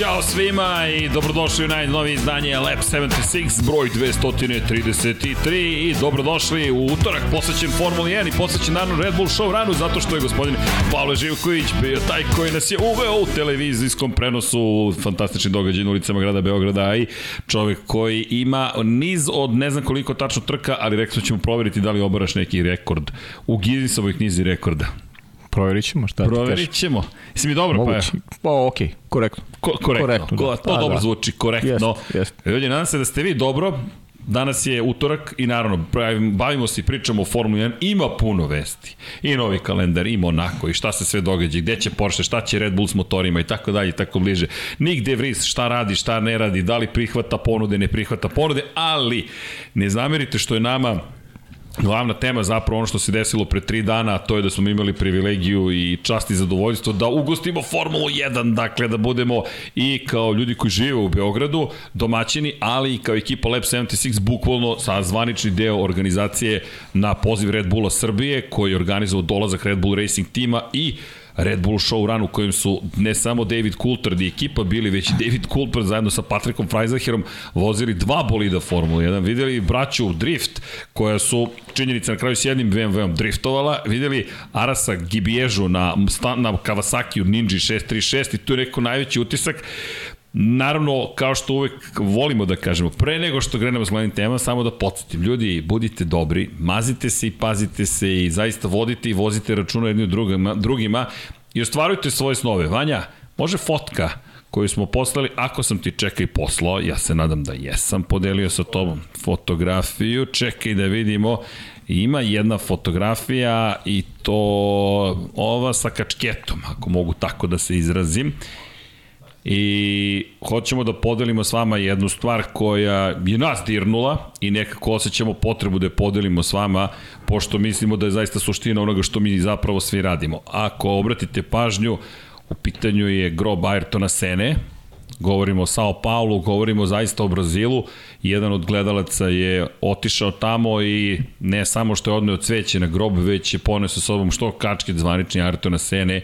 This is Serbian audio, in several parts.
Ćao svima i dobrodošli u najnovije izdanje Lab 76, broj 233 i dobrodošli u utorak posvećen Formuli 1 i posvećen naravno Red Bull show ranu zato što je gospodin Pavle Živković bio taj koji nas je uveo u televizijskom prenosu fantastični događaj na ulicama grada Beograda i čovek koji ima niz od ne znam koliko tačno trka, ali rekao ćemo proveriti da li obaraš neki rekord u Gizisovoj knjizi rekorda. Proverit ćemo, šta ti Proverit ćemo. Jesi mi dobro, pa Mogući. Pa, okej, okay, korektno. Ko, korektno, Korektno, Ko, da. to Pa, dobro da. zvuči, korektno. Jest, jest. Ljudi, nadam se da ste vi dobro. Danas je utorak i naravno bavimo se i pričamo o Formuli 1. Ima puno vesti. I novi kalendar, i Monaco, i šta se sve događa, i gde će Porsche, šta će Red Bull s motorima i tako dalje i tako bliže. Nigde Vries, šta radi, šta ne radi, da li prihvata ponude, ne prihvata ponude, ali ne zamerite što je nama glavna tema zapravo ono što se desilo pre tri dana, to je da smo imali privilegiju i čast i zadovoljstvo da ugostimo Formulu 1, dakle da budemo i kao ljudi koji žive u Beogradu, domaćini, ali i kao ekipa Lab 76, bukvalno sa zvanični deo organizacije na poziv Red Bulla Srbije, koji je organizovao dolazak Red Bull Racing tima i Red Bull show run u kojem su ne samo David Coulthard i ekipa bili, već i David Coulthard zajedno sa Patrickom Freisacherom vozili dva bolida Formule 1. Videli braću Drift, koja su činjenica na kraju s jednim BMW-om driftovala, videli Arasa Gibiežu na, na Kawasaki u Ninja 636 i tu je neko najveći utisak Naravno, kao što uvek volimo da kažemo, pre nego što krenemo s glavnim temama, samo da podsjetim, ljudi, budite dobri, mazite se i pazite se i zaista vodite i vozite računa jedni od drugima, drugima i ostvarujte svoje snove. Vanja, može fotka koju smo poslali, ako sam ti čekaj poslao, ja se nadam da jesam, podelio sa tobom fotografiju, čekaj da vidimo, ima jedna fotografija i to ova sa kačketom, ako mogu tako da se izrazim i hoćemo da podelimo s vama jednu stvar koja je nas dirnula i nekako osjećamo potrebu da je podelimo s vama pošto mislimo da je zaista suština onoga što mi zapravo svi radimo. Ako obratite pažnju, u pitanju je grob Ayrtona Sene, govorimo o Sao Paulo, govorimo zaista o Brazilu. Jedan od gledalaca je otišao tamo i ne samo što je odneo cveće na grob, već je poneo sa sobom što kačket zvanični Ayrtona Sene,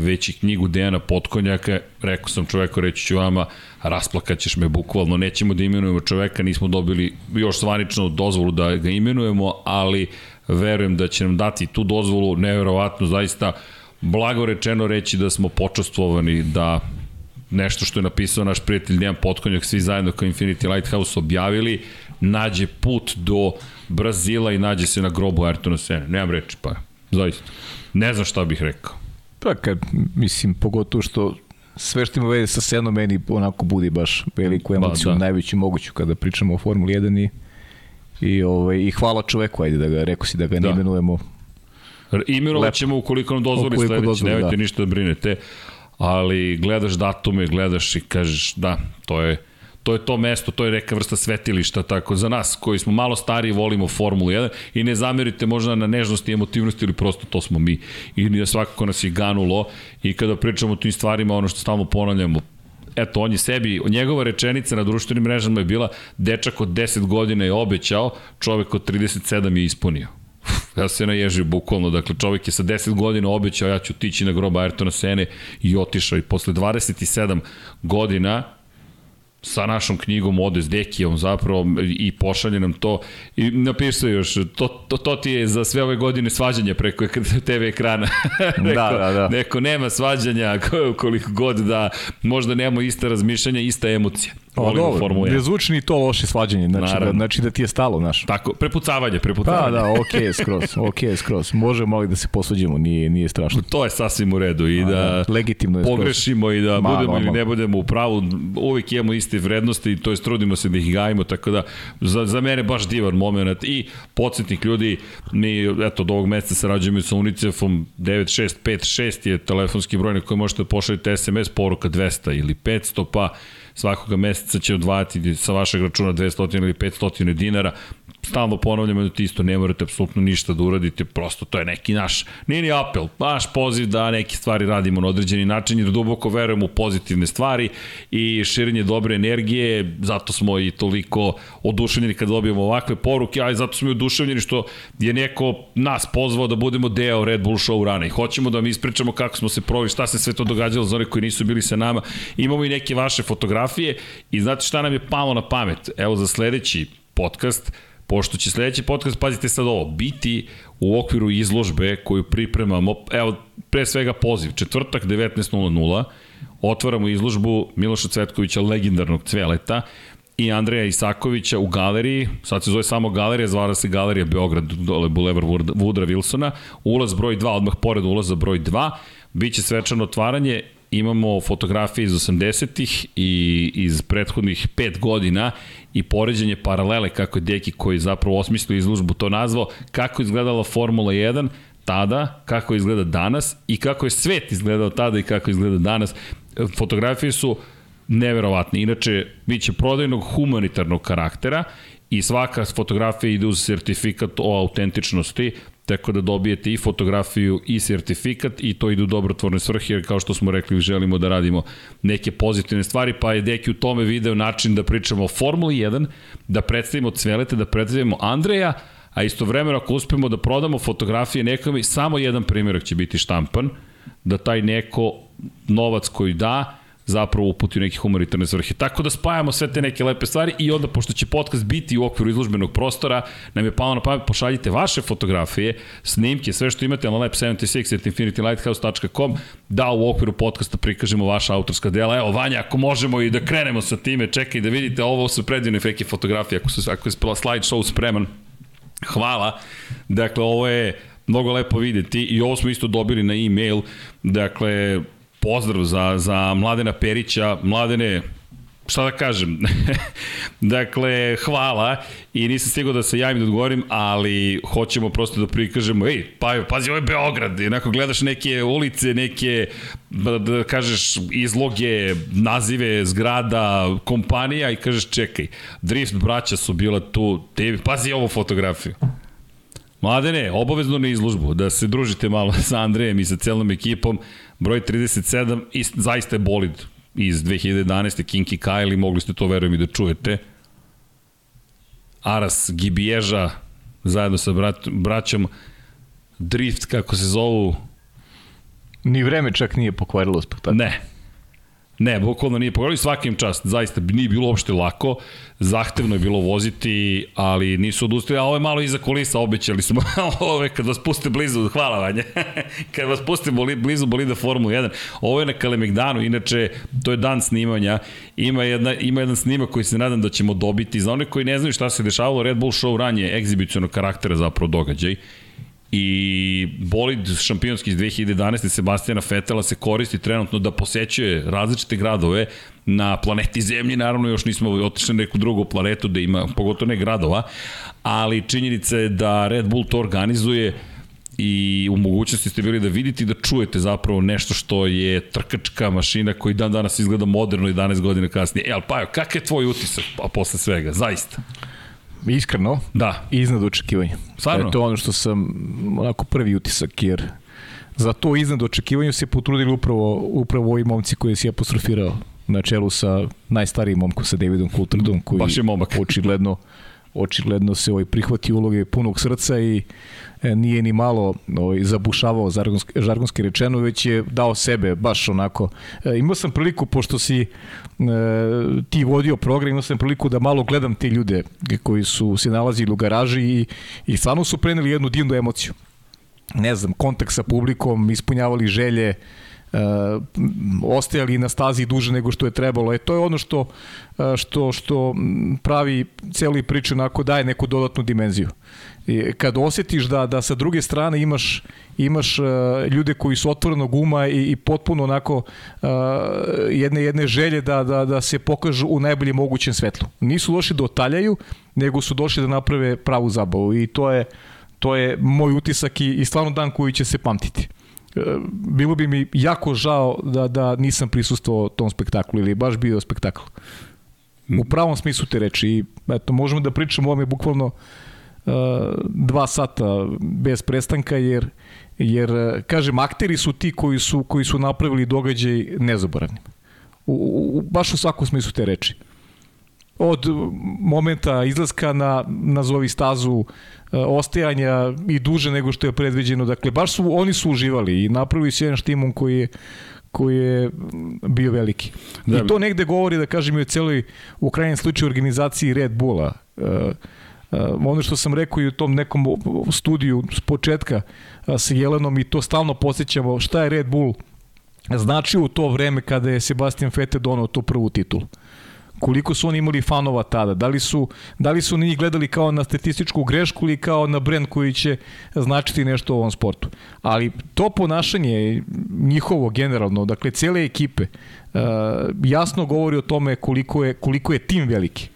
već i knjigu Dejana Potkonjaka, rekao sam čoveku, reći ću vama, rasplakaćeš me bukvalno, nećemo da imenujemo čoveka, nismo dobili još zvaničnu dozvolu da ga imenujemo, ali verujem da će nam dati tu dozvolu, neverovatno, zaista, blago rečeno reći da smo počastvovani da nešto što je napisao naš prijatelj Dejan Potkonjak, svi zajedno kao Infinity Lighthouse objavili, nađe put do Brazila i nađe se na grobu Ayrtona Sene. Nemam reči, pa zaista. Ne znam šta bih rekao. Pa kad, mislim, pogotovo što sve što ima veze sa Senom meni onako budi baš veliku emociju, da. da. najveću moguću kada pričamo o Formuli 1 i, i, ovaj, i hvala čoveku, ajde da ga, rekao si da ga Da. ne imenujemo. Imenovat ćemo ukoliko nam dozvoli Ukoliko sledeći, dozvoli, nemojte da. ništa da brinete, ali gledaš datume, gledaš i kažeš da, to je to je to mesto, to je neka vrsta svetilišta, tako za nas koji smo malo stariji volimo Formulu 1 i ne zamerite možda na nežnosti, emotivnosti ili prosto to smo mi i ni svakako nas je ganulo i kada pričamo o tim stvarima, ono što stalno ponavljamo, eto, on je sebi, njegova rečenica na društvenim mrežama je bila dečak od 10 godina je obećao, čovek od 37 je ispunio. Ja se naježio bukvalno, dakle čovjek je sa 10 godina obećao ja ću tići na grob Ayrtona Sene i otišao i posle 27 godina sa našom knjigom ode s Dekijom zapravo i pošalje nam to i napisao još to, to, to ti je za sve ove godine svađanja preko TV ekrana neko, Da, da, da. neko nema svađanja ko- koliko god da možda nemamo ista razmišljanja ista emocija Pa Volimo dobro, Formulu 1. ne zvuči ni to loše svađanje, znači, da, Naravno. znači da ti je stalo, znaš. Tako, prepucavanje, prepucavanje. Pa da, okej okay, skroz, okej okay, skroz. Možemo ali da se posvađamo, nije, nije strašno. To je sasvim u redu i da, da, legitimno je skroz. pogrešimo i da Ma, budemo ili ne budemo u pravu, uvijek imamo iste vrednosti i to je trudimo se da ih gajimo, tako da za, za mene baš divan moment i podsjetnik ljudi, mi eto od ovog meseca sarađujemo sa UNICEF-om 9656 je telefonski broj na koji možete da pošaljete SMS poruka 200 ili 500 pa svakoga meseca će odvajati sa vašeg računa 200 ili 500 dinara stalno ponavljamo da isto ne morate apsolutno ništa da uradite, prosto to je neki naš, nije ni apel, naš poziv da neke stvari radimo na određeni način jer duboko verujemo u pozitivne stvari i širenje dobre energije, zato smo i toliko oduševljeni kad dobijemo ovakve poruke, a i zato smo i oduševljeni što je neko nas pozvao da budemo deo Red Bull show rana i hoćemo da vam ispričamo kako smo se provili, šta se sve to događalo za one koji nisu bili sa nama. Imamo i neke vaše fotografije i znate šta nam je palo na pamet? Evo za sledeći podcast, pošto će sledeći podcast, pazite sad ovo, biti u okviru izložbe koju pripremamo, evo, pre svega poziv, četvrtak 19.00, otvaramo izložbu Miloša Cvetkovića, legendarnog cveleta, i Andreja Isakovića u galeriji, sad se zove samo galerija, zvara se galerija Beograd, dole Bulevar Vudra Wilsona, ulaz broj 2, odmah pored ulaza broj 2, biće svečano otvaranje imamo fotografije iz 80-ih i iz prethodnih 5 godina i poređenje paralele kako je Deki koji zapravo osmislio izložbu to nazvao, kako je izgledala Formula 1 tada, kako izgleda danas i kako je svet izgledao tada i kako izgleda danas. Fotografije su neverovatne. Inače, bit će prodajnog humanitarnog karaktera i svaka fotografija ide uz sertifikat o autentičnosti, tako da dobijete i fotografiju i sertifikat i to ide u dobrotvorne svrhe, jer kao što smo rekli, želimo da radimo neke pozitivne stvari, pa je Deki u tome video način da pričamo o Formuli 1, da predstavimo Cvelete, da predstavimo Andreja, a istovremeno ako uspemo da prodamo fotografije nekome, samo jedan primjerak će biti štampan, da taj neko novac koji da, zapravo uputi u neke humanitarne svrhe. Tako da spajamo sve te neke lepe stvari i onda, pošto će podcast biti u okviru izložbenog prostora, nam je palo na pamet, pošaljite vaše fotografije, snimke, sve što imate na lab76 at infinitylighthouse.com, da u okviru podcasta prikažemo vaša autorska dela. Evo, Vanja, ako možemo i da krenemo sa time, čekaj da vidite, ovo su predivne fake fotografije, ako, su, ako je slideshow spreman, hvala. Dakle, ovo je mnogo lepo videti i ovo smo isto dobili na e-mail, dakle, pozdrav za, za Mladena Perića. Mladene, šta da kažem, dakle, hvala. I nisam stigao da se javim da odgovorim, ali hoćemo prosto da prikažemo, ej, pa, pazi, ovo je Beograd, onako gledaš neke ulice, neke, da, da kažeš, izloge, nazive zgrada, kompanija i kažeš, čekaj, Drift braća su bila tu, te, pazi ovu fotografiju. Mladene, obavezno na izložbu, da se družite malo sa Andrejem i sa celom ekipom, broj 37 i zaista je bolid iz 2011. Kinky Kyle i mogli ste to verujem i da čujete. Aras Gibiježa zajedno sa brat, braćom Drift kako se zovu Ni vreme čak nije pokvarilo spektakl. Ne, Ne, bukvalno nije pogledali svakim čast, zaista nije bilo uopšte lako, zahtevno je bilo voziti, ali nisu odustali, a ovo je malo iza kulisa, obećali smo, ovo je kad vas puste blizu, hvala Vanja, kad vas puste boli, blizu bolida Formula 1, ovo je na Kalemegdanu, inače to je dan snimanja, ima, jedna, ima jedan snimak koji se nadam da ćemo dobiti, za one koji ne znaju šta se dešavalo, Red Bull Show ranje je egzibicionog karaktera zapravo događaj, i bolid šampionski iz 2011. Sebastijana Fetela se koristi trenutno da posećuje različite gradove na planeti Zemlji, naravno još nismo otišli na neku drugu planetu da ima, pogotovo ne gradova, ali činjenica je da Red Bull to organizuje i u mogućnosti ste bili da vidite i da čujete zapravo nešto što je trkačka mašina koji dan danas izgleda moderno 11 godina kasnije. E, ali Pajo, kakav je tvoj utisak posle svega, zaista? Iskreno, da. iznad očekivanja. Stvarno? E, to je ono što sam, onako prvi utisak, jer za to iznad očekivanja se potrudili upravo, upravo ovi momci koji si apostrofirao na čelu sa najstarijim momkom, sa Davidom Coulthardom, koji Baš je momak. očigledno očigledno se ovaj prihvati uloge punog srca i e, nije ni malo ovaj, zabušavao žargonski, žargonski rečeno, već je dao sebe baš onako. E, imao sam priliku, pošto si e, ti vodio program, imao sam priliku da malo gledam te ljude koji su se nalazili u garaži i, i stvarno su preneli jednu divnu emociju. Ne znam, kontakt sa publikom, ispunjavali želje, ostajali na stazi duže nego što je trebalo. E to je ono što uh, što što pravi celi priču onako daje neku dodatnu dimenziju. I kad osetiš da da sa druge strane imaš imaš uh, ljude koji su otvorenog uma i, i potpuno onako uh, jedne jedne želje da da da se pokažu u najboljem mogućem svetlu. Nisu došli da otaljaju, nego su došli da naprave pravu zabavu i to je to je moj utisak i, i stvarno dan koji će se pamtiti. E, bilo bi mi jako žao da, da nisam prisustvovao tom spektaklu ili baš bio spektakl. U pravom smislu te reči. I eto, možemo da pričamo o ovome bukvalno uh, dva sata bez prestanka, jer jer kažem akteri su ti koji su koji su napravili događaj nezaboravnim. U, u, baš u svakom smislu te reči. Od momenta izlaska na nazovi stazu e, ostajanja i duže nego što je predviđeno. Dakle, baš su, oni su uživali i napravili su jedan štimon koji je koji je bio veliki. Da. I to negde govori, da kažem, i o celoj, u krajnjem slučaju, organizaciji Red Bulla. Uh, uh, ono što sam rekao i u tom nekom studiju s početka uh, sa Jelenom i to stalno posjećamo šta je Red Bull značio u to vreme kada je Sebastian Vettel donao tu prvu titulu koliko su oni imali fanova tada, da li su, da li su njih gledali kao na statističku grešku ili kao na brend koji će značiti nešto u ovom sportu. Ali to ponašanje njihovo generalno, dakle cele ekipe, uh, jasno govori o tome koliko je, koliko je tim veliki.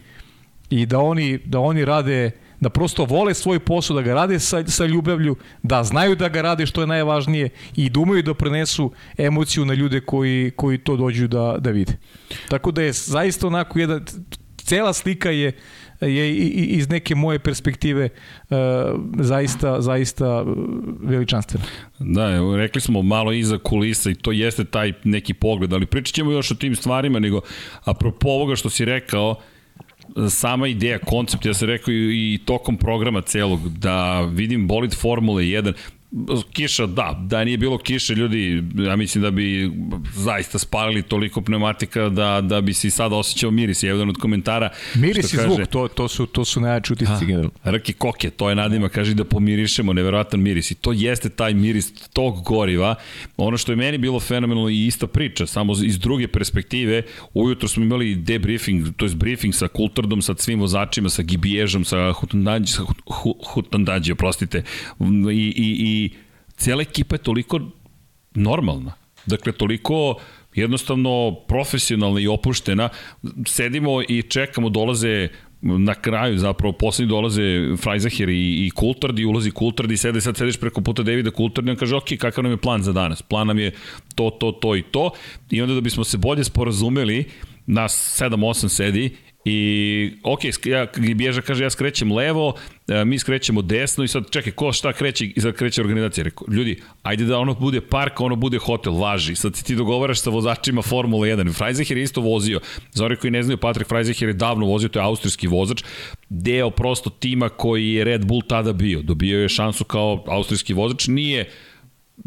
I da oni, da oni rade da prosto vole svoj posao, da ga rade sa, sa ljubavlju, da znaju da ga rade što je najvažnije i da umeju da prenesu emociju na ljude koji, koji to dođu da, da vide. Tako da je zaista onako jedan, cela slika je je iz neke moje perspektive uh, zaista zaista veličanstvena. Da, rekli smo malo iza kulisa i to jeste taj neki pogled, ali pričat ćemo još o tim stvarima, nego apropo ovoga što si rekao, sama ideja, koncept, ja sam rekao i, i tokom programa celog, da vidim bolid Formule 1, kiša, da, da nije bilo kiše, ljudi, ja mislim da bi zaista spalili toliko pneumatika da, da bi se sad osjećao miris. Je jedan od komentara. Miris i zvuk, to, to su, to su najjači utisci generalno. Rki koke, to je nadima, kaže da pomirišemo, neverovatan miris. I to jeste taj miris tog goriva. Ono što je meni bilo fenomenalno i ista priča, samo iz druge perspektive, ujutro smo imali debriefing, to je briefing sa Kulturdom, sa svim vozačima, sa Gibiežom, sa Hutandađi, sa Hutandađi, oprostite, i, i, i cijela ekipa je toliko normalna. Dakle, toliko jednostavno profesionalna i opuštena. Sedimo i čekamo, dolaze na kraju zapravo poslednji dolaze Frajzaher i, i Kultard i ulazi Kultard i sede, sad sediš preko puta Davida Kultard i on kaže ok, kakav nam je plan za danas? Plan nam je to, to, to i to i onda da bismo se bolje sporazumeli nas 7-8 sedi I, ok, ja, Bježa kaže, ja skrećem levo, e, mi skrećemo desno i sad čekaj, ko šta kreće i sad kreće organizacija. Rekao, ljudi, ajde da ono bude park, ono bude hotel, važi. Sad ti dogovaraš sa vozačima Formula 1. Freizeher je isto vozio. Za ori koji ne znaju, Patrick Freizeher je davno vozio, to je austrijski vozač. Deo prosto tima koji je Red Bull tada bio. Dobio je šansu kao austrijski vozač. Nije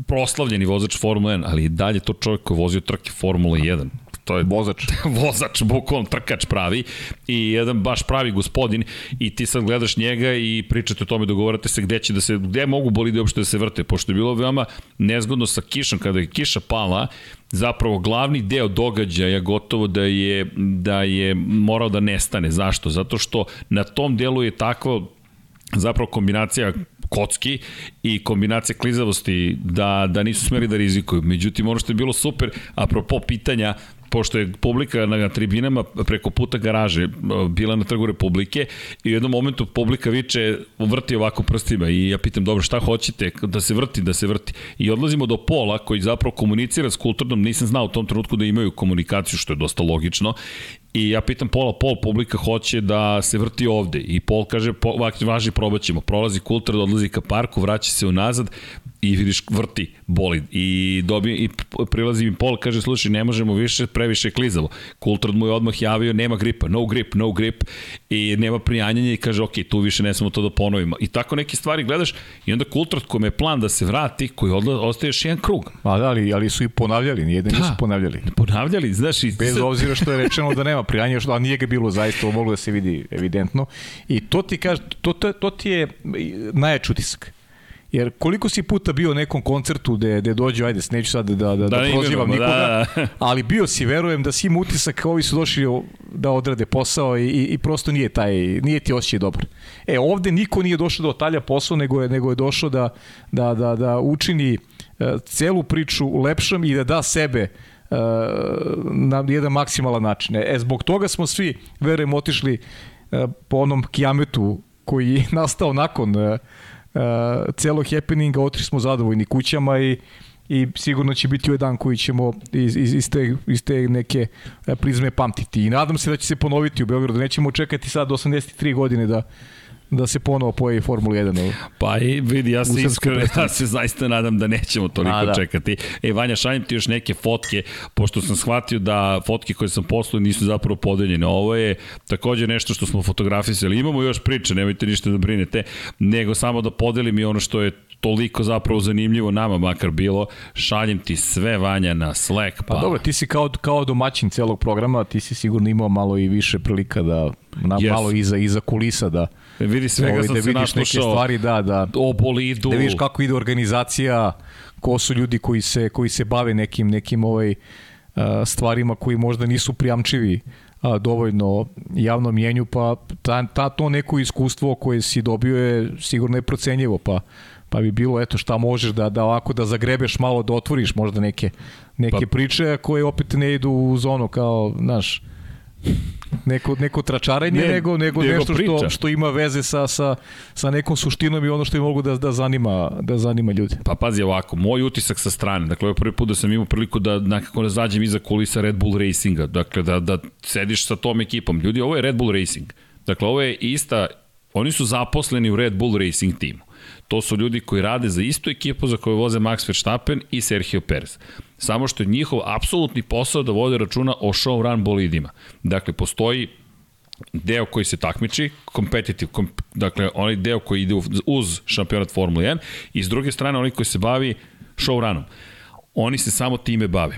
proslavljeni vozač Formula 1, ali i dalje to čovjek koji vozio trke Formula 1 to je vozač. vozač, bukom trkač pravi i jedan baš pravi gospodin i ti sad gledaš njega i pričate o tome, dogovarate se gde će da se, gde mogu bolide uopšte da se vrte, pošto je bilo veoma nezgodno sa kišom, kada je kiša pala, zapravo glavni deo događaja gotovo da je, da je morao da nestane. Zašto? Zato što na tom delu je takvo zapravo kombinacija kocki i kombinacija klizavosti da, da nisu smeli da rizikuju. Međutim, ono što je bilo super, apropo pitanja pošto je publika na tribinama preko puta garaže bila na trgu Republike i u jednom momentu publika viče vrti ovako prstima. I ja pitam dobro šta hoćete? Da se vrti, da se vrti. I odlazimo do Pola koji zapravo komunicira s kulturnom, nisam znao u tom trenutku da imaju komunikaciju što je dosta logično. I ja pitam Pola, Pol, publika hoće da se vrti ovde. I Pol kaže, po, važi, probaćemo. Prolazi kultur, odlazi ka parku, vraća se unazad i vidiš, vrti bolid. I, dobi, i prilazi mi Pol, kaže, slušaj, ne možemo više, previše klizavo. Kultur mu je odmah javio, nema gripa, no grip, no grip. I nema prijanjanja i kaže, ok, tu više ne smemo to da ponovimo. I tako neke stvari gledaš i onda kultur kome je plan da se vrati, koji odla, ostaje još jedan krug. Pa da, ali, ali su i ponavljali, nijedan da, nisu ponavljali. Ponavljali, znaš. I... Bez obzira što je rečeno da nema prijanje, što, a nije ga bilo zaista, moglo da se vidi evidentno. I to ti kaže, to, to, to ti je najjač utisak. Jer koliko si puta bio u nekom koncertu gde, gde dođe, ajde, neću sad da, da, da, da prozivam nikoga, da, da. ali bio si, verujem da si im utisak, ovi su došli da odrade posao i, i prosto nije taj, nije ti osjećaj dobro. E, ovde niko nije došao da otalja posao, nego je, nego je došao da, da, da, da učini uh, celu priču lepšom i da da sebe uh, na jedan maksimalan način. E, zbog toga smo svi, verujem, otišli uh, po onom kijametu koji je nastao nakon celog happeninga, otišli smo zadovoljni kućama i i sigurno će biti ovaj dan koji ćemo iz, iz, iz, te, iz te neke e, prizme pamtiti. I nadam se da će se ponoviti u Beogradu. Nećemo čekati sad 83 godine da da se ponovo pojavi Formula 1. Pa i vidi, ja se iskreno, ja se zaista nadam da nećemo toliko A, da. čekati. E, Vanja, šaljem ti još neke fotke, pošto sam shvatio da fotke koje sam poslao nisu zapravo podeljene. Ovo je takođe nešto što smo fotografisali. Imamo još priče, nemojte ništa da brinete, nego samo da podelim i ono što je toliko zapravo zanimljivo nama makar bilo, šaljem ti sve Vanja na Slack. Pa, pa dobro, ti si kao, kao domaćin celog programa, ti si sigurno imao malo i više prilika da, na, yes. malo iza, iza kulisa da, Vidi svega ovaj, sam da se vidiš neke stvari, da, da. O bolidu. Da vidiš kako ide organizacija, ko su ljudi koji se, koji se bave nekim, nekim ovaj, stvarima koji možda nisu prijamčivi a, dovoljno javnom mjenju, pa ta, ta, to neko iskustvo koje si dobio je sigurno je procenjivo, pa pa bi bilo eto šta možeš da da ovako da zagrebeš malo da otvoriš možda neke neke pa, priče koje opet ne idu u zonu kao znaš neko, neko tračarenje, ne, nego, nego, nego nešto priča. što, što ima veze sa, sa, sa nekom suštinom i ono što je mogu da, da, zanima, da zanima ljudi. Pa pazi ovako, moj utisak sa strane, dakle ovo prvi put da sam imao priliku da nekako da zađem iza kulisa Red Bull Racinga, dakle da, da sediš sa tom ekipom. Ljudi, ovo je Red Bull Racing. Dakle, ovo je ista, oni su zaposleni u Red Bull Racing timu. To su ljudi koji rade za istu ekipu za koju voze Max Verstappen i Sergio Perez. Samo što je njihov apsolutni posao da vode računa o show run bolidima. Dakle, postoji deo koji se takmiči, competitive, kom, dakle, onaj deo koji ide uz šampionat Formula 1 i s druge strane onaj koji se bavi show runom. Oni se samo time bave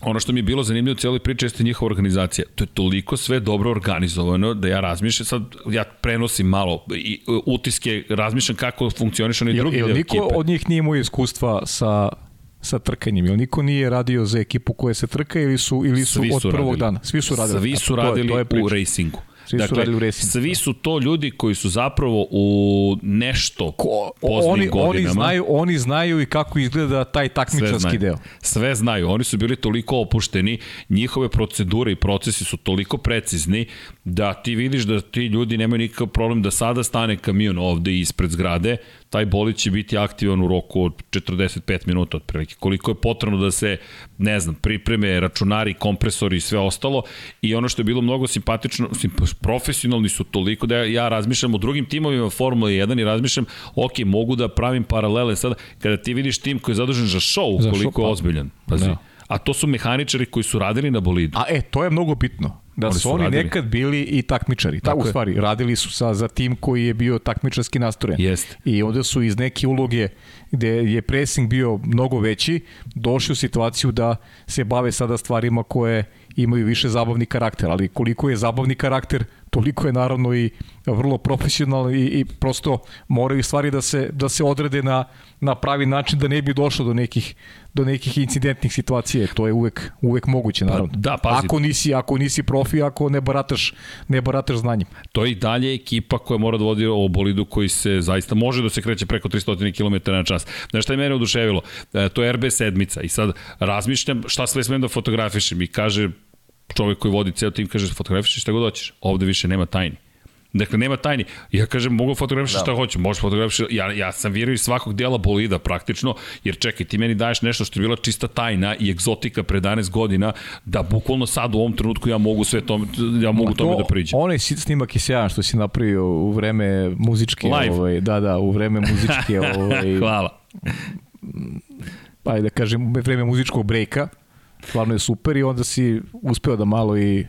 ono što mi je bilo zanimljivo u cijeloj priči jeste njihova organizacija. To je toliko sve dobro organizovano da ja razmišljam, sad ja prenosim malo i, utiske, razmišljam kako funkcioniš oni drugi jel, jel niko ekipe. od njih nije imao iskustva sa sa trkanjem. Jel niko nije radio za ekipu koja se trka ili su ili su, su od prvog radili. dana? Svi su radili. Svi su radili to je, to je u racingu. Svi dakle, su radili u racing. Svi su to ljudi koji su zapravo u nešto Ko, oni, godinama. Oni znaju, oni znaju i kako izgleda taj takmičarski deo. Sve znaju. Oni su bili toliko opušteni, njihove procedure i procesi su toliko precizni da ti vidiš da ti ljudi nemaju nikakav problem da sada stane kamion ovde ispred zgrade, taj bolid će biti aktivan u roku od 45 minuta otprilike. Koliko je potrebno da se, ne znam, pripreme računari, kompresori i sve ostalo. I ono što je bilo mnogo simpatično, profesionalni su toliko da ja razmišljam o drugim timovima Formula 1 i razmišljam, ok, mogu da pravim paralele sada, kada ti vidiš tim koji je zadužen za show, za koliko show, pa. je ozbiljan. Pazi. Da. A to su mehaničari koji su radili na bolidu. A e, to je mnogo bitno. Da oni su oni radili. nekad bili i takmičari. Tako u stvari, radili su sa, za tim koji je bio takmičarski nastrojen. Jest. I onda su iz neke uloge gde je pressing bio mnogo veći, došli u situaciju da se bave sada stvarima koje imaju više zabavni karakter, ali koliko je zabavni karakter, toliko je naravno i vrlo profesionalno i, i prosto moraju stvari da se, da se odrede na, na pravi način da ne bi došlo do nekih, do nekih incidentnih situacija. To je uvek, uvek moguće, pa naravno. Pa, da, pazi. Ako nisi, ako nisi profi, ako ne barataš, ne barataš znanjem. To je i dalje ekipa koja mora da vodi o bolidu koji se zaista može da se kreće preko 300 km na čas. Znaš šta je mene oduševilo? E, to je RB sedmica i sad razmišljam šta sve smem da fotografišem i kaže čovjek koji vodi ceo tim kaže fotografiši šta god hoćeš. Ovde više nema tajni. Dakle, nema tajni. Ja kažem, mogu fotografišiti da. šta hoću, možeš fotografišiti. Ja, ja sam vjerujem iz svakog dijela bolida praktično, jer čekaj, ti meni daješ nešto što je bila čista tajna i egzotika pre 11 godina, da bukvalno sad u ovom trenutku ja mogu sve to, ja mogu to, tome da priđem. Onaj snimak je sjajan što si napravio u vreme muzičke, Live. ovaj, da, da, u vreme muzičke, ovaj, Hvala. Pa da kažem, u vreme muzičkog brejka, stvarno je super i onda si uspeo da malo i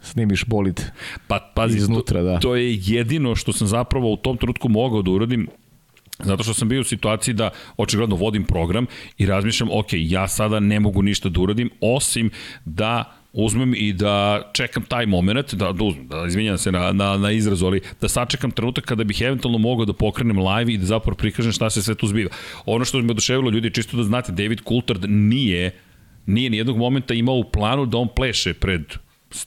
snimiš bolid pa, pazi, iznutra. Da. To je jedino što sam zapravo u tom trenutku mogao da uradim Zato što sam bio u situaciji da očigledno vodim program i razmišljam, ok, ja sada ne mogu ništa da uradim, osim da uzmem i da čekam taj moment, da, da uzmem, da izvinjam se na, na, na izrazu, ali da sačekam trenutak kada bih eventualno mogao da pokrenem live i da zapravo prikažem šta se sve tu zbiva. Ono što me oduševilo ljudi, čisto da znate, David Coulthard nije nije ni jednog momenta imao u planu da on pleše pred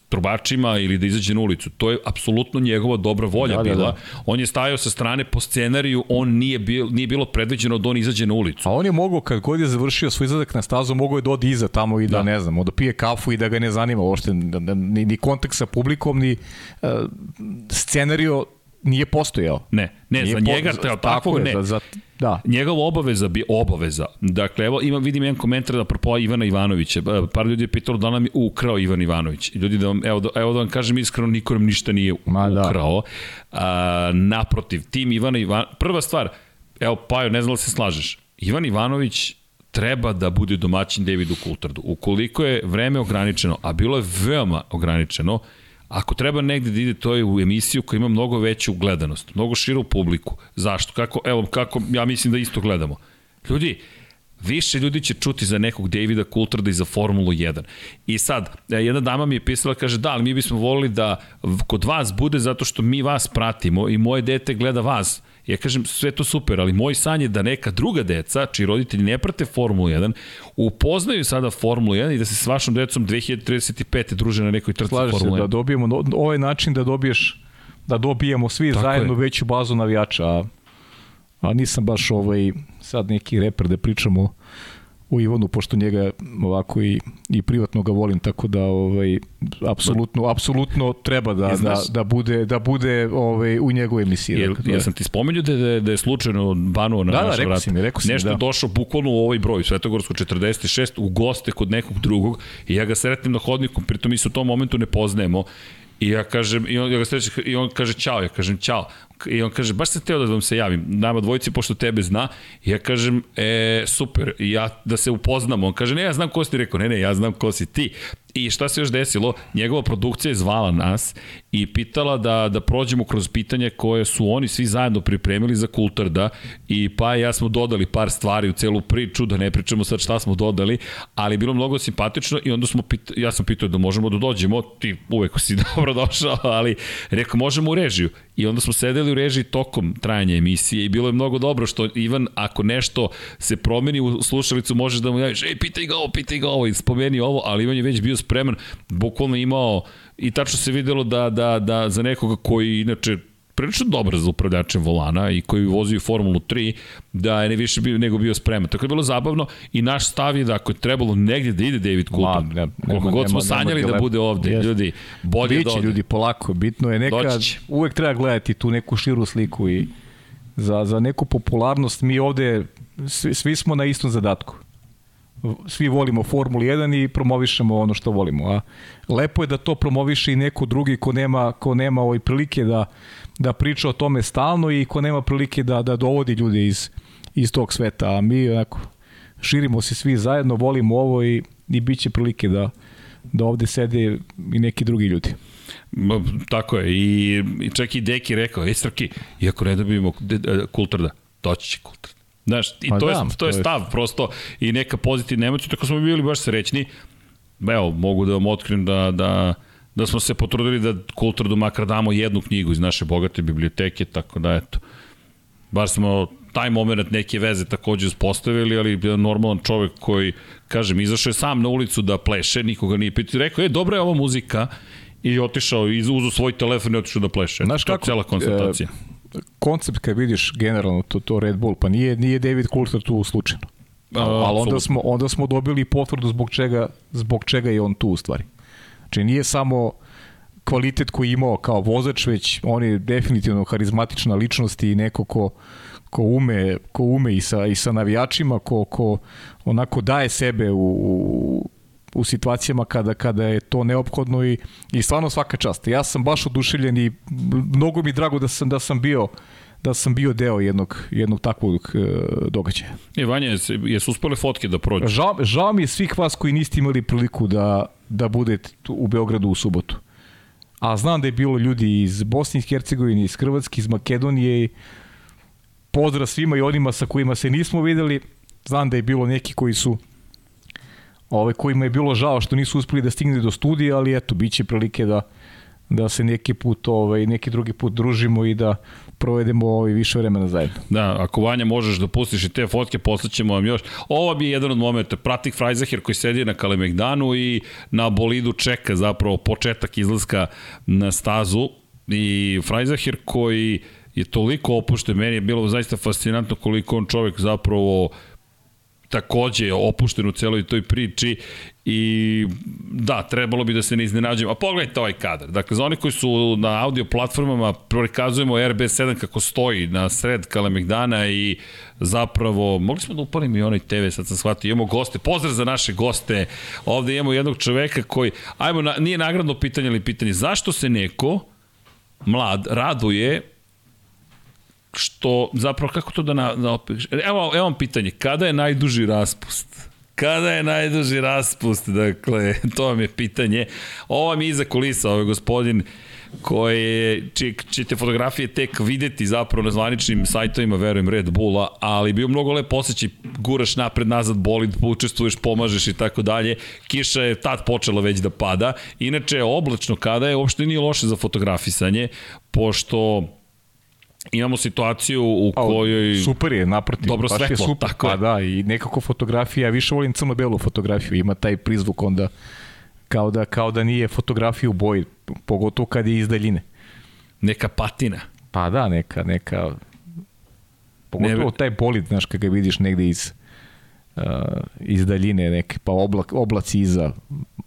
trubačima ili da izađe na ulicu. To je apsolutno njegova dobra volja da, bila. Da, da. On je stajao sa strane po scenariju, on nije, bil, nije bilo predviđeno da on izađe na ulicu. A on je mogao, kad god je završio svoj izladak na stazu, mogao je da odi iza tamo i da, da. ne znam, da pije kafu i da ga ne zanima uopšte, da, da, ni, ni kontakt sa publikom, ni uh, scenario nije postojao. Ne, ne, nije za njega, po, tako, ne. Za, za, da. Njegova obaveza bi obaveza. Dakle, evo ima vidim jedan komentar da propo Ivana Ivanovića. Par ljudi je pitalo da nam je ukrao Ivan Ivanović. Ljudi da vam evo, da, evo da vam kažem iskreno niko nam ništa nije Ma, da. ukrao. Da. A, naprotiv, tim Ivana Ivan prva stvar, evo Pajo, ne znam da se slažeš. Ivan Ivanović treba da bude domaćin Davidu Coulthardu. Ukoliko je vreme ograničeno, a bilo je veoma ograničeno, Ako treba negde da ide, to je u emisiju koja ima mnogo veću gledanost, mnogo širu publiku. Zašto? Kako, evo, kako ja mislim da isto gledamo. Ljudi, Više ljudi će čuti za nekog Davida Coultharda i za Formulu 1. I sad, e, jedna dama mi je pisala, kaže, da, ali mi bismo volili da kod vas bude zato što mi vas pratimo i moje dete gleda vas. Ja kažem, sve to super, ali moj san je da neka druga deca, čiji roditelji ne prate Formulu 1, upoznaju sada Formulu 1 i da se s vašom decom 2035. druže na nekoj trci Slaži Formulu 1. se, da dobijemo, ovaj način da dobiješ, da dobijemo svi Tako zajedno je. veću bazu navijača, a, a nisam baš ovaj, sad neki reper da pričamo u Ivanu, pošto njega ovako i, i privatno ga volim, tako da ovaj, apsolutno, apsolutno treba da, da, da bude, da bude ovaj, u njegovoj emisiji. Jel, dakle, ja sam ti spomenuo da, da, da je slučajno banuo na da, naša da, si mi, rekao si Nešto da. došao bukvalno u ovaj broj, Svetogorsko 46, u goste kod nekog drugog i ja ga sretnem na hodniku, pritom mi se u tom momentu ne poznajemo I ja kažem, i on, ja ga srećem, i on kaže čao, ja kažem čao. I on kaže, baš sam teo da vam se javim, nama dvojici, pošto tebe zna. Ja kažem, e, super, ja da se upoznamo. On kaže, ne, ja znam ko si ti rekao, ne, ne, ja znam ko si ti. I šta se još desilo? Njegova produkcija je zvala nas i pitala da, da prođemo kroz pitanje koje su oni svi zajedno pripremili za Kultarda i pa ja smo dodali par stvari u celu priču, da ne pričamo sad šta smo dodali, ali bilo mnogo simpatično i onda smo pita, ja sam pitao da možemo da dođemo, ti uvek si dobro došao, ali rekao možemo u režiju. I onda smo sedeli u režiji tokom trajanja emisije i bilo je mnogo dobro što Ivan, ako nešto se promeni u slušalicu, možeš da mu javiš, ej, pitaj ga ovo, pitaj ga ovo i spomeni ovo, ali Ivan je već bio spreman, bukvalno imao i tačno se videlo da, da, da za nekoga koji inače prilično dobar za upravljačem volana i koji vozi Formulu 3, da je ne više bio, nego bio spreman. Tako je bilo zabavno i naš stav je da ako je trebalo negdje da ide David Coulthard, ne, koliko god smo sanjali da bude ovde, jest. ljudi, bolje Biće, da ovde. ljudi, polako, bitno je neka, uvek treba gledati tu neku širu sliku i za, za neku popularnost mi ovde svi, svi smo na istom zadatku svi volimo Formulu 1 i promovišemo ono što volimo. A lepo je da to promoviše i neko drugi ko nema, ko nema ovaj prilike da, da priča o tome stalno i ko nema prilike da, da dovodi ljude iz, iz tog sveta. A mi onako, širimo se svi zajedno, volimo ovo i, i bit će prilike da, da ovde sede i neki drugi ljudi. Tako je, i, i čak i Deki rekao, ej Srki, iako ne dobijemo kulturda, doći će kulturda. Znaš, i pa to, da, je, to je stav, prosto, i neka pozitivna emocija, tako smo bili baš srećni. Evo, mogu da vam otkrim da, da, da smo se potrudili da kulturdu makar damo jednu knjigu iz naše bogate biblioteke, tako da eto, baš smo taj moment neke veze takođe uspostavili, ali normalan čovek koji, kažem, izašao je sam na ulicu da pleše, nikoga nije pitao, rekao, je, dobra je ova muzika, i otišao, uzu svoj telefon i otišao da pleše. Znaš kako? Cela konstatacija. E, koncept kad vidiš generalno to, to Red Bull, pa nije, nije David Coulthard tu slučajno. Ali onda smo, onda smo dobili potvrdu zbog čega, zbog čega je on tu u stvari. Znači nije samo kvalitet koji imao kao vozač, već on je definitivno harizmatična ličnost i neko ko, ko ume, ko ume i sa, i sa navijačima, ko, ko onako daje sebe u, u u situacijama kada kada je to neophodno i i stvarno svaka čast. Ja sam baš oduševljen i mnogo mi drago da sam da sam bio da sam bio deo jednog jednog takvog e, događaja. E Vanja, jesu uspele fotke da prođu? Žao, žao mi je svih vas koji niste imali priliku da da budete u Beogradu u subotu. A znam da je bilo ljudi iz Bosne i Hercegovine, iz Hrvatske, iz Makedonije. Pozdrav svima i onima sa kojima se nismo videli. Znam da je bilo neki koji su ove, kojima je bilo žao što nisu uspeli da stigne do studija, ali eto, bit će prilike da, da se neki put, ovaj, neki drugi put družimo i da provedemo ovaj više vremena zajedno. Da, ako Vanja možeš da pustiš i te fotke, poslaćemo vam još. Ovo bi je jedan od momenta. Pratik Frajzahir koji sedi na Kalemegdanu i na bolidu čeka zapravo početak izlaska na stazu i Frajzahir koji je toliko opušten, meni je bilo zaista fascinantno koliko on čovek zapravo uh, takođe je opušten u celoj toj priči i da, trebalo bi da se ne iznenađujemo. A pogledajte ovaj kadar. Dakle, za oni koji su na audio platformama prikazujemo RB7 kako stoji na sred Kalemegdana i zapravo, mogli smo da upalimo i onaj TV, sad sam shvatio, imamo goste, pozdrav za naše goste, ovde imamo jednog čoveka koji, ajmo, nije nagradno pitanje ili pitanje, zašto se neko, mlad, raduje što, zapravo, kako to da na, na evo, evo vam pitanje, kada je najduži raspust? Kada je najduži raspust? Dakle, to vam je pitanje. Ovo mi iza kulisa, ovaj gospodin koje čije, ćete fotografije tek videti zapravo na zvaničnim sajtovima, verujem, Red Bulla, ali bio mnogo lep osjećaj, guraš napred, nazad, bolid, učestvuješ, pomažeš i tako dalje. Kiša je tad počela već da pada. Inače, oblačno kada je, uopšte nije loše za fotografisanje, pošto imamo situaciju u kojoj... Super je, naprotiv. Dobro svetlo, je super, tako pa da, i nekako fotografija, ja više volim crno-belu fotografiju, ima taj prizvuk onda kao da, kao da nije fotografija u boji, pogotovo kad je iz daljine. Neka patina. Pa da, neka, neka, pogotovo ne, taj bolid, znaš, kada ga vidiš negde iz, uh, iz daljine, neke, pa oblak, oblaci iza,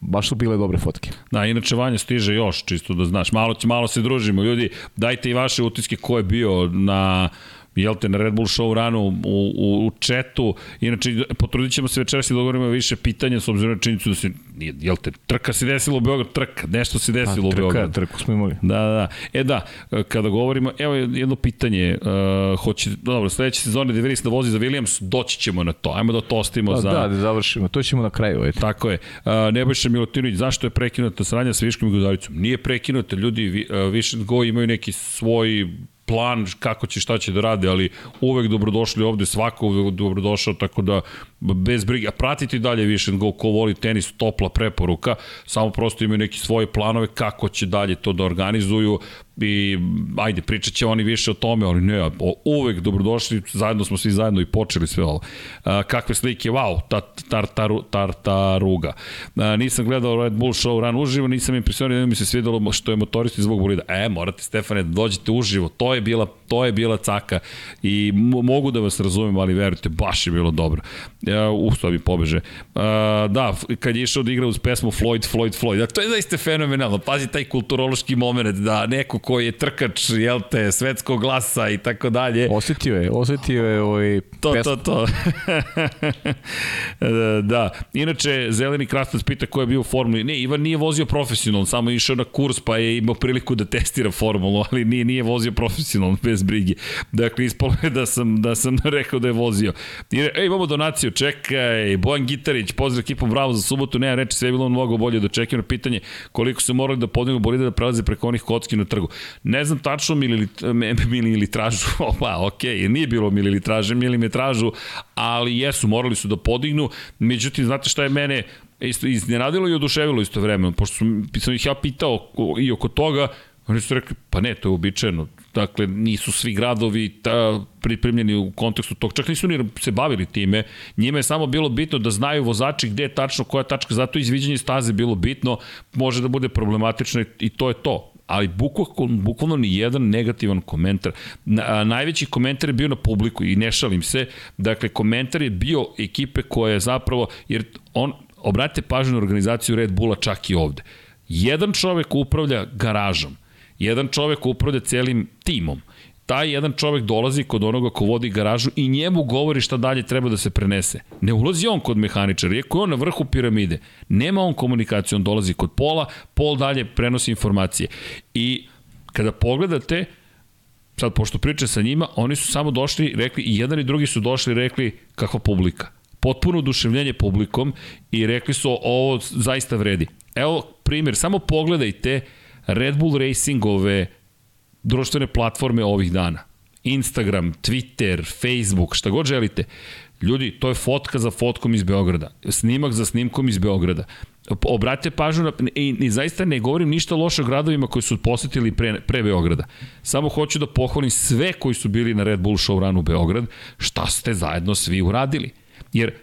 baš su bile dobre fotke. Da, inače Vanja stiže još, čisto da znaš, malo, malo se družimo, ljudi, dajte i vaše utiske ko je bio na jel te, na Red Bull show ranu u, u, u četu. Inače, potrudit ćemo se večeras i dogovorimo više pitanja s obzirom na činjenicu da se, jel te, trka se desila u Beogradu, trka, nešto se desilo A, trka, u Beogradu. Trku smo imali. Da, da, da. E da, kada govorimo, evo jedno pitanje, uh, hoće, dobro, sledeće sezone De Vries da vozi za Williams, doći ćemo na to, ajmo da to ostavimo da, za... Da, da završimo, to ćemo na kraju. Ajde. Tako je. Uh, Nebojša Milutinović, zašto je prekinuta sranja sa Viškom i Gudaricom? Nije prekinuta, ljudi, uh, Go imaju neki svoj plan kako će šta će da rade, ali uvek dobrodošli ovde, svako uvek dobrodošao, tako da bez brige. A pratiti dalje više Go, ko voli tenis, topla preporuka, samo prosto imaju neki svoje planove kako će dalje to da organizuju i ajde, pričat će oni više o tome, ali ne, uvek dobrodošli, zajedno smo svi zajedno i počeli sve ovo. A, kakve slike, wow, ta, tartaru, tartaruga. A, nisam gledao Red Bull show ran uživo, nisam impresioniran, da mi se svidelo što je motoristi zbog bolida. E, morate, Stefane, da dođete uživo, to je bila, to je bila caka i mogu da vas razumem, ali verujte, baš je bilo dobro. Ja, u, to bi pobeže. A, da, kad je išao da igra uz pesmu Floyd, Floyd, Floyd, da, to je zaista fenomenalno. Pazi taj kulturološki moment da neko koji je trkač, jel te, svetskog glasa i tako dalje. Osetio je, osetio je ovaj To, pesmu. to, to. da, inače, Zeleni Krastac pita ko je bio u formuli. Ne, Ivan nije vozio profesionalno, samo je išao na kurs pa je imao priliku da testira formulu, ali nije, nije vozio profesionalno, bez brige. Dakle, ispalo je da sam, da sam rekao da je vozio. Ej, imamo donaciju, čekaj, Bojan Gitarić, pozdrav ekipom, bravo za subotu, nema reči, sve je bilo mnogo bolje do čekanja. Pitanje, koliko su morali da podignu bolide da prelaze preko onih kocki na trgu. Ne znam tačno mililitražu, pa ok, nije bilo mililitraže, milimetražu, ali jesu, morali su da podignu, međutim, znate šta je mene isto iznenadilo i oduševilo isto vremena, pošto sam, sam ih ja pitao i oko toga, oni su rekli, pa ne, to je uobičajeno, dakle nisu svi gradovi ta, pripremljeni u kontekstu tog, čak nisu ni se bavili time, njima je samo bilo bitno da znaju vozači gde je tačno koja tačka, zato izviđanje staze bilo bitno, može da bude problematično i to je to ali bukvalno, bukvalno ni jedan negativan komentar. Na, najveći komentar je bio na publiku i ne šalim se. Dakle, komentar je bio ekipe koja je zapravo, jer on, obratite pažnju na organizaciju Red Bulla čak i ovde. Jedan čovek upravlja garažom, jedan čovek upravlja celim timom, taj jedan čovek dolazi kod onoga ko vodi garažu i njemu govori šta dalje treba da se prenese. Ne ulazi on kod mehaničara, iako je on na vrhu piramide. Nema on komunikaciju, on dolazi kod pola, pol dalje prenosi informacije. I kada pogledate, sad pošto priče sa njima, oni su samo došli, rekli, i jedan i drugi su došli rekli kakva publika. Potpuno oduševljenje publikom i rekli su ovo zaista vredi. Evo primjer, samo pogledajte Red Bull Racingove društvene platforme ovih dana. Instagram, Twitter, Facebook, šta god želite. Ljudi, to je fotka za fotkom iz Beograda, snimak za snimkom iz Beograda. Obratite pažnju na, i, i zaista ne govorim ništa loše o gradovima koji su posetili pre, pre Beograda. Samo hoću da pohvalim sve koji su bili na Red Bull show run u Beograd, šta ste zajedno svi uradili. Jer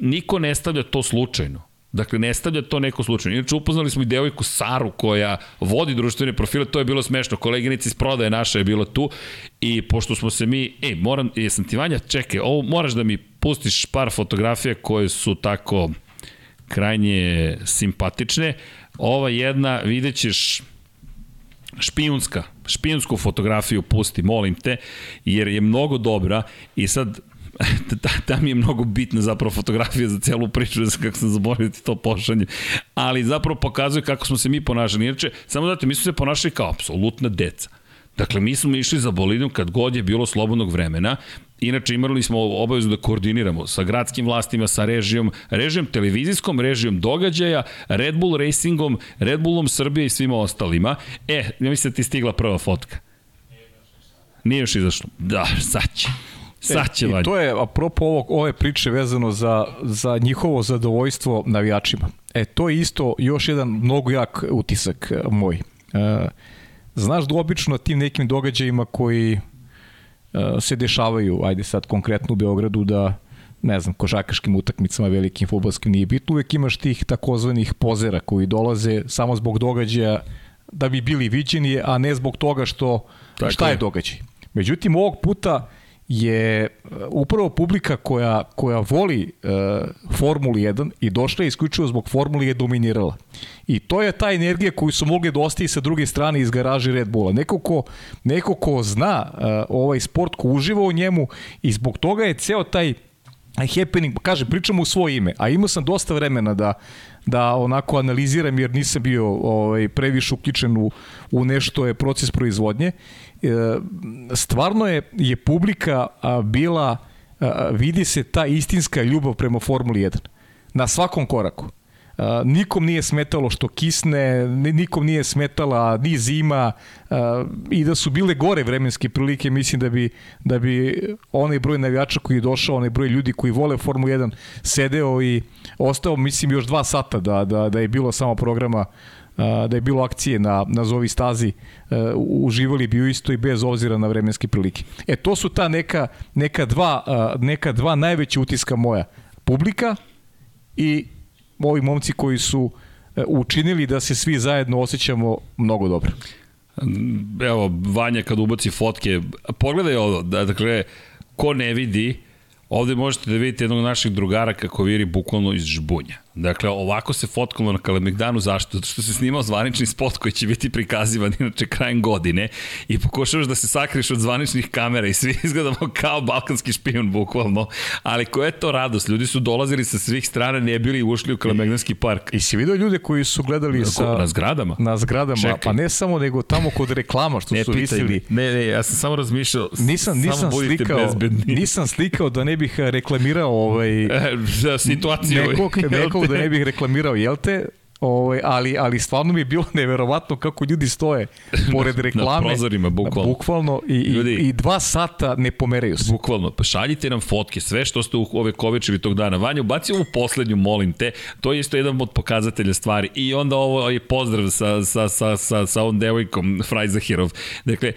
niko ne stavlja to slučajno. Dakle, ne stavlja to neko slučajno. Inače, upoznali smo i devojku Saru koja vodi društvene profile, to je bilo smešno. Koleginica iz prodaje naša je bila tu i pošto smo se mi, e, moram, jesam ti Vanja, čekaj, ovo moraš da mi pustiš par fotografija koje su tako krajnje simpatične. Ova jedna, vidjet ćeš, špijunska, špijunsku fotografiju pusti, molim te, jer je mnogo dobra i sad ta mi je mnogo bitna zapravo fotografija za celu priču, za kako sam zaboravio ti to pošanje, ali zapravo pokazuje kako smo se mi ponašali. Inače, samo da te, mi smo se ponašali kao apsolutna deca. Dakle, mi smo išli za bolidom kad god je bilo slobodnog vremena. Inače, imali smo obavezu da koordiniramo sa gradskim vlastima, sa režijom, režijom televizijskom, režijom događaja, Red Bull Racingom, Red Bullom Srbije i svima ostalima. E, ja mislim da ti stigla prva fotka. Nije još izašlo. Da, sad će. Sad će e, I to je, apropo ovog, ove priče vezano za, za njihovo zadovoljstvo navijačima. E, to je isto još jedan mnogo jak utisak e, moj. E, Znaš da obično tim nekim događajima koji uh, se dešavaju, ajde sad konkretno u Beogradu, da ne znam, košakaškim utakmicama, velikim futbolskim nije bitno, uvek imaš tih takozvanih pozera koji dolaze samo zbog događaja da bi bili viđeni, a ne zbog toga što Tako šta je, je događaj. Međutim, ovog puta je e, upravo publika koja, koja voli uh, Formulu 1 i došla je isključivo zbog Formule je dominirala. I to je ta energija koju su mogli dosti sa druge strane iz garaži Red Bulla. Neko ko, neko ko zna uh, ovaj sport, ko uživa u njemu i zbog toga je ceo taj happening, kaže, pričamo u svoje ime, a imao sam dosta vremena da, da onako analiziram jer nisam bio ovaj, previše uključen u, u nešto je proces proizvodnje. Stvarno je, je publika bila, vidi se ta istinska ljubav prema Formuli 1 na svakom koraku. Nikom nije smetalo što kisne, nikom nije smetala ni zima i da su bile gore vremenske prilike, mislim da bi, da bi onaj broj navijača koji je došao, onaj broj ljudi koji vole Formulu 1 sedeo i ostao, mislim, još dva sata da, da, da je bilo samo programa da je bilo akcije na, na zovi stazi, uživali bi isto i bez obzira na vremenske prilike. E, to su ta neka, neka, dva, neka dva najveća utiska moja. Publika i ovi momci koji su e, učinili da se svi zajedno osjećamo mnogo dobro. Evo, Vanja kad ubaci fotke, pogledaj ovo, da, dakle, ko ne vidi, ovde možete da vidite jednog naših drugara kako viri bukvalno iz žbunja. Dakle, ovako se fotkalo na Kalemegdanu, zašto? Zato što se snimao zvanični spot koji će biti prikazivan inače krajem godine i pokušavaš da se sakriš od zvaničnih kamera i svi izgledamo kao balkanski špijun, bukvalno. Ali koja je to radost? Ljudi su dolazili sa svih strana, ne bili ušli u Kalemegdanski park. I si vidio ljude koji su gledali na, sa... Na zgradama? Na zgradama, Čekaj. pa ne samo nego tamo kod reklama što ne, su visili. Ne, ne, ja sam samo razmišljao, nisam, nisam slikao, bezbedni. Nisam slikao da ne bih reklamirao ovaj, e, situaciju. Nekog, nekog da ne bih reklamirao, jel te? Ovaj, ali, ali stvarno mi je bilo neverovatno kako ljudi stoje pored reklame. na prozorima, bukvalno. Bukvalno i, ljudi, i, i dva sata ne pomeraju se. Bukvalno. Pa šaljite nam fotke, sve što ste u ove kovečevi tog dana. Vanja, ubaci ovu poslednju, molim te. To je isto jedan od pokazatelja stvari. I onda ovo je pozdrav sa, sa, sa, sa, sa ovom devojkom Frajzahirov. Dakle,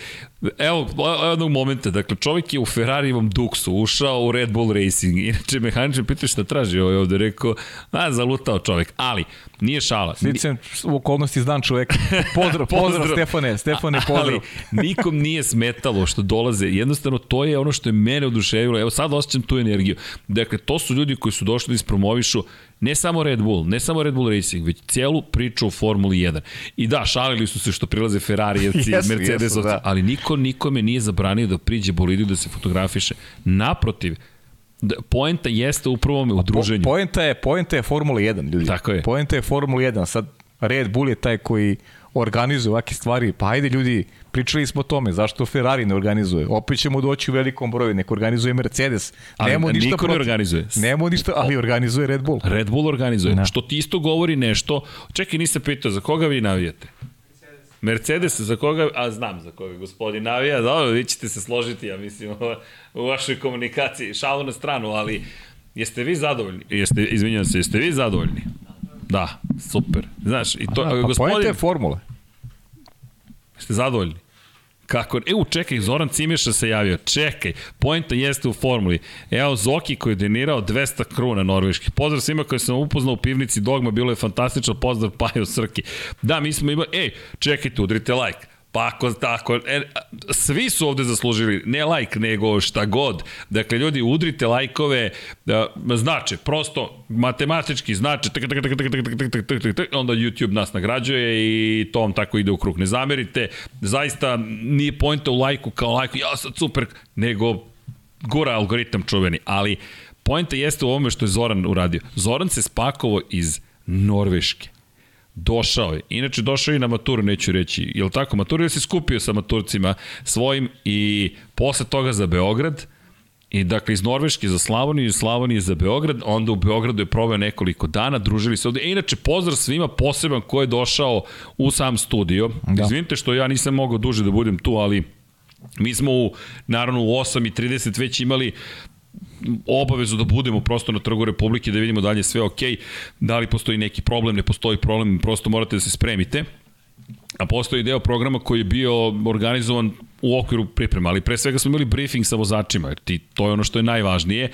Evo, jednog momenta, dakle, čovjek je u Ferrarivom Duxu ušao u Red Bull Racing. Inače, mehaničan pita šta traži ovaj ovde, rekao, a, zalutao čovjek. Ali, nije šala. Slicem u okolnosti znam čoveka. Pozdrav, pozdrav, Stefane, Stefane, pozdrav. Ali, nikom nije smetalo što dolaze. Jednostavno, to je ono što je mene oduševilo. Evo, sad osjećam tu energiju. Dakle, to su ljudi koji su došli da ispromovišu Ne samo Red Bull, ne samo Red Bull Racing, već celu priču o Formuli 1. I da, šalili su se što prilaze Ferrarijevci, yes, Mercedesovci, yes, da. ali niko nikome nije zabranio da priđe bolidu da se fotografiše. Naprotiv, Da, poenta jeste upravo u druženju. Po, poenta je, poenta je Formula 1, ljudi. Tako je. Poenta je Formula 1. Sad, Red Bull je taj koji organizuje ovakve stvari. Pa ajde ljudi, pričali smo o tome, zašto Ferrari ne organizuje? Opet ćemo doći u velikom broju, neko organizuje Mercedes. Ali Nemo ništa niko ne organizuje. Nemo ništa, ali organizuje Red Bull. Red Bull organizuje. Ne. Što ti isto govori nešto, čekaj, nisam pitao, za koga vi navijate? Mercedes za koga, a znam za koga gospodin navija, dobro, vi ćete se složiti, ja mislim, u vašoj komunikaciji, šalu na stranu, ali jeste vi zadovoljni? Jeste, izvinjam se, jeste vi zadovoljni? Da, super. Znaš, i to, Aha, pa gospodin... je formule. Ste zadovoljni? Kako? E, u, čekaj, Zoran Cimeša se javio. Čekaj, pojenta jeste u formuli. Evo, Zoki koji je denirao 200 kruna norveških. Pozdrav svima koji sam upoznao u pivnici Dogma, bilo je fantastično. Pozdrav Pajo Srki. Da, mi smo imali, ej, čekajte, udrite like. Pa ako tako, e, svi su ovde zaslužili, ne like, nego šta god. Dakle, ljudi, udrite lajkove, da, znače, prosto, matematički znače, tak, tak, tak, tak, tak, tak, tak, tak, tak, tak, onda YouTube nas nagrađuje i to vam tako ide u krug. Ne zamerite, zaista nije pojenta u lajku kao lajku, ja sam super, nego gura algoritam čuveni, ali pojenta jeste u ovome što je Zoran uradio. Zoran se spakovo iz Norveške došao je. Inače, došao je i na maturu, neću reći. Je li tako? Maturu je se skupio sa maturcima svojim i posle toga za Beograd, I dakle, iz Norveške za Slavoniju, iz Slavonije za Beograd, onda u Beogradu je probao nekoliko dana, družili se ovde. E, inače, pozdrav svima poseban ko je došao u sam studio. Da. Izvinite što ja nisam mogao duže da budem tu, ali mi smo u, naravno u 8.30 već imali obavezu da budemo prosto na trgu Republike da vidimo da li je sve ok, da li postoji neki problem, ne postoji problem, prosto morate da se spremite. A postoji deo programa koji je bio organizovan u okviru priprema, ali pre svega smo imali briefing sa vozačima, jer ti, to je ono što je najvažnije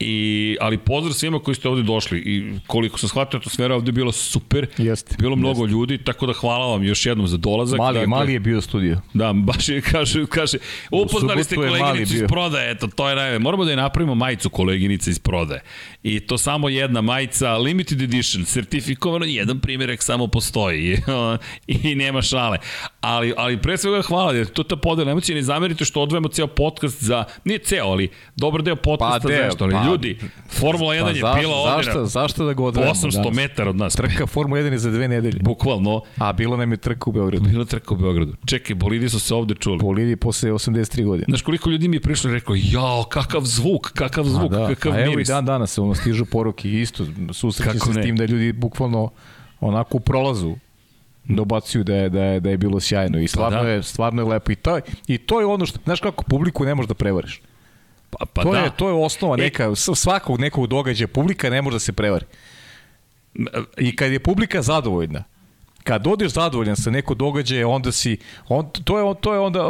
I, ali pozdrav svima koji ste ovde došli i koliko sam shvatio, atmosfera ovde je bila super. Jeste. Bilo mnogo jest. ljudi, tako da hvala vam još jednom za dolazak. Mali, dakle, mali je bio studio. Da, baš je, kaže, kaže upoznali ste koleginicu iz prodaje, eto, to je najve. Moramo da je napravimo majicu koleginice iz prodaje. I to samo jedna majica, limited edition, sertifikovano, jedan primjerek samo postoji i nema šale. Ali, ali pre svega hvala, jer to ta podela emocija, ne zamerite što odvojamo ceo podcast za, nije ceo, ali dobar deo podcasta pa, deo, za nešto, ali pa, ljudi, Formula 1 pa, je bila ovdje zašto, zašto da ga odvojamo 800 metara od nas. Trka Formula 1 je za dve nedelje. Bukvalno. A bilo nam je trka u Beogradu. Bilo trka u Beogradu. Čekaj, bolidi su se ovde čuli. Bolidi posle 83 godine. Znaš koliko ljudi mi je prišlo i rekao, jao, kakav zvuk, kakav zvuk, A, da. kakav A evo miris. i dan danas se ono stižu poruke isto, susreće se s tim da ljudi bukvalno onako u prolazu dobacuju da je, da je, da je bilo sjajno i stvarno, pa da. je, stvarno je lepo i to, i to je ono što, znaš kako publiku ne možeš da prevariš. Pa, pa to, da. je, to je osnova neka, e, svakog nekog događaja, publika ne može da se prevari. I kad je publika zadovoljna, kad odeš zadovoljan sa neko događaje, onda si, on, to, je, to je onda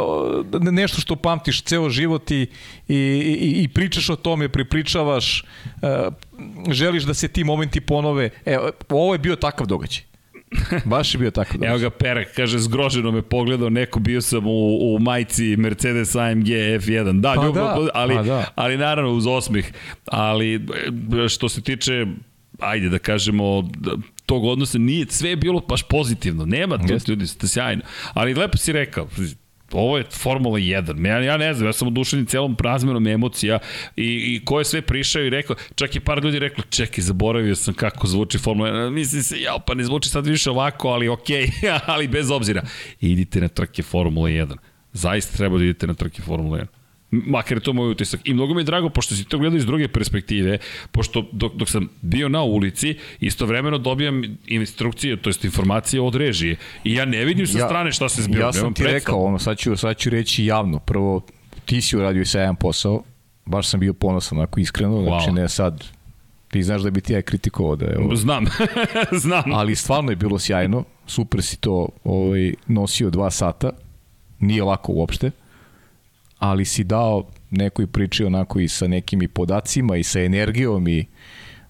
nešto što pamtiš ceo život i, i, i, i pričaš o tome, pripričavaš, uh, želiš da se ti momenti ponove. E, ovo je bio takav događaj. Baš je bio tako Evo ga Perek, kaže, zgroženo me pogledao, neko bio sam u, u majci Mercedes AMG F1. Da, pa ljubav, da, ali, pa da. ali naravno uz osmih. Ali što se tiče ajde da kažemo tog odnosa nije sve je bilo baš pozitivno. Nema to ljudi, ste sjajno. Ali lepo si rekao, ovo je Formula 1. Ja, ja ne znam, ja sam oduševljen celom razmenom emocija i, i ko je sve prišao i rekao, čak i par ljudi reklo, čekaj, zaboravio sam kako zvuči Formula 1. Mislim se, ja, pa ne zvuči sad više ovako, ali okej, okay, ali bez obzira. Idite na trke Formula 1. Zaista treba da idete na trke Formula 1 makar je to moj utisak. I mnogo mi je drago, pošto si to gledao iz druge perspektive, pošto dok, dok sam bio na ulici, istovremeno dobijam instrukcije, to jest informacije od režije. I ja ne vidim sa ja, strane šta se zbio. Ja sam ti predstav. rekao, ono, sad ću, sad ću reći javno. Prvo, ti si uradio sjajan posao, baš sam bio ponosan, onako iskreno, wow. znači ne sad Ti znaš da bi ti ja kritikovao da je ovo... Znam, znam. Ali stvarno je bilo sjajno, super si to ovaj, nosio dva sata, nije lako uopšte ali si dao nekoj priči onako i sa nekim i podacima i sa energijom i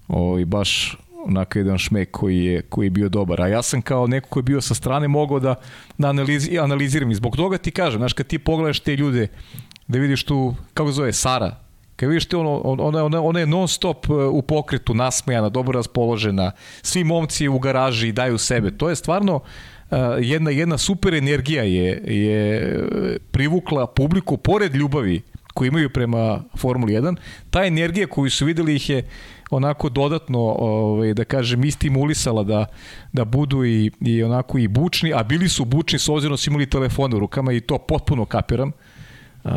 ovaj, baš onako jedan šmek koji je, koji je bio dobar. A ja sam kao neko koji je bio sa strane mogao da, da analizi, analiziram i zbog toga ti kažem, znaš, kad ti pogledaš te ljude, da vidiš tu, kako zove, Sara, kad vidiš te ono, ona, ona, ona je non stop uh, u pokretu, nasmejana, dobro raspoložena, svi momci u garaži daju sebe, to je stvarno uh, jedna, jedna super energija je, je privukla publiku pored ljubavi koju imaju prema Formuli 1. Ta energija koju su videli ih je onako dodatno ovaj da kažem istimulisala da da budu i i onako i bučni, a bili su bučni s obzirom da su imali telefone u rukama i to potpuno kapiram. Uh,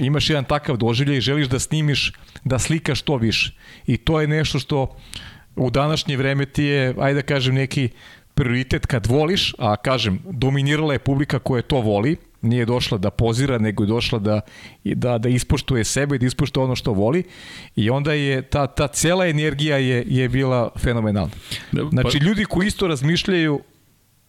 imaš jedan takav doživljaj i želiš da snimiš, da slikaš to više. I to je nešto što u današnje vreme ti je, ajde da kažem, neki prioritet kad voliš, a kažem, dominirala je publika koja to voli, nije došla da pozira, nego je došla da, da, da ispoštuje sebe, da ispoštuje ono što voli i onda je ta, ta cela energija je, je bila fenomenalna. Da, pa- znači, ljudi koji isto razmišljaju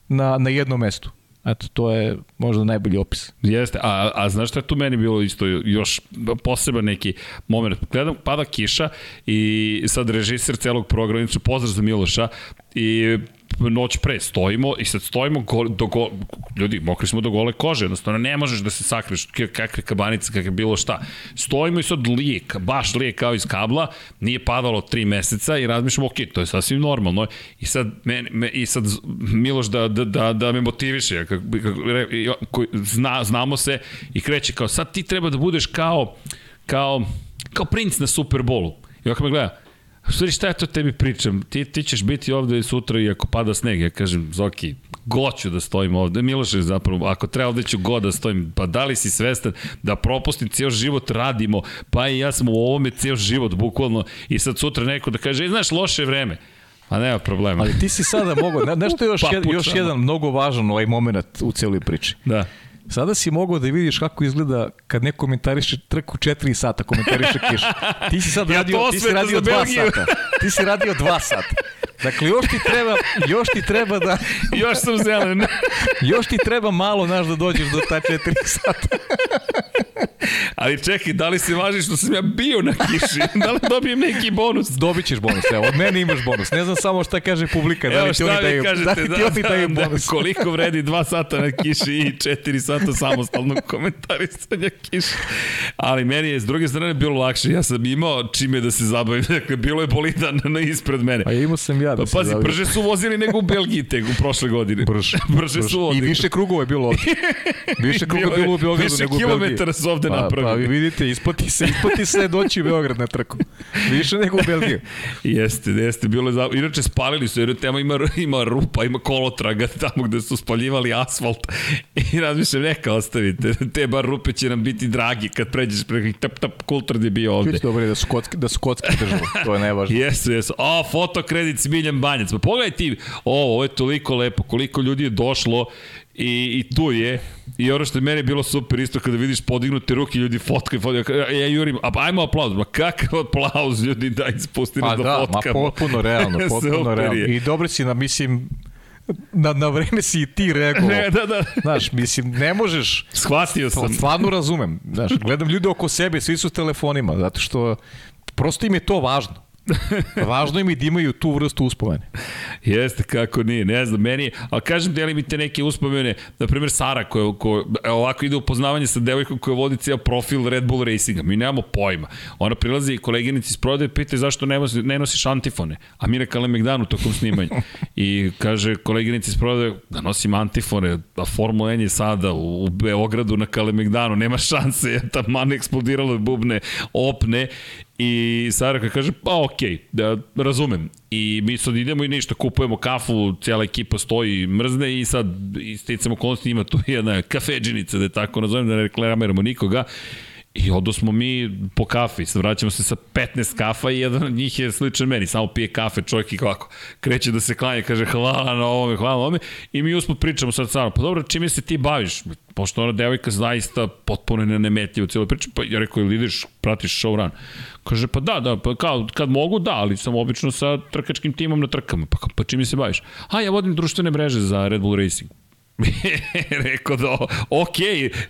na, na jednom mestu. Eto, to je možda najbolji opis. Jeste, a, a znaš šta je tu meni bilo isto još poseban neki moment. Gledam, pada kiša i sad režiser celog programa, pozdrav za Miloša, i noć pre stojimo i sad stojimo go, do go, ljudi, mokri smo do gole kože, jednostavno ne možeš da se sakriš kakve kabanice, kakve bilo šta. Stojimo i sad lijek, baš lijek kao iz kabla, nije padalo tri meseca i razmišljamo, ok, to je sasvim normalno. I sad, me, me, i sad Miloš da, da, da, da me motiviše, kako, kako, zna, znamo se i kreće kao, sad ti treba da budeš kao, kao, kao princ na Superbolu. I ovako me gleda, Stvari, šta ja to tebi pričam? Ti, ti ćeš biti ovde sutra i ako pada sneg, ja kažem, Zoki, goću da stojim ovde. Miloše, zapravo, ako treba ovde ću god da stojim. Pa da li si svestan da propustim cijel život radimo, pa i ja sam u ovome cijel život, bukvalno, i sad sutra neko da kaže, e, znaš, loše vreme. A nema problema. Ali ti si sada mogao, nešto je još, pa, jed, još jedan mnogo važan ovaj moment u cijeloj priči. Da. Sada si mogao da vidiš kako izgleda kad neko komentariše trku 4 sata, komentariše kiš. Ti si sad radio, ja ti si radio 2 sata. Ti si radio 2 sata. Dakle, još ti treba, još ti treba da... još sam zelen. još ti treba malo, znaš, da dođeš do ta 4 sata. Ali čekaj, da li se važi što sam ja bio na kiši? Da li dobijem neki bonus? Dobit ćeš bonus, evo, od mene imaš bonus. Ne znam samo šta kaže publika, da li ti oni daju, kažete, da li ti oni da, daju da, bonus. Da, koliko vredi 2 sata na kiši i 4 sata samostalnog komentarisanja kiši. Ali meni je s druge strane bilo lakše. Ja sam imao čime da se zabavim. Dakle, bilo je bolidan na ispred mene. Pa imao sam ja da pa, Pazi, brže su vozili nego u Belgiji tek u prošle godine. Brže. brže, su vozili. I više krugova je bilo ovde. Više krugova je bilo u Beogradu nego u Belgiji. Više kilometara su ovde pa, napravili. Pa vi vidite, isplati se, isplati se doći u Beograd na trku. Više nego u Belgiju. jeste, jeste, bilo je za... Inače spalili su, jer tema ima, ima rupa, ima kolotraga tamo gde su spaljivali asfalt. I razmišljam, neka ostavite, te bar rupe će nam biti dragi kad pređeš preko tap tap kultur je bio ovde. Dobro je da su kocki, da su kocki to je najvažnije. jesu, jesu. O, fotokredit Smiljan Banjac. Pa pogledaj ti, o, ovo je toliko lepo, koliko ljudi je došlo i, i tu je. I ono što je meni bilo super isto kada vidiš podignute ruke ljudi fotkaju, fotkaju. Ja, ja jurim, a ajmo aplauz. Ma kakav aplauz ljudi da ispusti nas da, da fotkamo. Ma potpuno realno, potpuno realno. I dobro si na, mislim, na, na vreme si i ti reagovao. Ne, da, da. Znaš, mislim, ne možeš... Shvatio sam. Stvarno razumem. Znaš, gledam ljude oko sebe, svi su s telefonima, zato što prosto im je to važno. Važno im je da imaju tu vrstu uspomene. Jeste, kako nije, ne znam, meni, ali kažem, deli mi te neke uspomene, na primjer Sara, koja, koja ovako ide u poznavanje sa devojkom koja vodi cijel profil Red Bull Racinga, mi nemamo pojma. Ona prilazi i koleginici iz prodaje, pita zašto ne, nosi, ne nosiš antifone, a mi na Kalemegdanu tokom snimanja. I kaže koleginici iz prodaje da nosim antifone, a Formula N je sada u, u Beogradu na Kalemegdanu, nema šanse, jer ta man eksplodiralo bubne, opne I Saraka kaže, pa okej, okay, da, razumem. I mi sad idemo i ništa, kupujemo kafu, cijela ekipa stoji mrzne i sad isticamo okolnosti ima tu jedna kafeđinica, da je tako nazovem, da ne reklamiramo nikoga. I odo smo mi po kafi, vraćamo se sa 15 kafa i jedan od njih je sličan meni, samo pije kafe, čovjek i kako, kreće da se klanje, kaže hvala na ovome, hvala na ovome, i mi uspod pričamo sad samo, pa dobro, čime se ti baviš? Pošto ona devojka zaista potpuno nemetljiva u cijeloj priči, pa ja rekao, ili ideš, pratiš show run? Kaže, pa da, da, pa kao, kad mogu, da, ali sam obično sa trkačkim timom na trkama. Pa, pa čime se baviš? A, ja vodim društvene mreže za Red Bull Racing. rekao da, ok,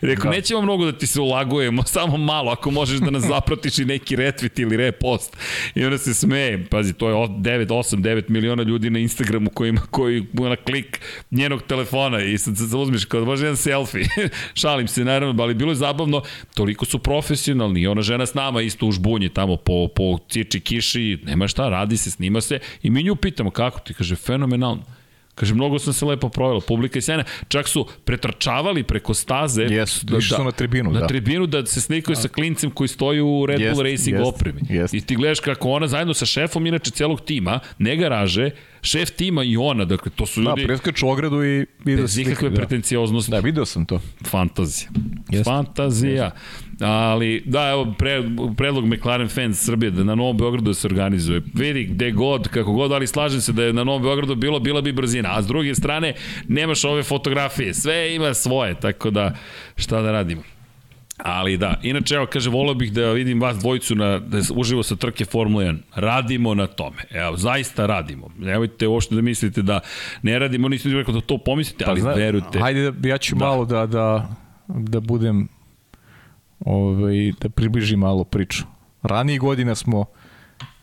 rekao, da. nećemo mnogo da ti se ulagujemo, samo malo, ako možeš da nas zapratiš i neki retweet ili repost. I onda se smeje, pazi, to je 9, 8, 9 miliona ljudi na Instagramu koji ima, koji na klik njenog telefona i sad se uzmeš kao da može jedan selfie. Šalim se, naravno, ali bilo je zabavno, toliko su profesionalni. I ona žena s nama isto u žbunji tamo po, po ciči kiši, nema šta, radi se, snima se. I mi nju pitamo kako ti, kaže, fenomenalno Kaže, mnogo sam se lepo provjela, publika i sjena. Čak su pretrčavali preko staze. Jesu, da, da, na tribinu. Na da. tribinu da se slikaju sa klincem koji stoji u Red Bull jest, Racing jest, opremi. Jest. I ti gledaš kako ona zajedno sa šefom, inače celog tima, ne garaže, šef tima i ona, dakle, to su da, ljudi... Da, preskaču ogradu i... i bez da ikakve da. pretencioznosti. Da, video sam to. Fantazija. Jest. Fantazija. Jest. Ali, da, evo, pre, predlog McLaren fans Srbije da na Novom Beogradu se organizuje. Vidi, gde god, kako god, ali slažem se da je na Novom Beogradu bilo, bila bi brzina. A s druge strane, nemaš ove fotografije. Sve ima svoje, tako da, šta da radimo. Ali da, inače, evo, kaže, volio bih da vidim vas dvojicu na, da uživo sa trke Formula 1. Radimo na tome. Evo, zaista radimo. Nemojte uopšte da mislite da ne radimo, nisam rekao da to pomislite, pa ali pa, verujte. Hajde, ja ću da. malo da, da, da budem ovaj, da približim malo priču. Ranije godina smo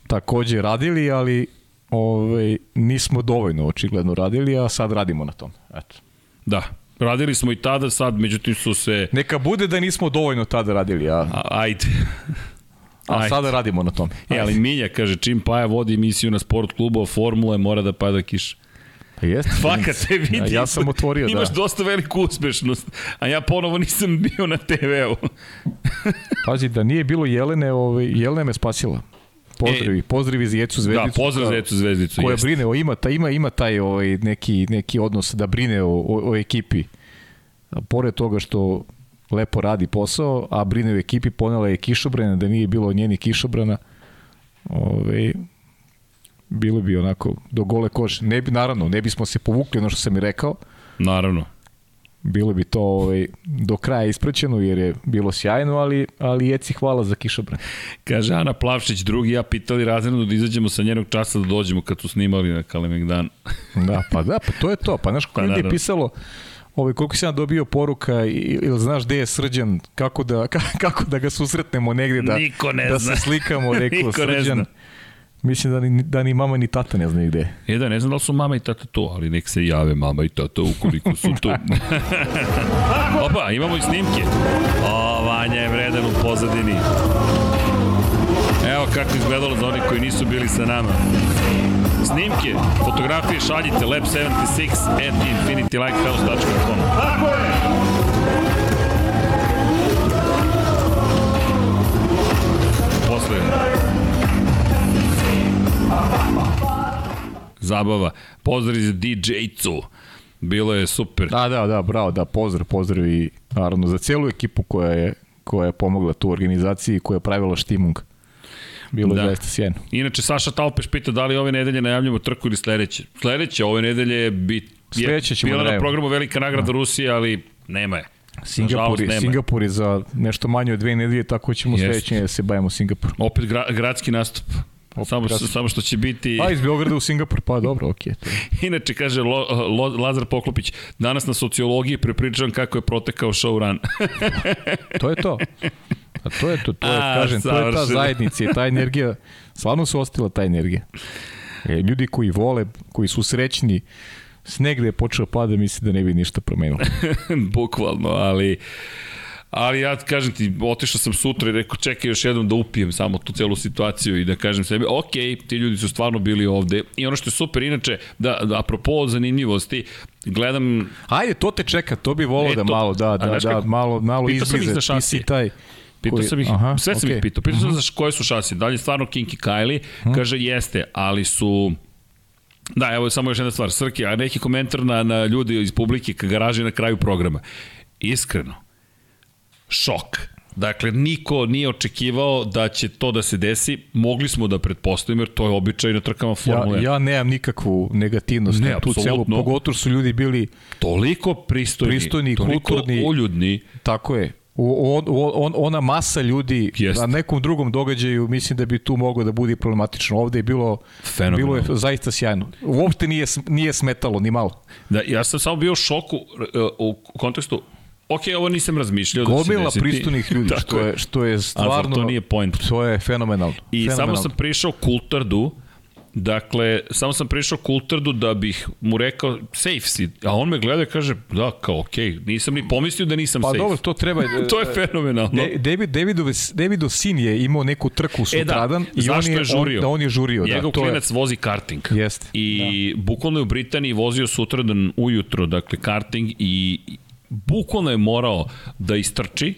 takođe radili, ali ovaj, nismo dovoljno očigledno radili, a sad radimo na tom. Eto. Da, radili smo i tada, sad međutim su se... Neka bude da nismo dovoljno tada radili, a, A, ajde. a Ajde. sada radimo na tom. E, ali Milja kaže, čim Paja vodi emisiju na sport klubu o formule, mora da pada kiša. Pa jeste. Fakat se vidi. Ja, sam otvorio, Imaš da. dosta veliku uspešnost, a ja ponovo nisam bio na TV-u. Pazi, da nije bilo Jelene, ovaj, Jelena me spasila. Pozdravi, E, pozdravi za Jecu Da, Zvezdicu. pozdrav za koja- Ecu Zvezdicu. koja jeste. brine, o, ima, ta, ima, ima taj ovaj, neki, neki odnos da brine o, o, o ekipi. A Pored toga što lepo radi posao, a brine o ekipi, ponela je kišobrana, da nije bilo njeni kišobrana, ovaj, bilo bi onako do gole kože. Ne bi, naravno, ne bismo se povukli ono što sam i rekao, Naravno. bilo bi to ovaj, do kraja ispraćeno jer je bilo sjajno, ali, ali Jeci hvala za kišobran. Kaže Ana Plavšić, drugi ja pitali razredno da izađemo sa njenog časa da dođemo kad su snimali na Kalemegdan. Da, pa da, pa to je to. Pa znaš, Pa kako ljudi je pisalo, ovaj, koliko sam dobio poruka, ili znaš gde je Srđan, kako da, kako da ga susretnemo negde, da, Niko ne da zna. se slikamo, rekao Niko ne Srđan. zna. Mislim da ni, da ni mama ni tata ne znaju gde. je. E da, ne znam da li su mama i tata tu, ali nek se jave mama i tata ukoliko su tu. Opa, imamo i snimke. O, Vanja je vredan u pozadini. Evo kako izgledalo za oni koji nisu bili sa nama. Snimke, fotografije šaljite lab76 at infinitylighthouse.com Posle zabava. Pozdrav za DJ-cu. Bilo je super. Da, da, da, bravo, da, pozdrav, pozdrav i naravno za celu ekipu koja je, koja je pomogla tu organizaciji, koja je pravila štimung. Bilo Da. je zaista sjajno. Inače, Saša Talpeš pita da li ove nedelje najavljamo trku ili sledeće. Sledeće, ove nedelje je bit, Sledeće ćemo bila da na programu Velika nagrada Rusije, ali nema je. Singapur, nema. Singapur je za nešto manje od dve nedelje, tako ćemo sledeće da se bavimo Singapurom. Opet gra, gradski nastup. Samo, gradski. samo što će biti... A iz Beograda u Singapur, pa dobro, okej. je. Inače, kaže Lo, Lo, Lazar Poklopić, danas na sociologiji prepričavam kako je protekao showrun. To je to. A to je to, to je, A, kažem, to je ta zajednica i ta energija, stvarno se ostila ta energija. E, ljudi koji vole, koji su srećni, sneg da je počeo pada, misli da ne bi ništa promenilo. Bukvalno, ali... Ali ja kažem ti, otišao sam sutra i rekao čekaj još jednom da upijem samo tu celu situaciju i da kažem sebi, ok, ti ljudi su stvarno bili ovde. I ono što je super, inače, da, da apropo zanimljivosti, gledam Ajde, to te čeka, to bi volao E, da to- malo, da, da, da, kako? malo, malo Pitao sam ih izblize. Ti si taj... Pitao koji- sam ih, aha, sve sam okej. ih pitao. Pitao sam za š- koje su šasije. Da li je stvarno Kinky Kylie? Kaže, jeste, ali su... Da, evo samo još jedna stvar. Srki, a neki komentar na, na ljudi iz publike ka garaži na kraju programa. Iskreno, šok. Dakle, niko nije očekivao da će to da se desi. Mogli smo da pretpostavimo, jer to je običaj na trkama Formule. Ja, ja nemam nikakvu negativnost Ne, na tu celu, pogotovo su ljudi bili, Toliko pristojni, Pristojni, toliko kulturni. uljudni. tako je, on, on, ona masa ljudi Jeste. na nekom drugom događaju mislim da bi tu moglo da bude problematično. Ovde je bilo Fenomenalno. bilo je zaista sjajno. Uopšte nije nije smetalo ni malo. Da, ja sam samo bio u šoku uh, u kontekstu Ok, ovo nisam razmišljao da će Gomila desiti. pristojnih ljudi Tako što je što je stvarno to nije point? To je fenomenalno. I fenomenalno. samo sam prišao Kultardu, Dakle, samo sam prišao Kultardu da bih mu rekao safe si, a on me gleda i kaže da, kao okej, okay. nisam ni pomislio da nisam Pa safe. dobro, to treba... to je fenomenalno. Ne, David, Davidov, sin je imao neku trku sutradan e, da, i on je, je žurio? On, da on je žurio. Njegov da, klinac vozi karting. Jeste, I da. bukvalno je u Britaniji vozio sutradan ujutro, dakle karting i bukvalno je morao da istrči,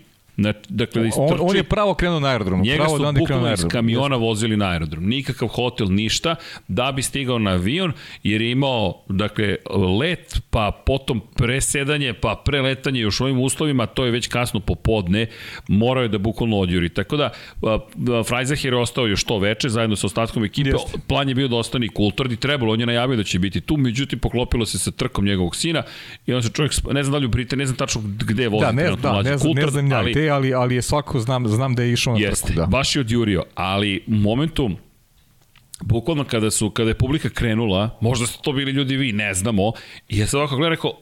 dakle da. On, on je pravo krenuo na aerodrom. Njega pravo su da bukvalno iz kamiona vozili na aerodrom. Nikakav hotel, ništa, da bi stigao na avion, jer je imao, dakle, let, pa potom presedanje, pa preletanje još u ovim uslovima, to je već kasno popodne, morao je da bukvalno odjuri. Tako da, Freizahir je ostao još to veče, zajedno sa ostatkom ekipe, Jeste. plan je bio da ostane i kulturni, i trebalo, on je najavio da će biti tu, međutim, poklopilo se sa trkom njegovog sina i on se čovjek, ne znam da li u Britaniji, ne znam tačno gde vozi Da, ne, trenutno da, mlađi ne, znam, ne znam ali- gde, ali, ali je svako, znam, znam da je išao na Jeste, trku. Da. baš je odjurio, ali u momentu bukvalno kada su kada je publika krenula, možda ste to bili ljudi vi, ne znamo, i ja sam ovako gledao rekao,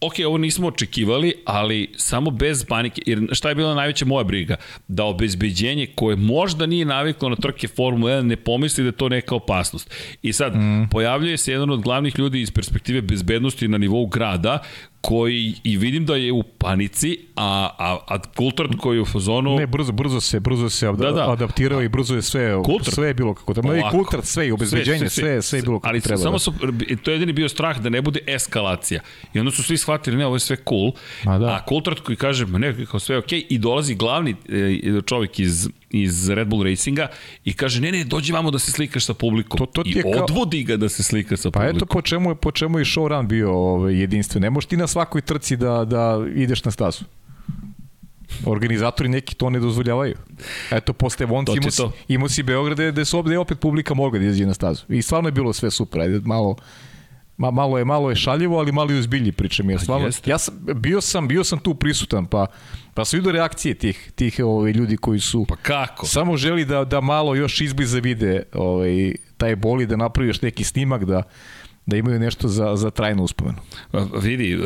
ok, ovo nismo očekivali, ali samo bez panike, jer šta je bila najveća moja briga? Da obezbeđenje koje možda nije naviklo na trke Formule 1 ne pomisli da je to neka opasnost. I sad, mm. pojavljuje se jedan od glavnih ljudi iz perspektive bezbednosti na nivou grada, koji i vidim da je u panici, a, a, a Coulthard koji je u fazonu... Ne, brzo, brzo se, brzo se da, da. adaptirao i brzo je sve, Coulthard. sve je bilo kako treba. I Coulthard sve i obezbeđenje, sve, sve, sve, sve je bilo kako ali treba. Samo su, to je jedini bio strah da ne bude eskalacija. I onda su svi shvatili, ne, ovo je sve cool. A, da. a Coulthard koji kaže, ne, kao sve je okej, okay, i dolazi glavni e, čovjek iz iz Red Bull Racinga i kaže ne ne dođi vamo da se slikaš sa publikom to, to i kao... odvodi ga da se slika sa pa publikom. Pa eto po čemu je po čemu je showrun bio ovaj jedinstven. Ne možeš ti na svakoj trci da da ideš na stazu. Organizatori neki to ne dozvoljavaju. Eto, posle Vonci imao si, imao si Beograde gde su ovde opet publika mogla da izađe na stazu. I stvarno je bilo sve super. Ajde, malo, ma, malo je malo je šaljivo, ali malo je uzbilji pričam. Ja, stvarno, ja sam, bio sam, bio sam tu prisutan, pa Pa su vidio reakcije tih, tih ovaj, ljudi koji su pa kako? samo želi da, da malo još izbliza vide ovaj, taj boli, da napravi još neki snimak, da, da imaju nešto za, za trajnu uspomenu. Vidi,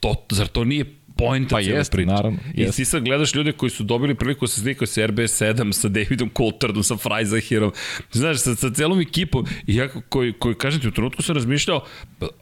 to, zar to nije poenta pa jest, priča. naravno. Jest. I ti sad gledaš ljude koji su dobili priliku da se slikaju sa RB7, sa Davidom Coulthardom, sa Freizahirom, znaš, sa, sa celom ekipom. I ja koji, koji kažem ti, u trenutku sam razmišljao,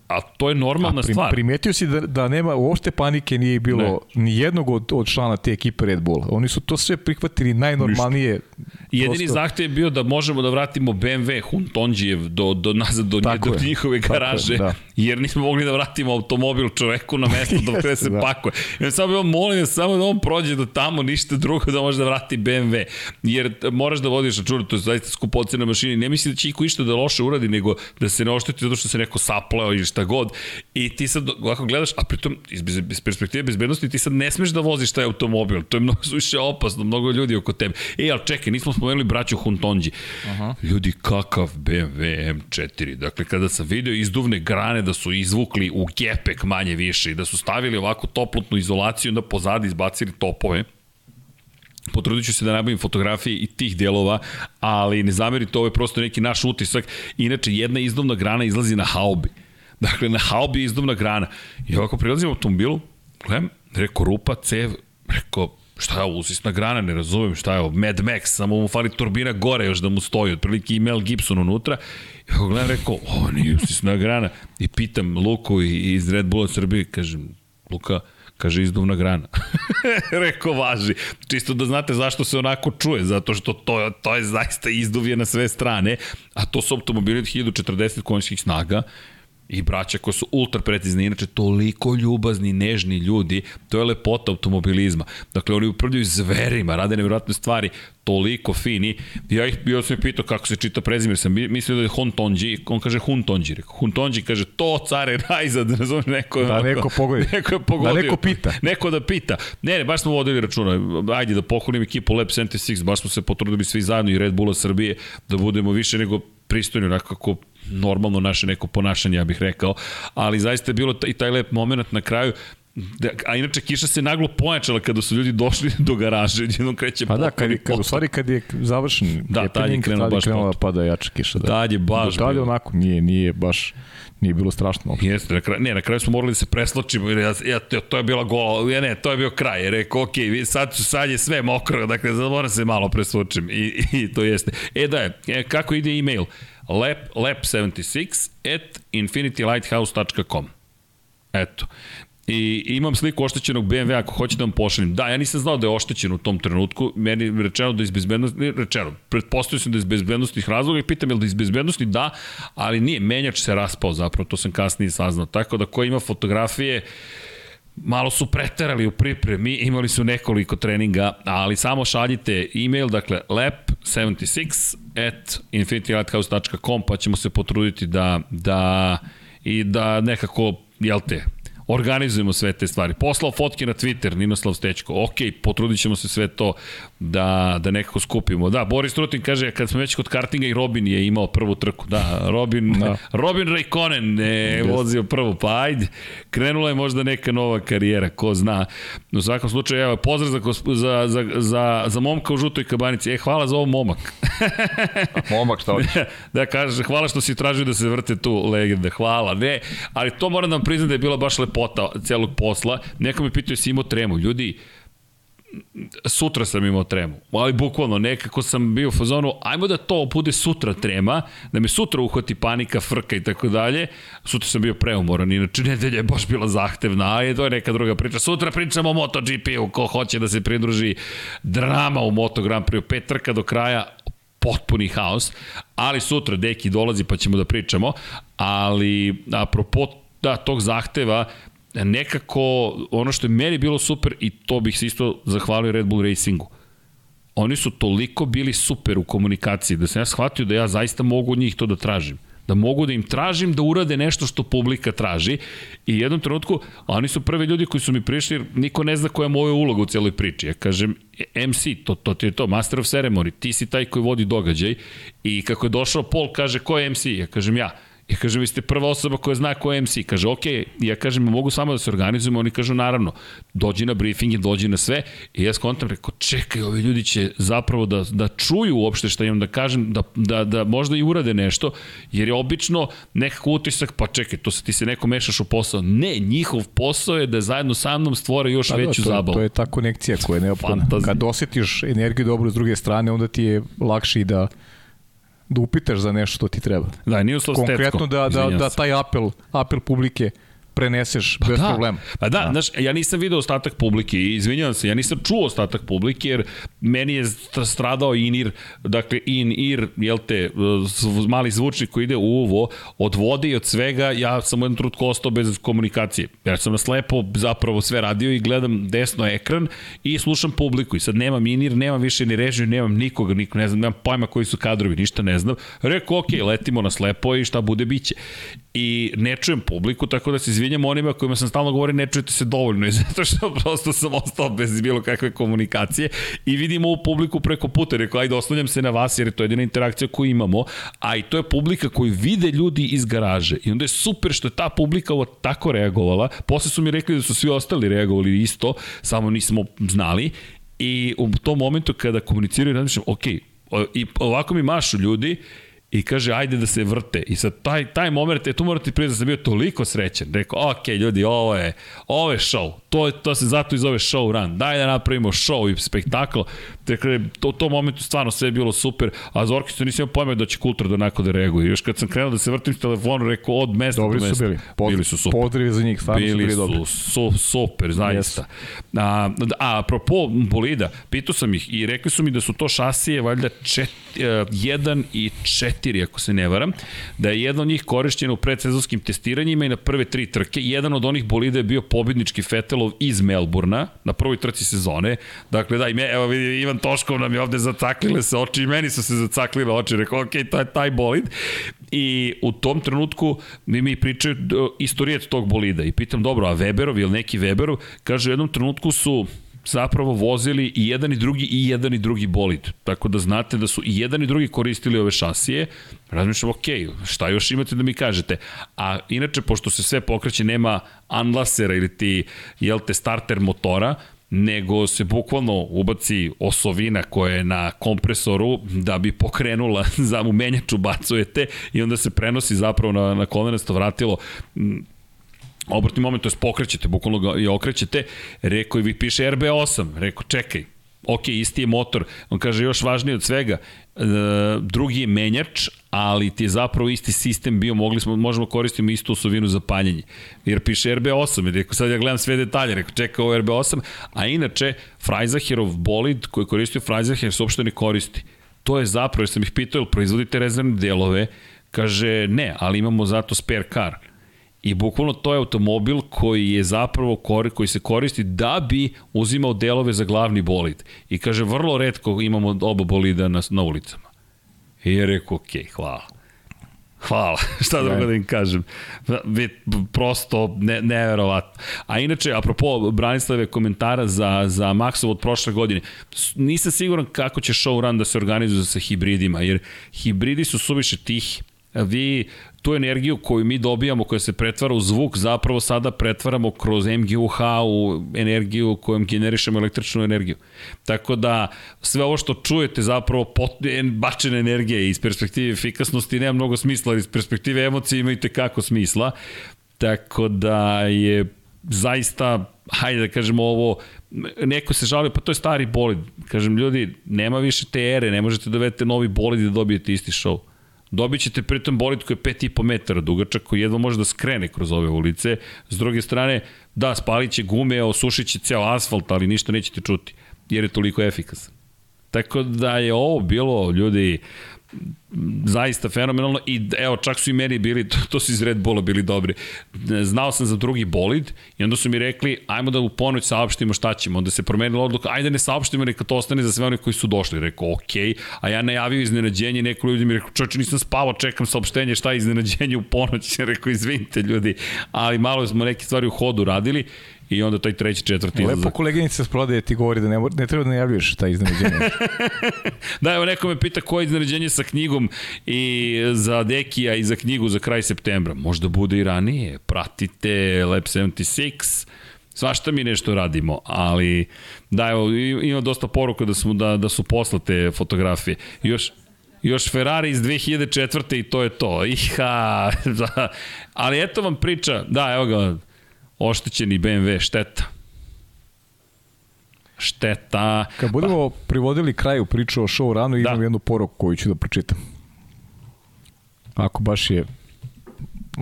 a to je normalna a prim, stvar. Primetio si da, da nema uopšte panike nije bilo ne. ni jednog od, od člana te ekipe Red Bull. Oni su to sve prihvatili najnormalnije. Ništa. Jedini prosto... zahtev je bio da možemo da vratimo BMW Huntonđijev do, do nazad do, do njihove garaže, je, da. Jer nismo mogli da vratimo automobil čoveku na mesto do gde se da. pakuje. Ja samo bih molim samo da on prođe do tamo, ništa drugo da može da vrati BMW. Jer moraš da vodiš računa, to je zaista skupocena mašina. Ne misli da će iko išta da loše uradi, nego da se ne ošteti zato što se neko sapleo ili šta god. I ti sad ovako gledaš, a pritom iz, iz perspektive bezbednosti ti sad ne smeš da voziš taj automobil. To je mnogo suše opasno, mnogo ljudi oko tebe. E, ali čekaj, nismo spomenuli braću Huntonđi. Aha. Ljudi, kakav BMW M4. Dakle, kada sam video izduvne grane da su izvukli u gepek manje više i da su stavili ovako toplotnu izolaciju, onda pozadi izbacili topove, potrudit ću se da nabavim fotografije i tih dijelova, ali ne zamerite, ovo je prosto neki naš utisak. Inače, jedna izduvna grana izlazi na haubi. Dakle, na haubi je izduvna grana. I ovako prilazim u automobilu, gledam, rekao, rupa, cev, rekao, šta je ovo, usisna grana, ne razumem šta je ovo, Mad Max, samo mu fali turbina gore još da mu stoji, otprilike i Mel Gibson unutra. I ako gledam, rekao, ovo nije usisna grana. I pitam Luku iz Red Bulla Srbije, kažem, Luka, Kaže, izduvna grana. Rekao, važi. Čisto da znate zašto se onako čuje, zato što to, to je zaista izduvje na sve strane, a to su automobili od 1040 konjskih snaga, i braća koji su ultra precizni, inače toliko ljubazni, nežni ljudi, to je lepota automobilizma. Dakle, oni upravljaju zverima, rade nevjerojatne stvari, toliko fini. Ja ih bio sam pitao kako se čita prezime, sam mislio da je Hontonji, on kaže Huntonji, rekao. Huntonji kaže to care najzad, razumiješ, neko da neko pogodi. Neko je pogodio. Da neko pita. Neko da pita. Ne, ne, baš smo vodili računa. Ajde da pohvalim ekipu Lab 76, baš smo se potrudili svi zajedno i Red Bulla Srbije da budemo više nego pristojni, onako kako normalno naše neko ponašanje, ja bih rekao, ali zaista je bilo i taj lep moment na kraju, Da, a inače kiša se naglo pojačala kada su ljudi došli do garaže, jednom kreće Pa da, kad, kad, u stvari kad je završen da, tad je krenuo baš krenula da pada jača kiša. Da. Tad je baš Tad je onako, nije, nije baš nije bilo strašno. Jeste, na kraju, ne, na kraju smo morali da se preslačimo, jer ja, ja, to je bila gola, ja ne, to je bio kraj, jer rekao, ok, sad, sad je sve mokro, dakle, sad moram se malo preslučim i, i to jeste. E da je, e, kako ide e-mail? lap, lap76 at infinitylighthouse.com Eto. I imam sliku oštećenog BMW ako hoćete da vam pošaljem. Da, ja nisam znao da je oštećen u tom trenutku. Meni je rečeno da iz bezbednosti, rečeno, pretpostavio sam da iz bezbednostnih razloga i pitam je li da iz bezbednosti, da, ali nije, menjač se raspao zapravo, to sam kasnije saznao. Tako da ko ima fotografije, malo su preterali u pripremi, imali su nekoliko treninga, ali samo šaljite e-mail, dakle lap76 at infinitylighthouse.com pa ćemo se potruditi da, da i da nekako, jel te, organizujemo sve te stvari. Poslao fotke na Twitter, Ninoslav Stečko, ok, potrudit ćemo se sve to da, da nekako skupimo. Da, Boris Trutin kaže, kad smo već kod kartinga i Robin je imao prvu trku. Da, Robin, da. Robin Raikkonen je yes. vozio prvu, pa ajde, krenula je možda neka nova karijera, ko zna. U svakom slučaju, evo, pozdrav za, za, za, za, za momka u žutoj kabanici. E, hvala za ovo momak. momak, šta hoćeš? da kažeš, hvala što si tražio da se vrte tu legende, hvala. Ne, ali to moram da vam priznam da je bila baš lepota celog posla. Neko mi pitao si imao tremu. Ljudi, sutra sam imao tremu, ali bukvalno nekako sam bio u fazonu, ajmo da to bude sutra trema, da me sutra uhvati panika, frka i tako dalje. Sutra sam bio preumoran, inače nedelja je baš bila zahtevna, a je to je neka druga priča. Sutra pričamo o MotoGP-u, ko hoće da se pridruži drama u Moto Grand Prix, pet trka do kraja, potpuni haos, ali sutra deki dolazi pa ćemo da pričamo, ali apropo da, tog zahteva, nekako ono što je meni bilo super i to bih se isto zahvalio Red Bull Racingu. Oni su toliko bili super u komunikaciji da sam ja shvatio da ja zaista mogu od njih to da tražim. Da mogu da im tražim da urade nešto što publika traži i jednom trenutku oni su prvi ljudi koji su mi prišli niko ne zna koja je moja uloga u celoj priči. Ja kažem MC, to, to ti je to, Master of Ceremony, ti si taj koji vodi događaj i kako je došao Paul kaže ko je MC, ja kažem ja Ja kažem, vi ste prva osoba koja zna ko je MC. Kaže, ok, ja kažem, mogu samo da se organizujemo, oni kažu, naravno, dođi na briefing i dođi na sve. I ja skontam, rekao, čekaj, ovi ljudi će zapravo da, da čuju uopšte šta imam da kažem, da, da, da možda i urade nešto, jer je obično nekako utisak, pa čekaj, to se ti se neko mešaš u posao. Ne, njihov posao je da zajedno sa mnom stvore još pa da, veću to, zabavu. To je ta konekcija koja je neophodna. Kad osjetiš energiju dobro s druge strane, onda ti je lakše i da da upitaš za nešto što ti treba. Da, nije uslov Konkretno da, da, da taj apel, apel publike preneseš pa bez da. problema. Pa da, da, znaš, ja nisam video ostatak publike i izvinjavam se, ja nisam čuo ostatak publike jer meni je stradao in-ear, dakle in-ear, jel te, mali zvučnik koji ide u uvo, od vode i od svega, ja sam u jednom trutku ostao bez komunikacije. Ja sam na slepo zapravo sve radio i gledam desno ekran i slušam publiku i sad nemam in-ear, nemam više ni režiju, nemam nikoga, niko, ne znam, nemam pojma koji su kadrovi, ništa ne znam. Rekao, ok, letimo na slepo i šta bude biće i ne čujem publiku, tako da se izvinjam onima kojima sam stalno govorio ne čujete se dovoljno i zato što prosto sam ostao bez bilo kakve komunikacije i vidim ovu publiku preko puta, rekao ajde oslanjam se na vas jer je to jedina interakcija koju imamo, a i to je publika koju vide ljudi iz garaže. I onda je super što je ta publika ovo tako reagovala, posle su mi rekli da su svi ostali reagovali isto, samo nismo znali. I u tom momentu kada komuniciraju razmišljam, ok, i ovako mi mašu ljudi i kaže ajde da se vrte. I sad taj, taj moment, e, tu morate priznati da sam bio toliko srećan, rekao ok ljudi ovo je, ovo je show, to, to se zato i zove show run, daj da napravimo show i spektakl, dakle to, to momentu stvarno sve je bilo super, a za orkestru nisam imao pojma da će kultur da onako da reaguje, još kad sam krenuo da se vrtim s telefonu, rekao od mesta Dobri do mesta, su bili, Pozdrav, bili su super, pozdrav za njih, stvarno bili su bili dobri, su super, zaista. Yes. A, a apropo bolida, pitao sam ih i rekli su mi da su to šasije valjda čet, uh, jedan i četiri, ako se ne varam, da je jedno od njih korišćeno u predsezonskim testiranjima i na prve tri trke. Jedan od onih bolida je bio pobednički Fetelov iz Melburna na prvoj trci sezone. Dakle, da, i me, evo vidi, Ivan Toškov nam je ovde zacaklile se oči i meni su se zacaklile oči. Rekao, ok, taj, taj bolid. I u tom trenutku mi mi pričaju istorijet tog bolida i pitam, dobro, a Weberov ili neki Weberov, kaže, u jednom trenutku su zapravo vozili i jedan i drugi i jedan i drugi bolid. Tako da znate da su i jedan i drugi koristili ove šasije. Razmišljam, ok, šta još imate da mi kažete? A inače, pošto se sve pokreće, nema unlasera ili ti, jel te, starter motora, nego se bukvalno ubaci osovina koja je na kompresoru da bi pokrenula za mu menjaču bacujete i onda se prenosi zapravo na, na kolenasto vratilo obrtni moment, to je pokrećete, bukvalno ga i okrećete, rekao i vi piše RB8, rekao čekaj, ok, isti je motor, on kaže još važnije od svega, e, drugi je menjač, ali ti je zapravo isti sistem bio, mogli smo, možemo koristiti istu osovinu za paljenje. Jer piše RB8, jer rekao, sad ja gledam sve detalje, rekao, čekaj ovo RB8, a inače, Freizacherov bolid koji je koristio Freizacher se uopšte ne koristi. To je zapravo, jer sam ih pitao, proizvodite rezervne delove, kaže, ne, ali imamo zato spare car. I bukvalno to je automobil koji je zapravo kori, koji se koristi da bi uzimao delove za glavni bolid. I kaže, vrlo redko imamo oba bolida na, na ulicama. I je rekao, ok, hvala. Hvala, šta drugo da im kažem. Prosto ne, neverovatno. A inače, apropo Branislave komentara za, za Maxov od prošle godine, nisam siguran kako će show run da se organizuje sa hibridima, jer hibridi su suviše tihi vi tu energiju koju mi dobijamo, koja se pretvara u zvuk, zapravo sada pretvaramo kroz MGUH u energiju kojom generišemo električnu energiju. Tako da sve ovo što čujete zapravo pot, bačene energije iz perspektive efikasnosti nema mnogo smisla, iz perspektive emocije ima i tekako smisla. Tako da je zaista hajde da kažemo ovo, neko se žali, pa to je stari bolid. Kažem, ljudi, nema više te ere, ne možete da novi bolid da dobijete isti show. Dobit ćete pritom bolid koji je 5,5 metara dugačak, koji jedva može da skrene kroz ove ulice. S druge strane, da, spalit će gume, osušit će ceo asfalt, ali ništa nećete čuti, jer je toliko efikasan. Tako da je ovo bilo, ljudi, zaista fenomenalno i evo čak su i meni bili, to, to su iz Red Bulla bili dobri. Znao sam za drugi bolid i onda su mi rekli ajmo da u ponoć saopštimo šta ćemo. Onda se promenila odluka, ajde ne saopštimo, neka to ostane za sve one koji su došli. Rekao, ok, a ja najavio iznenađenje, neko ljudi mi rekao, čoče nisam spavao, čekam saopštenje šta je iznenađenje u ponoć. Rekao, izvinite ljudi, ali malo smo neke stvari u hodu radili i onda taj treći, četvrti izlazak. Lepo koleginica s prodaje ti govori da ne, ne treba da najavljuješ taj iznenađenje. da, evo neko me pita koje iznenađenje sa knjigom i za Dekija i za knjigu za kraj septembra. Možda bude i ranije. Pratite Lab 76, svašta mi nešto radimo, ali da, evo, ima dosta poruka da, smo, da, da su poslate fotografije. Još, još Ferrari iz 2004. i to je to. Iha, da. Ali eto vam priča, da, evo ga, oštećeni BMW, šteta. Šteta. Kad budemo pa. privodili kraju priču o show ranu, da. imam jednu poruku koju ću da pročitam. Ako baš je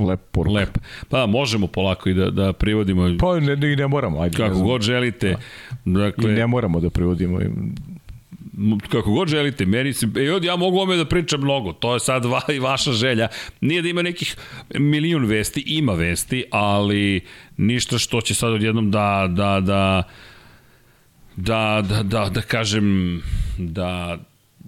lep poruk. Lep. Pa možemo polako i da, da privodimo. Pa ne, ne, ne moramo. Ajde, Kako god želite. Da. Dakle, I ne moramo da privodimo kako god želite, meni se, e, ja mogu ome da pričam mnogo, to je sad va, i vaša želja. Nije da ima nekih milion vesti, ima vesti, ali ništa što će sad odjednom da, da, da, da, da, da, da kažem, da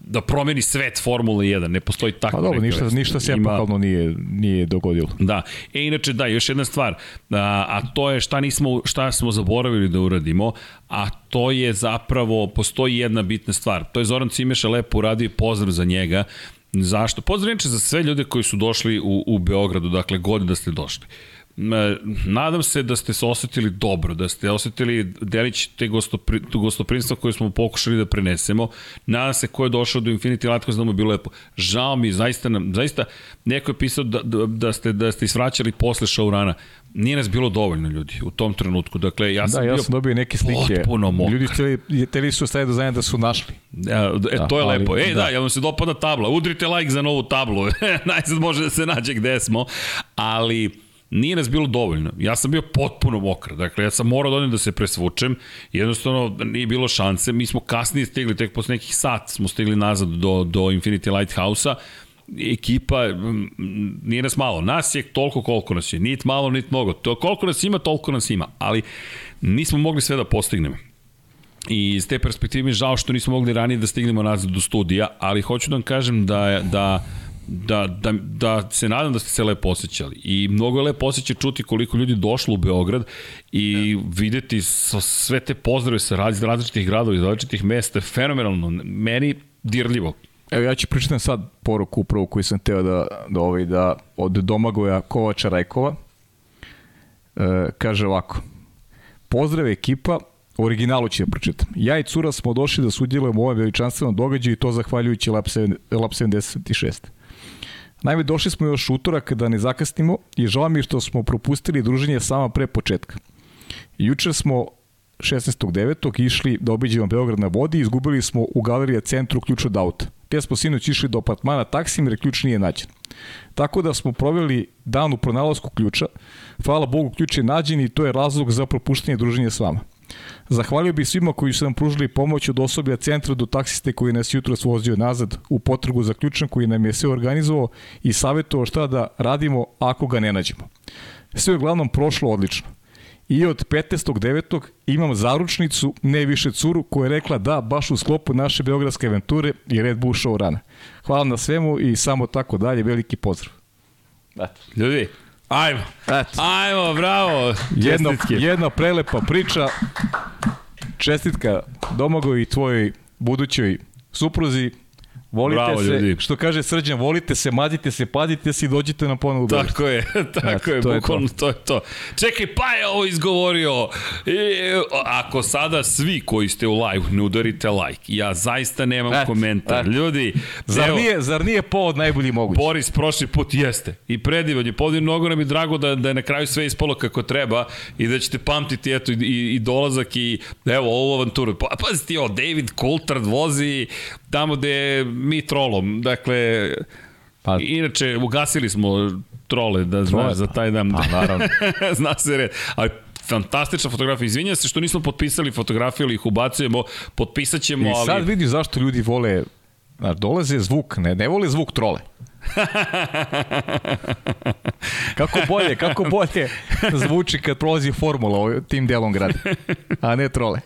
da promeni svet Formule 1, ne postoji tako. Pa dobro, ništa, ništa se Ima... epohalno nije, nije dogodilo. Da, e inače da, još jedna stvar, a, a to je šta, nismo, šta smo zaboravili da uradimo, a to je zapravo, postoji jedna bitna stvar, to je Zoran Cimeša lepo uradio pozdrav za njega, Zašto? Pozdrav za sve ljude koji su došli u, u Beogradu, dakle, god da ste došli. Uh, nadam se da ste se osetili dobro, da ste osetili delić te gostopri, gostoprinstva koje smo pokušali da prenesemo. Nadam se ko je došao do Infinity Lighthouse da mu je bilo lepo. Žao mi, zaista, nam, zaista neko je pisao da, da, da, ste, da ste isvraćali posle rana. Nije nas bilo dovoljno ljudi u tom trenutku. Dakle, ja sam da, bio ja sam dobio neke slike. Potpuno mokar. Ljudi hteli, hteli su staviti do znanja da su našli. E, e da, to je ali, lepo. E, da, da ja vam se dopada tabla. Udrite like za novu tablu. Najzad može da se nađe gde smo. Ali Nije nas bilo dovoljno. Ja sam bio potpuno mokar. Dakle, ja sam morao da da se presvučem. Jednostavno, nije bilo šanse. Mi smo kasnije stigli, tek posle nekih sat smo stigli nazad do, do Infinity Lighthouse-a ekipa, nije nas malo, nas je toliko koliko nas je, nit malo, nit mnogo, to, koliko nas ima, toliko nas ima, ali nismo mogli sve da postignemo. I iz te perspektive mi žao što nismo mogli ranije da stignemo nazad do studija, ali hoću da vam kažem da, da da, da, da se nadam da ste se lepo osjećali. I mnogo je lepo osjećaj čuti koliko ljudi došlo u Beograd i ja. videti sve te pozdrave sa različitih gradova iz različitih mesta. Fenomenalno. Meni dirljivo. Evo ja ću pričati sad poruku upravo koju sam teo da, da, ovaj, da od Domagoja Kovača Rajkova. E, kaže ovako. Pozdrav ekipa, originalu ću da pročitam. Ja i Cura smo došli da sudjelujemo u ovom veličanstvenom događaju i to zahvaljujući Lab 76. Naime, došli smo još utorak da ne zakasnimo i žao mi što smo propustili druženje sama pre početka. Juče smo 16.9. išli da obiđemo Beograd na vodi i izgubili smo u galerija centru ključ od auta. Te smo sinoć išli do apartmana taksim jer ključ nije nađen. Tako da smo proveli dan u pronalasku ključa. Hvala Bogu ključ je nađen i to je razlog za propuštanje druženja s vama. Zahvalio bih svima koji su nam pružili pomoć od osoblja centra do taksiste koji nas jutro svozio nazad u potrgu za ključan koji nam je sve organizovao i savjetovao šta da radimo ako ga ne nađemo. Sve je uglavnom prošlo odlično. I od 15.9. imam zaručnicu, ne više curu, koja je rekla da, baš u sklopu naše beogradske aventure i Red Bull show rana. Hvala na svemu i samo tako dalje, veliki pozdrav. Eto. Ljudi, Ajmo. Eto. Ajmo, bravo. Jedno, jedna prelepa priča. Čestitka Domago i tvojoj budućoj supruzi. Volite Bravo, se, ljudi. što kaže Srđan, volite se, mazite se, padite se i dođite na ponovu Beograd. Tako je, tako Eto, je, to je bukvalno to je to. Čekaj, pa je ovo izgovorio. I, ako sada svi koji ste u live ne udarite like, ja zaista nemam Eto, komentar. eto. Ljudi, Zar, evo, nije, zar nije povod najbolji mogući? Boris prošli put jeste. I predivan je. Povdje mnogo nam je drago da, da je na kraju sve ispalo kako treba i da ćete pamtiti eto, i, i dolazak i evo ovu avanturu. Pa, pazite ovo, David Coulthard vozi tamo gde mi trolom. Dakle, Pa- inače, ugasili smo trole, da znaš, Trole, za taj dan. Pa, naravno. Zna se red. Ali fantastična fotografija. Izvinjam se što nismo potpisali fotografije ili ih ubacujemo, potpisat ćemo, I ali... sad vidiš zašto ljudi vole, znaš, dolaze zvuk, ne, ne vole zvuk trole. kako bolje, kako bolje zvuči kad prolazi formula tim delom grada, a ne trole.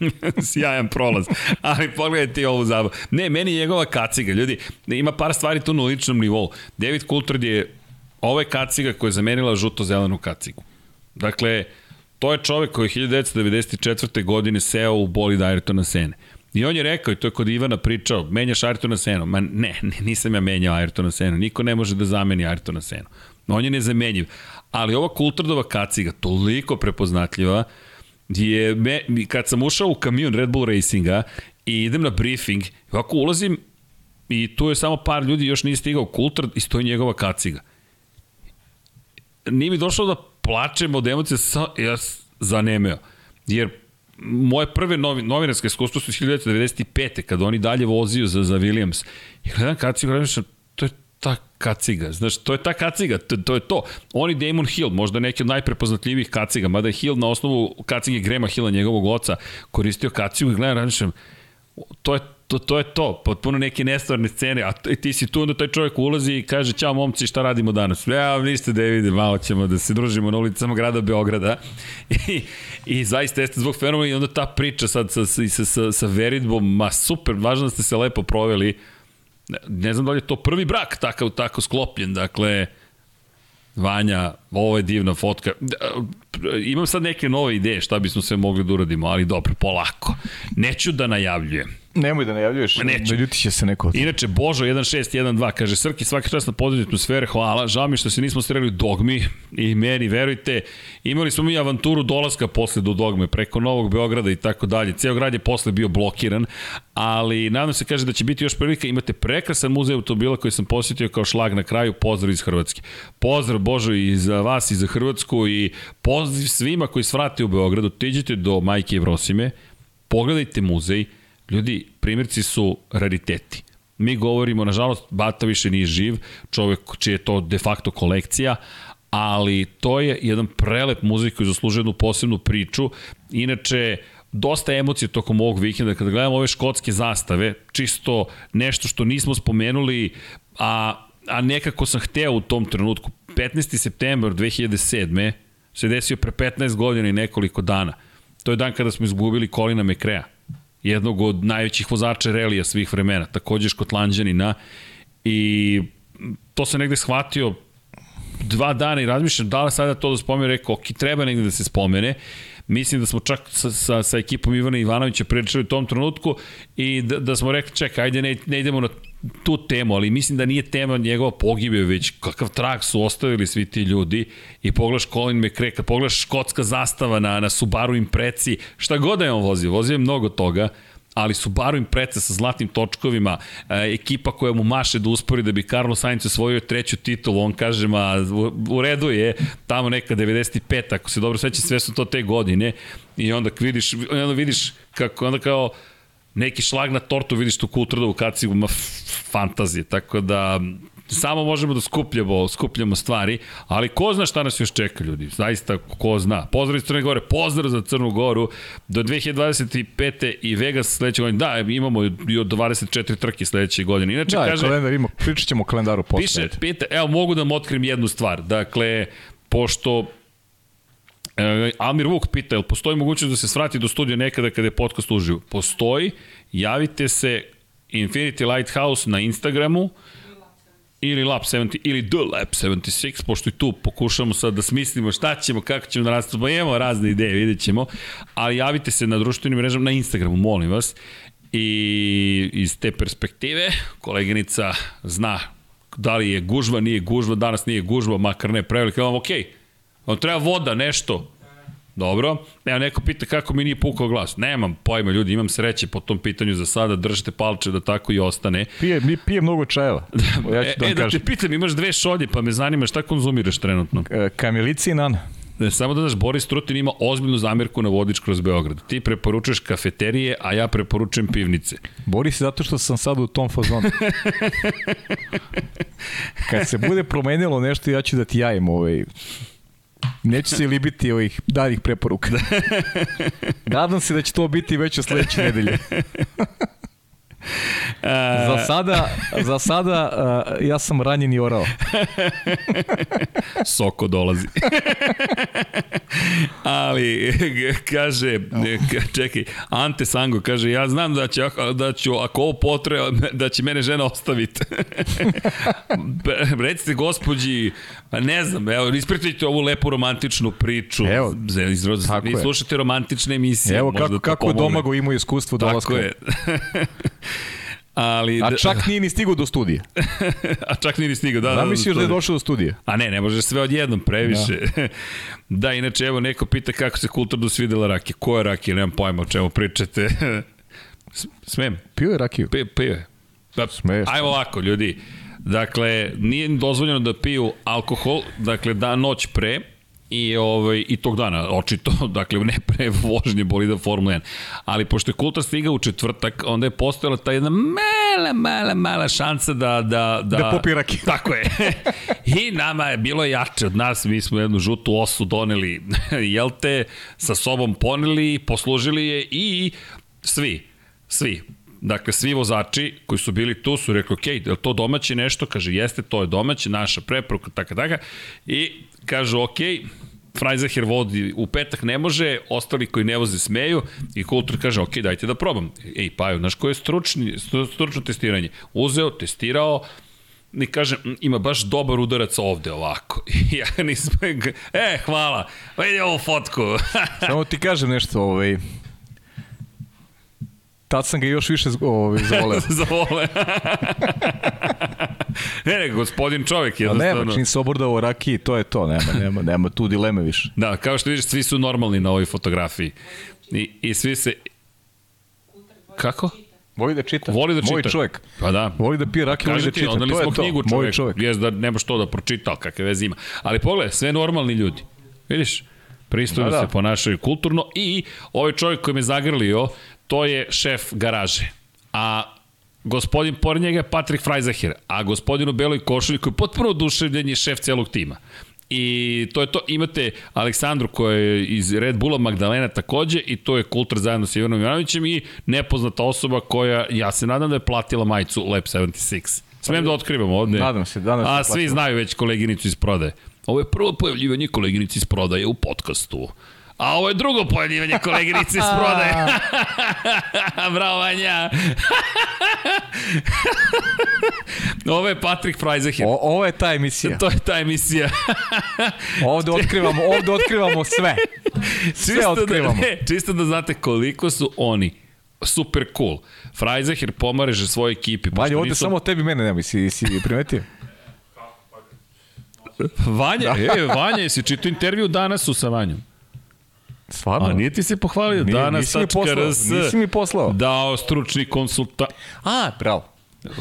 Sjajan prolaz. Ali pogledajte ovu zabavu. Ne, meni je njegova kaciga. Ljudi, ima par stvari tu na ličnom nivou. David Coulthard je ovo je kaciga koja je zamenila žuto-zelenu kacigu. Dakle, to je čovek koji je 1994. godine seo u bolid Ayrtona Sene. I on je rekao, i to je kod Ivana pričao, menjaš Ayrtona Senu. Ma ne, nisam ja menjao Ayrtona Senu. Niko ne može da zameni Ayrtona Senu. On je nezamenjiv. Ali ova Coulthardova kaciga, toliko prepoznatljiva, je, me, kad sam ušao u kamion Red Bull Racinga i idem na briefing, ovako ulazim i tu je samo par ljudi, još nije stigao Coulthard i stoji njegova kaciga. Nije mi došlo da plačem od emocije, sa, ja zanemeo. Jer moje prve novi, novinarske iskustvo su iz 1995. kada oni dalje voziju za, za Williams. I gledam kacigu, gledam što to je ta kaciga, znaš, to je ta kaciga, to, to je to. On i Damon Hill, možda neki od najprepoznatljivijih kaciga, mada je Hill na osnovu kacige Grema Hilla, njegovog oca, koristio kacigu i gledam, razmišljam, to je to, to je to, potpuno neke nestvarne scene, a ti si tu, onda taj čovjek ulazi i kaže, ćao momci, šta radimo danas? Ja, ništa da vidim, malo ćemo da se družimo na ulicama grada Beograda. I, i zaista jeste zbog fenomena i onda ta priča sad sa, sa, sa, sa, sa veritbom, ma super, važno da ste se lepo proveli. Ne, ne znam da li je to prvi brak takav, tako sklopljen, dakle, Vanja, ovo je divna fotka. Da, Imam sad neke nove ideje šta bismo sve mogli da uradimo, ali dobro, polako. Neću da najavljujem. Nemoj da najavljuješ, Neću. naljuti će se neko. Inače, Božo 1612 kaže, Srki, svaki čas na području atmosfere, hvala, žao mi što se nismo streli u dogmi i meni, verujte, imali smo mi avanturu dolaska posle do dogme, preko Novog Beograda i tako dalje, ceo grad je posle bio blokiran, ali nadam se, kaže da će biti još prilika, imate prekrasan muzej automobila koji sam posjetio kao šlag na kraju, pozdrav iz Hrvatske. Pozdrav Božo i za vas i za Hrvatsku i pozdrav svima koji svrate u Beogradu, tiđite do Majke Evrosime, pogledajte muzej, Ljudi, primjerci su rariteti. Mi govorimo, nažalost, Bata više nije živ, čovek čije je to de facto kolekcija, ali to je jedan prelep muzej koji zaslužuje jednu posebnu priču. Inače, dosta emocije tokom ovog vikenda, kada gledamo ove škotske zastave, čisto nešto što nismo spomenuli, a, a nekako sam hteo u tom trenutku. 15. september 2007. se desio pre 15 godina i nekoliko dana. To je dan kada smo izgubili Kolina Mekrea jednog od najvećih vozača relija svih vremena, takođe škotlanđanina. I to se negde shvatio dva dana i razmišljam da li sada to da spomenu, rekao, ok, treba negde da se spomene, mislim da smo čak sa, sa, sa ekipom Ivana Ivanovića pričali u tom trenutku i da, da smo rekli, čekaj, ajde ne, ne idemo na tu temu, ali mislim da nije tema njegova pogibe, već kakav trak su ostavili svi ti ljudi i pogledaš Colin McRae, kad pogledaš škotska zastava na, na Subaru Impreci, šta god da je on vozio, vozio je mnogo toga, ali Subaru Impreza sa zlatnim točkovima, e, ekipa koja mu maše da uspori da bi Carlos Sainz osvojio treću titulu, on kaže, ma u, redu je, tamo neka 95, ako se dobro seća, sve su to te godine, i onda vidiš, onda vidiš kako, onda kao, neki šlag na tortu, vidiš tu kulturnu kacigu, ma fantazije, tako da samo možemo da skupljamo, skupljamo stvari, ali ko zna šta nas još čeka, ljudi, zaista ko zna. Pozdrav iz Crne Gore, pozdrav za Crnu Goru, do 2025. i Vegas sledeće godine, da, imamo i od 24 trke sledeće godine. Inače, Da, kaže, kalendar ima, pričat ćemo o kalendaru posle. Piše, pita, evo mogu da vam otkrim jednu stvar. Dakle, pošto E, Almir Vuk pita, jel postoji mogućnost da se svrati do studija nekada kada je podcast uživo? Postoji, javite se Infinity Lighthouse na Instagramu ili Lab 70 ili The Lab 76, pošto i tu pokušamo sad da smislimo šta ćemo, kako ćemo da nastupamo, imamo razne ideje, vidjet ćemo, ali javite se na društvenim mrežama, na Instagramu, molim vas, I iz te perspektive koleginica zna da li je gužva, nije gužva, danas nije gužva, makar ne prevelike, vam okej, okay. on treba voda, nešto, Dobro. Evo neko pita kako mi nije pukao glas. Nemam pojma ljudi, imam sreće po tom pitanju za sada, držite palče da tako i ostane. Pije, mi pije mnogo čajeva. Ja ću da e, e da te pitam, imaš dve šolje, pa me zanima šta konzumiraš trenutno. E, kamilici i nana. Ne, samo da znaš, Boris Trutin ima ozbiljnu zamirku na vodič kroz Beograd. Ti preporučuješ kafeterije, a ja preporučujem pivnice. Boris, zato što sam sad u tom fazonu. Kad se bude promenilo nešto, ja ću da ti javim ovaj Neću se libiti ovih daljih preporuka. Nadam se da će to biti već u sledeće nedelje. za sada, za sada uh, ja sam ranjen i orao. Soko dolazi. Ali, kaže, čekaj, Ante Sango kaže, ja znam da, će, da ću, ako ovo potreba, da će mene žena ostaviti. Recite gospođi, pa ne znam, evo, ispričajte ovu lepu romantičnu priču. Evo, izraz, vi slušate romantične emisije. Evo, kako, kako Domago imao iskustvo dolaska. Tako je. Ali, A čak nije ni stigao do studija. A čak nije ni stigao, da. Zamisliš da, da je došao do studija. A ne, ne možeš sve odjednom, previše. Da. da, inače, evo, neko pita kako se kulturno svidela rakija. Ko je rakija? Nemam pojma o čemu pričate. Smem. Pio je rakiju. Pio, pio je. Da, Smeš. Ajmo ovako, ljudi. Dakle, nije dozvoljeno da piju alkohol, dakle, da noć pre, i, ovaj, i tog dana, očito, dakle ne pre vožnje bolida Formula 1. Ali pošto je Kulta stigao u četvrtak, onda je postojala ta jedna mala, mala, mala šansa da... Da, da, da popi raki. Tako je. I nama je bilo jače od nas, mi smo jednu žutu osu doneli, jel te, sa sobom poneli, poslužili je i svi, svi, Dakle, svi vozači koji su bili tu su rekli, ok, je to domaće nešto? Kaže, jeste, to je domaće, naša preporuka, tako, tako. I kažu, ok, Freizaher vodi u petak ne može, ostali koji ne voze smeju i Kultur kaže, ok, dajte da probam. Ej, Paju, znaš koje je stručni, stručno testiranje? Uzeo, testirao, i kaže, ima baš dobar udarac ovde ovako. Ja nisam, e, hvala, vidi ovu fotku. Samo ti kažem nešto, ovaj, Tad sam ga još više ovaj, zavoleo. zavoleo. Ne, ne, gospodin čovek jednostavno. nema, čim se obordao o rakiji, to je to, nema, nema, nema tu dileme više. Da, kao što vidiš, svi su normalni na ovoj fotografiji. I, i svi se... Kako? Voli da čita. Voli da čita. Moj čovjek. Pa da. Voli da pije rakiju, voli da čita. Onda to smo knjigu čovjek. Moj čovjek. Jes da nemaš to da pročita, kakve veze ima. Ali pogledaj, sve normalni ljudi. Vidiš? Pristojno da, da. se ponašaju kulturno i ovaj čovjek koji me zagrlio, to je šef garaže. A gospodin pored njega je Patrick Freizacher, a gospodin u beloj košulji koji je potpuno oduševljen je šef celog tima. I to je to, imate Aleksandru koja je iz Red Bulla Magdalena takođe i to je kultur zajedno sa Ivanom Ivanovićem i nepoznata osoba koja, ja se nadam da je platila majicu Lab 76. Smem da otkrivam ovde? Nadam se, danas A svi znaju već koleginicu iz prodaje. Ovo je prvo pojavljivanje koleginici iz prodaje u podcastu. A ovo je drugo pojavljivanje koleginice iz prodaje. Bravo, Vanja. ovo je Patrick Freizacher. O, ovo je ta emisija. To je ta emisija. ovde otkrivamo, ovde otkrivamo sve. Sve čisto da- otkrivamo. Da, ne, čisto da znate koliko su oni super cool. Freizacher pomareže svoje ekipi. Vanja, ovde nisu... samo tebi mene nema, si, si primetio? Vanja, da. e, Vanja, jesi čitao intervju danas su sa Vanjom? Stvarno? A nije ti se pohvalio nije, danas nisi mi poslao, RS nisi mi poslao. Dao stručni konsulta. A, bravo.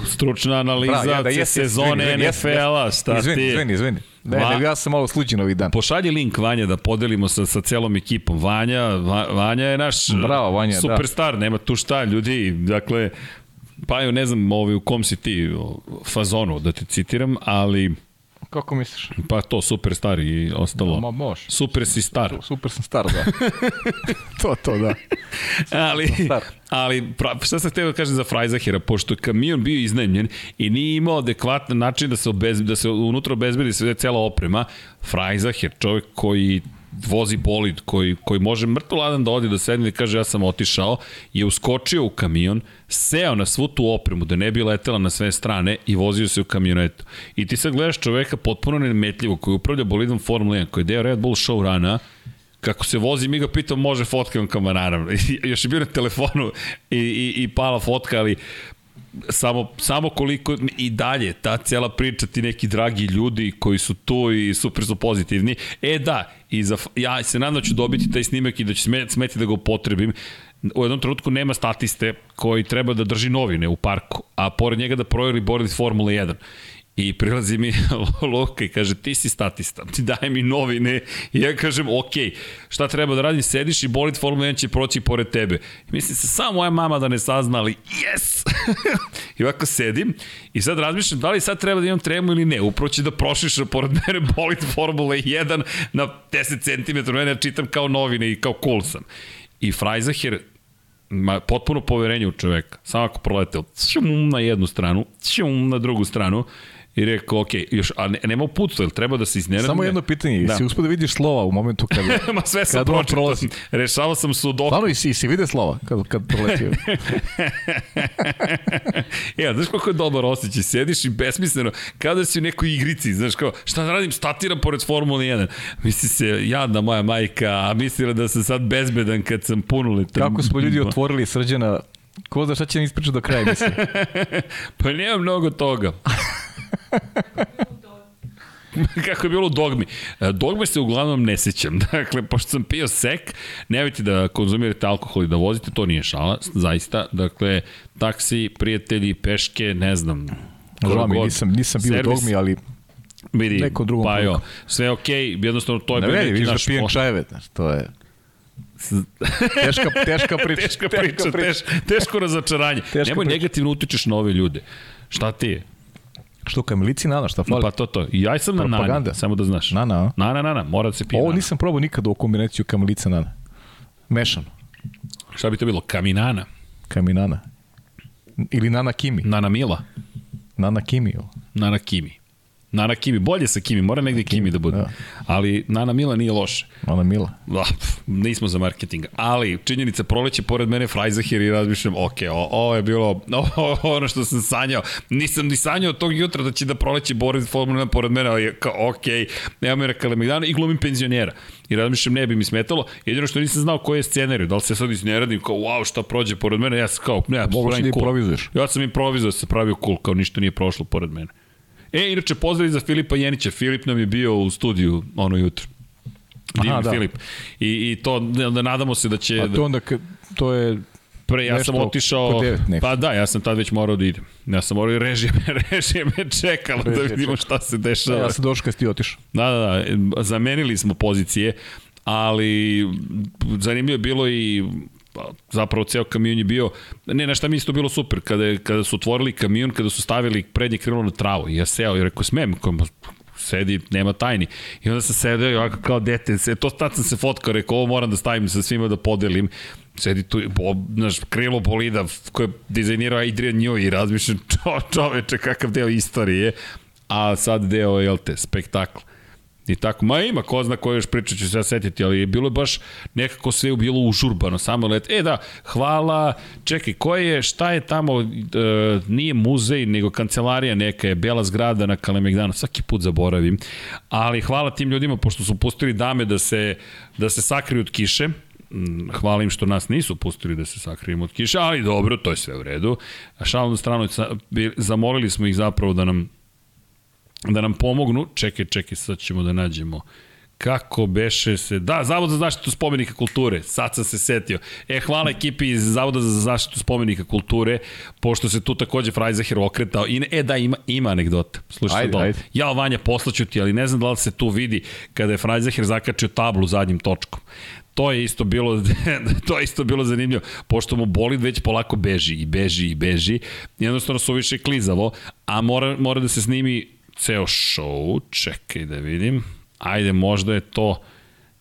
Stručna analiza bravo, ja, da, jes, sezone NFL-a, šta izvini, ti? Izvini, izvini. Ne, Va... ne, ja sam malo sluđen ovih dan. Pošalji link Vanja da podelimo sa, sa celom ekipom. Vanja, Va, Vanja je naš Bravo, Vanja, superstar, da. nema tu šta, ljudi. Dakle, pa jo, ne znam ovaj, u kom si ti fazonu, da te citiram, ali Kako misliš? Pa to, super star i ostalo. Ma, može. Super si star. Super sam star, da. to, to, da. ali, ali pra, šta sam htio da kažem za Freizahera, pošto je kamion bio iznajmljen i nije imao adekvatan način da se, obez, da se unutra obezbedi sve cela oprema, Freizaher, čovjek koji vozi bolid koji, koji može mrtvo ladan da odi da sedne i kaže ja sam otišao, je uskočio u kamion, seo na svu tu opremu da ne bi letela na sve strane i vozio se u kamionetu. I ti sad gledaš čoveka potpuno nemetljivo koji upravlja bolidom Formula 1, koji je deo Red Bull show rana, kako se vozi, mi ga pitam, može fotkam kao naravno. Još je bio na telefonu i, i, i pala fotka, ali samo, samo koliko i dalje ta cela priča, ti neki dragi ljudi koji su tu i super su pozitivni. E da, i za, ja se nadam da ću dobiti taj snimak i da ću smeti da ga upotrebim. U jednom trenutku nema statiste koji treba da drži novine u parku, a pored njega da projeri borili Formula 1. I prilazi mi Luka i kaže, ti si statista, ti daj mi novine. I ja kažem, ok, šta treba da radim? Sediš i bolid Formula 1 će proći pored tebe. I mislim se, samo moja mama da ne sazna, ali yes! I ovako sedim i sad razmišljam da li sad treba da imam tremu ili ne. Upravo će da prošiša pored mene bolid Formula 1 na 10 cm. Mene ja čitam kao novine i kao cool sam. I Freizacher ma, potpuno poverenje u čoveka. Samo ako proleteo na jednu stranu, na drugu stranu I rekao, ok, još, a ne, nema uputstva, jel treba da se iznenadim? Samo jedno pitanje, da. si uspio da vidiš slova u momentu kad, Ma sve sam pročitao, rešavao sam sudoku. Stvarno, i si, si vide slova kad, kad proletio? ja, znaš kako je dobar osjećaj, sediš i besmisleno, kada si u nekoj igrici, znaš kao, šta da radim, statiram pored Formule 1. Misli se, jadna moja majka, a mislila da sam sad bezbedan kad sam punoletan. Kako smo ljudi otvorili srđana Ko zna šta će nam ispričati do kraja mislim? pa nema mnogo toga. kako je bilo u dogmi. E, dogme se uglavnom ne sećam. Dakle, pošto sam pio sek, nemojte da konzumirate alkohol i da vozite, to nije šala, zaista. Dakle, taksi, prijatelji, peške, ne znam. Žao mi, nisam, nisam bio servis, u dogmi, ali vidi, neko drugom pa jo, sve okej, okay, jednostavno to je ne, bio neki naš... Ne, vidiš da pijem čajeve, to je... teška, teška priča. teška priča, teška priča. Teš, teško razočaranje. Teška Nemoj priča. negativno utičeš na ove ljude. Šta ti je? Što kamilici nana, šta fali? Pa to to. I ja sam na nana, samo da znaš. Nana, a? Nana, nana, mora da se pije Ovo nana. nisam probao nikada u kombinaciju kamilica nana. Mešano. Šta bi to bilo? Kaminana? Kaminana. Ili nana kimi. Nana mila. Nana kimi. Nana kimi. Nana Kimi, bolje sa Kimi, mora negde Kimi da bude. Da. Ali Nana Mila nije loše. Nana Mila. Da, nismo za marketing. Ali činjenica proleće pored mene Frajzahir i razmišljam, ok, o, ovo je bilo o, ono što sam sanjao. Nisam ni sanjao tog jutra da će da proleće Boris Formula pored mene, ali kao, ok, nema mi dana i glumim penzionera. I razmišljam, ne bi mi smetalo. Jedino što nisam znao koji je scenarij, da li se sad izneredim, kao, wow, šta prođe pored mene, ja sam kao, ne, Mogu da improvizuješ. Ja sam improvizovao, se pravio cool, kao ništa nije prošlo pored mene. E, inače, pozdrav za Filipa Jenića. Filip nam je bio u studiju ono jutro. Divni da. Filip. I, I to, da nadamo se da će... A to onda, to je Pre, ja sam otišao, pa da, ja sam tad već morao da idem. Ja sam morao i režije, režije me čekalo da vidimo šta se dešava. Ja sam došao kad ti otišao. Da, da, da, zamenili smo pozicije, ali zanimljivo je bilo i zapravo ceo kamion je bio, ne, na šta mi isto bilo super, kada, je, kada su otvorili kamion, kada su stavili prednje krilo na travu, ja seo i rekao, smem, sedi, nema tajni. I onda sam sedeo i ovako kao dete, se, to tad sam se fotkao, rekao, ovo moram da stavim sa svima da podelim. Sedi tu, bo, naš, krilo bolida koje je dizajnirao Adrian Newey i razmišljam, čo, čoveče, kakav deo istorije, a sad deo, jel te, spektakl. I tako, ma ima, ko zna koje još priča ću se setiti, ali je bilo baš nekako sve bilo užurbano, samo let, e da, hvala, čekaj, ko je, šta je tamo, e, nije muzej, nego kancelarija neka je, bela zgrada na Kalemegdanu, svaki put zaboravim, ali hvala tim ljudima, pošto su pustili dame da se, da se sakriju od kiše, mm, hvala im što nas nisu pustili da se sakrijemo od kiše, ali dobro, to je sve u redu. Šalom na stranu, zamolili smo ih zapravo da nam da nam pomognu. Čekaj, čekaj, sad ćemo da nađemo kako beše se... Da, Zavod za zaštitu spomenika kulture, sad sam se setio. E, hvala ekipi iz Zavoda za zaštitu spomenika kulture, pošto se tu takođe Frajzaher okretao. I, e, da, ima, ima anegdota. Slušaj ajde, ajde. Ja, Vanja, poslaću ti, ali ne znam da li se tu vidi kada je Frajzaher zakačio tablu zadnjim točkom to je isto bilo to je isto bilo zanimljivo pošto mu bolid već polako beži i beži i beži jednostavno su više klizavo a mora, mora da se snimi ceo show, čekaj da vidim, ajde možda je to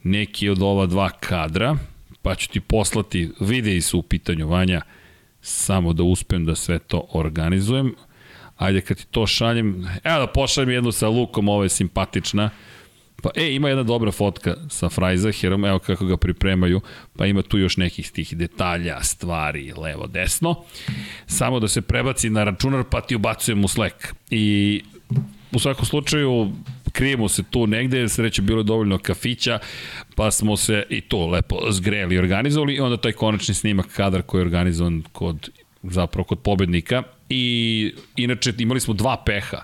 neki od ova dva kadra, pa ću ti poslati, videi su u pitanju Vanja, samo da uspem da sve to organizujem. Ajde kad ti to šaljem, evo da pošaljem jednu sa Lukom, ovo je simpatična. Pa, e, ima jedna dobra fotka sa Frajzaherom, evo kako ga pripremaju, pa ima tu još nekih tih detalja, stvari, levo, desno. Samo da se prebaci na računar, pa ti ubacujem u Slack. I u svakom slučaju krijemo se tu negde, sreće bilo je dovoljno kafića, pa smo se i to lepo zgreli i organizovali i onda taj konačni snimak kadar koji je organizovan kod zapravo kod pobednika. I inače imali smo dva peha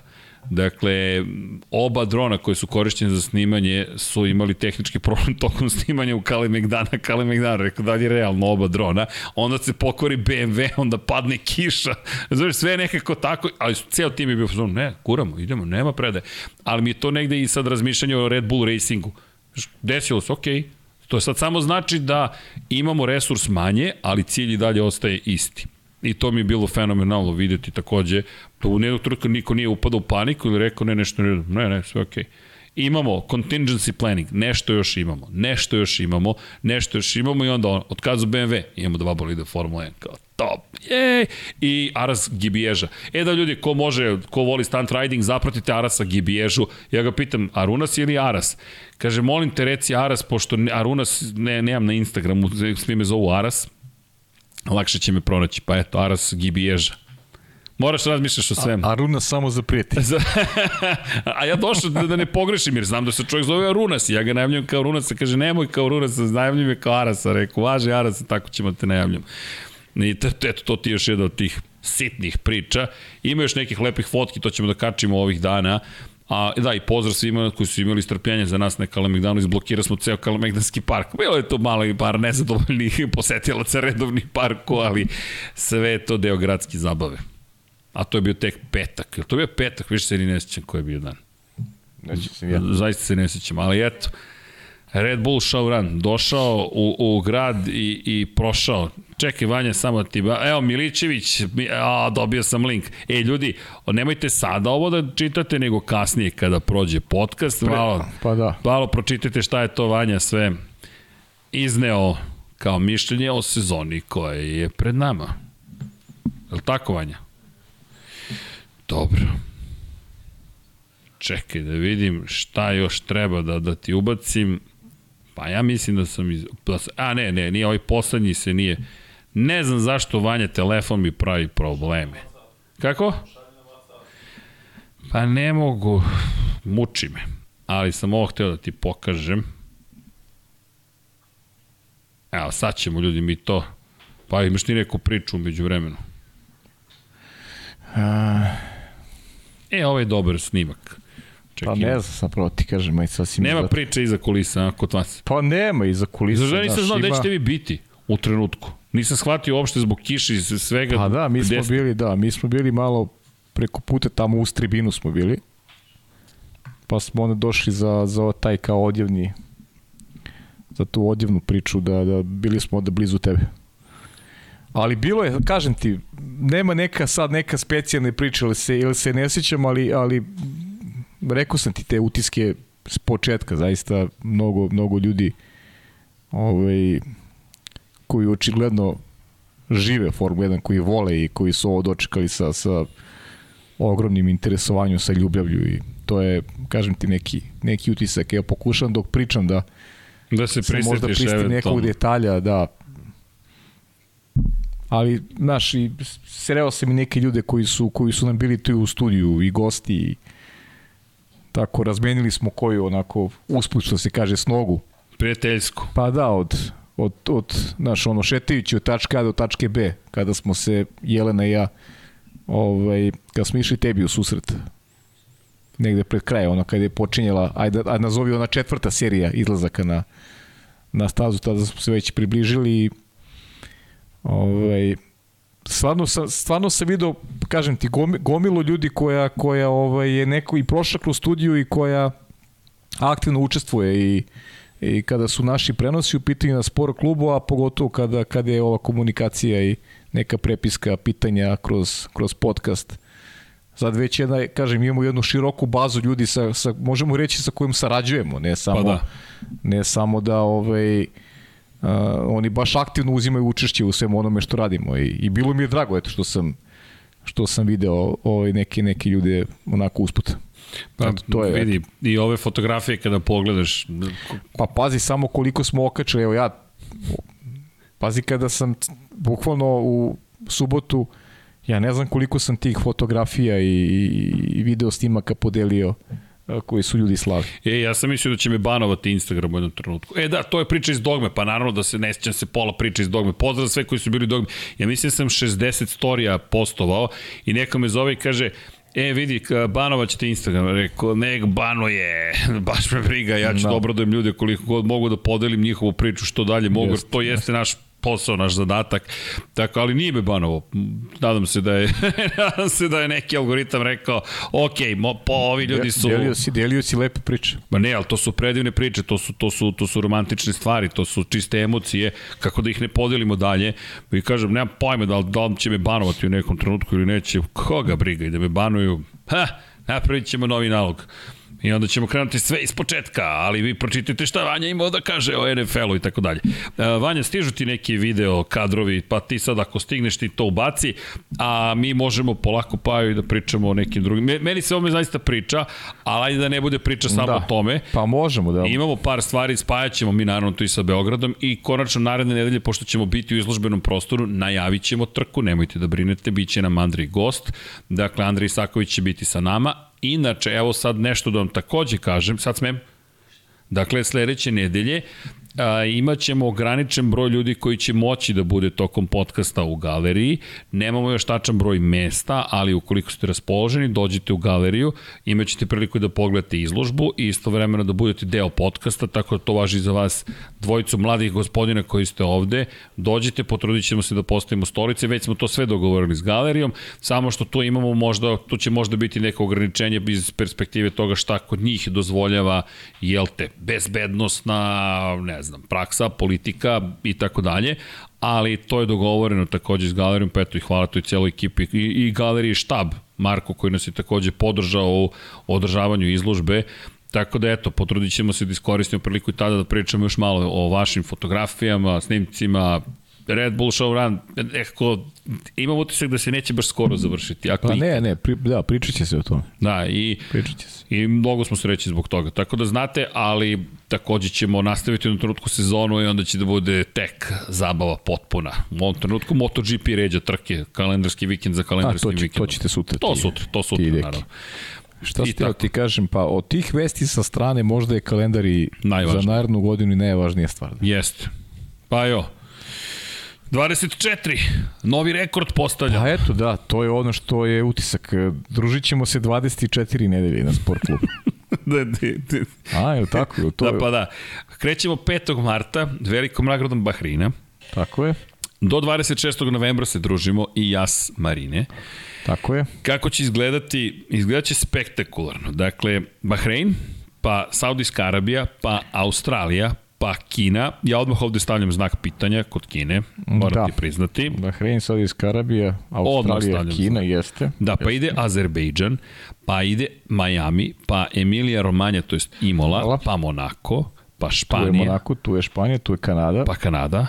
Dakle, oba drona koje su korišćene za snimanje su imali tehnički problem tokom snimanja u Kalemegdana. Kalemegdana, rekao da je realno oba drona. Onda se pokori BMW, onda padne kiša. Znači, sve nekako tako, ali ceo tim je bio, ne, kuramo, idemo, nema prede. Ali mi je to negde i sad razmišljanje o Red Bull Racingu. Desilo se, okej, okay. To sad samo znači da imamo resurs manje, ali cilj i dalje ostaje isti. I to mi je bilo fenomenalno videti takođe. Da u jednog trutka niko nije upadao u paniku ili rekao ne, nešto ne, ne, ne, sve okej. Okay. Imamo contingency planning, nešto još imamo, nešto još imamo, nešto još imamo i onda on, otkazu BMW, imamo dva bolide Formula 1, kao top, jej! I Aras Gibieža. E da ljudi, ko može, ko voli stunt riding, zapratite Arasa Gibiežu. Ja ga pitam, Arunas ili Aras? Kaže, molim te reci Aras, pošto Arunas ne, nemam na Instagramu, svi me zovu Aras, lakše će me pronaći. Pa eto, Aras Gibieža. Moraš da razmišljaš o svemu. A, Aruna samo za prijatelj. a ja došao da, da ne pogrešim, jer znam da se čovjek zove Arunas. Ja ga najavljam kao Arunas, kaže nemoj kao Arunas, najavljam je kao Arasa. Rekao, važe Arasa, tako ćemo te najavljam. I eto, to ti je još jedna od tih sitnih priča. Ima još nekih lepih fotki, to ćemo da kačimo ovih dana. A, da, i pozdrav svima koji su imali strpljenje za nas na Kalemegdanu, izblokirali smo ceo Kalemegdanski park. Bilo je to malo i par nezadovoljnih posetilaca redovnih parku, ali sve je to deo gradske zabave. A to je bio tek petak. To je bio petak, više se ni ne sjećam koji je bio dan. Se ja. Zaista se ne sjećam, ali eto. Red Bull Showrun, došao u, u grad i, i prošao. Čekaj, Vanja, samo ti... Ba... Evo, Milićević, a, dobio sam link. E, ljudi, nemojte sada ovo da čitate, nego kasnije kada prođe podcast. Malo, pa da. malo pročitajte šta je to Vanja sve izneo kao mišljenje o sezoni koja je pred nama. Je li tako, Vanja? Dobro. Čekaj da vidim šta još treba da, da ti ubacim. Pa ja mislim da sam iz... Da a ne, ne, nije ovaj poslednji se nije... Ne znam zašto Vanja telefon mi pravi probleme. Kako? Pa ne mogu, muči me. Ali sam ovo hteo da ti pokažem. Evo, sad ćemo ljudi mi to. Pa imaš ti neku priču umeđu vremenu. A... E, ovo je dobar snimak. Ček, pa ne znam, sam pravo ti kažem, aj sasvim Nema priče iza kulisa, a, kod vas? Pa nema iza kulisa. Zašto nisam znao ima... gde ćete vi biti u trenutku? Nisam shvatio uopšte zbog kiše i svega. Pa da, mi smo desno. bili, da, mi smo bili malo preko puta tamo u tribinu smo bili. Pa smo onda došli za, za taj kao odjevni za tu odjevnu priču da, da bili smo onda blizu tebe. Ali bilo je, kažem ti, nema neka sad neka specijalna priča ili se, ili se ne sjećam, ali, ali rekao sam ti te utiske s početka, zaista mnogo, mnogo ljudi ovaj, koji očigledno žive Formula 1, koji vole i koji su ovo dočekali sa, sa ogromnim interesovanjem, sa ljubavlju i to je, kažem ti, neki, neki utisak. Ja pokušam dok pričam da da se prisjetiš možda pristim nekog detalja, da ali znaš i sreo sam i neke ljude koji su koji su nam bili tu u studiju i gosti i tako razmenili smo koju onako usput što se kaže s nogu. Prijateljsku. Pa da od od, od naš ono šetajući od tačke A do tačke B kada smo se Jelena i ja ovaj, kada smo išli tebi u susret negde pred kraj, ono kada je počinjela, ajde, ajde nazovi ona četvrta serija izlazaka na, na stazu, tada smo se već približili i Ovaj, stvarno sam, stvarno sam video, kažem ti, gomilo ljudi koja, koja ovaj, je neko i prošla kroz studiju i koja aktivno učestvuje i, i kada su naši prenosi u pitanju na sport klubu, a pogotovo kada, kada je ova komunikacija i neka prepiska pitanja kroz, kroz podcast. Sad već jedna, kažem, imamo jednu široku bazu ljudi sa, sa možemo reći sa kojim sarađujemo, ne samo, pa da. ne samo da ovaj, uh, oni baš aktivno uzimaju učešće u svemu onome što radimo i, i bilo mi je drago eto što sam što sam video ovaj neke neke ljude onako usput. Pa, Eto, to je, vidi, i ove fotografije kada pogledaš... Pa pazi samo koliko smo okačili, evo ja, pazi kada sam bukvalno u subotu, ja ne znam koliko sam tih fotografija i, i video snimaka podelio koji su ljudi slavi. E, ja sam mislio da će me banovati Instagram u jednom trenutku. E da, to je priča iz dogme, pa naravno da se ne sjećam se pola priča iz dogme. Pozdrav sve koji su bili dogme. Ja mislim da sam 60 storija postovao i neko me zove i kaže, E, vidi, banovat ćete Instagram. Rekao, nek banuje, baš me briga, ja ću da. dobro da im ljude koliko god mogu da podelim njihovu priču što dalje mogu, jest, to jeste jest. naš posao, naš zadatak. Tako, ali nije me banovo. Nadam se da je, nadam se da je neki algoritam rekao, ok, mo, po, ovi ljudi su... Delio si, delio si lepe priče. Ma ne, ali to su predivne priče, to su, to su, to su romantične stvari, to su čiste emocije, kako da ih ne podelimo dalje. I kažem, nemam pojma da da li će me banovati u nekom trenutku ili neće. Koga briga i da me banuju? Ha, napravit ćemo novi nalog. I onda ćemo krenuti sve iz početka, ali vi pročitajte šta Vanja imao da kaže o NFL-u i tako dalje. E, Vanja, stižu ti neki video kadrovi, pa ti sad ako stigneš ti to ubaci, a mi možemo polako pa i da pričamo o nekim drugim. Meni se ovome zaista priča, ali ajde da ne bude priča samo da, o tome. Pa možemo da. Imamo par stvari, spajaćemo mi naravno tu i sa Beogradom i konačno naredne nedelje, pošto ćemo biti u izložbenom prostoru, najavit ćemo trku, nemojte da brinete, bit će nam Andrej gost. Dakle, Andrej Isaković će biti sa nama, Inače, evo sad nešto da vam takođe kažem, sad smem, dakle, sledeće nedelje a, imaćemo ograničen broj ljudi koji će moći da bude tokom podcasta u galeriji. Nemamo još tačan broj mesta, ali ukoliko ste raspoloženi, dođite u galeriju, imaćete priliku da pogledate izložbu i istovremeno da budete deo podcasta, tako da to važi za vas dvojicu mladih gospodina koji ste ovde. Dođite, potrudit ćemo se da postavimo stolice, već smo to sve dogovorili s galerijom, samo što tu imamo možda, tu će možda biti neko ograničenje iz perspektive toga šta kod njih dozvoljava, jel te, bezbednostna, ne znam, praksa, politika i tako dalje, ali to je dogovoreno takođe s galerijom, pa eto i hvala toj cijeloj ekipi. I, i galeriji štab Marko koji nas je takođe podržao u održavanju izložbe, Tako da eto, potrudit ćemo se da iskoristimo priliku i tada da pričamo još malo o vašim fotografijama, snimcima, Red Bull Show Run, nekako imam utisak da se neće baš skoro završiti. Ako pa ne, ne, pri, da, pričat će se o tome. Da, i, pričat će se. i mnogo smo sreći zbog toga. Tako da znate, ali takođe ćemo nastaviti u trenutku sezonu i onda će da bude tek zabava potpuna. U ovom trenutku MotoGP ređa trke, kalendarski vikend za kalendarski A, to, će, vikend. To ćete sutra. To sutra, to sutra, naravno. Šta ste ti kažem, pa od tih vesti sa strane možda je kalendar i za narednu godinu i najvažnija stvar. Jeste. Pa jo, 24. Novi rekord postavlja. Pa eto, da, to je ono što je utisak. Družit ćemo se 24 nedelje na sport klubu. da, da, da. A, je tako? Je, to da, pa da. Krećemo 5. marta velikom nagradom Bahrina. Tako je. Do 26. novembra se družimo i jas Marine. Tako je. Kako će izgledati? Izgledat će spektakularno. Dakle, Bahrein, pa Saudijska Arabija, pa Australija, pa Kina, ja odmah ovde stavljam znak pitanja kod Kine, moram da. ti priznati. Bahrein, Saudijska Arabija, Australija, Kina, znak. jeste. Da, pa jeste. ide Azerbejdžan, pa ide Miami, pa Emilija Romanja, to jest Imola, Hvala. pa Monako, pa Španija. Tu je Monako, tu je Španija, tu je Kanada. Pa Kanada,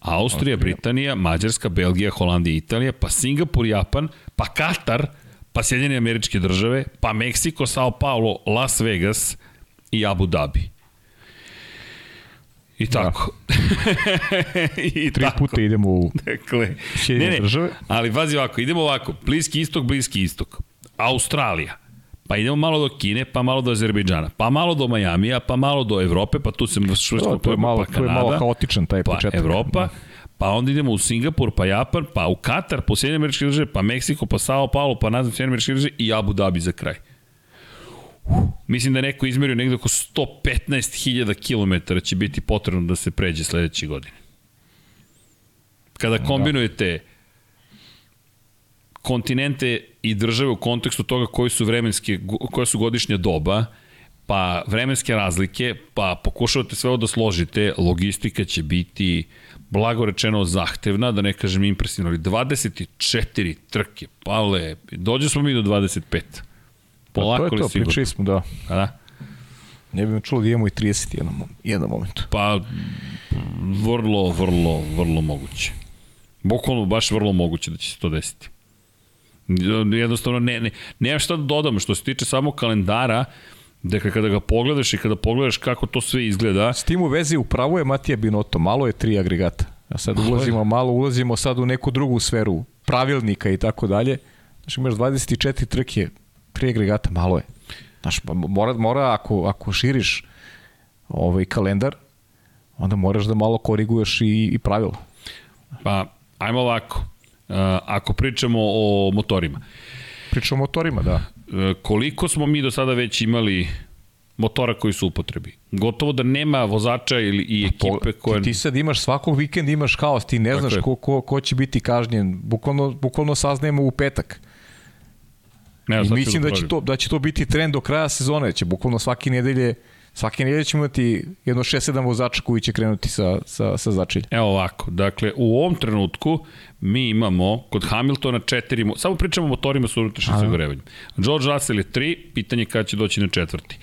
Austrija, Austrija, Britanija, Mađarska, Belgija, Holandija, Italija, pa Singapur, Japan, pa Katar, pa Sjedinjene američke države, pa Meksiko, Sao Paulo, Las Vegas i Abu Dhabi. I da. tako. Da. I Tri tako. puta idemo u dakle, ne, ne, države. Ali vazi ovako, idemo ovako, Bliski istok, Bliski istok. Australija. Pa idemo malo do Kine, pa malo do Azerbejdžana, pa malo do Majamija, pa malo do Evrope, pa tu se švrstimo, to, to je malo, pa Kanada, to je malo haotičan taj pa početak. Evropa, da. pa onda idemo u Singapur, pa Japan, pa u Katar, po Sjedinje američke države, pa Meksiko, pa Sao Paulo, pa nazad Sjedinje američke države i Abu Dhabi za kraj. Mislim da neko izmerio negde oko 115.000 km će biti potrebno da se pređe sledeće godine. Kada da. kombinujete kontinente i države u kontekstu toga koji su vremenske, koja su godišnja doba, pa vremenske razlike, pa pokušavate sve ovo da složite, logistika će biti blago rečeno zahtevna, da ne kažem impresivna, ali 24 trke, Pavle, dođe smo mi do 25. Polako pa to je to, sigurno? pričali smo, da. A da? Ne bih čulo da imamo i 30 jedan, jedan moment. Pa, vrlo, vrlo, vrlo moguće. Bukvalno baš vrlo moguće da će se to desiti. Jednostavno, ne, ne, nema šta da dodamo. Što se tiče samo kalendara, Dakle, kada ga pogledaš i kada pogledaš kako to sve izgleda... S tim u vezi upravo je Matija Binoto, malo je tri agregata. A sad ulazimo malo, ulazimo sad u neku drugu sferu pravilnika i tako dalje. Znači imaš 24 trke tri agregata, malo je. Znaš, pa mora, mora ako, ako širiš ovaj kalendar, onda moraš da malo koriguješ i, i pravila. Pa, ajmo ovako. Uh, ako pričamo o motorima. Pričamo o motorima, da. Uh, koliko smo mi do sada već imali motora koji su u upotrebi. Gotovo da nema vozača ili i ekipe koje... Ti, ti sad imaš svakog vikenda imaš haos, ti ne znaš ko, ko, ko će biti kažnjen. Bukvalno, bukvalno saznajemo u petak. Ne, I mislim da će, to, da će to biti trend do kraja sezone, će bukvalno svake nedelje Svake nedelje ćemo imati jedno 6-7 vozača koji će krenuti sa, sa, sa začelja. Evo ovako, dakle, u ovom trenutku mi imamo kod Hamiltona četiri, samo pričamo o motorima sa unutrašnjim sagorevanjem. George Russell je 3, pitanje kada će doći na četvrti.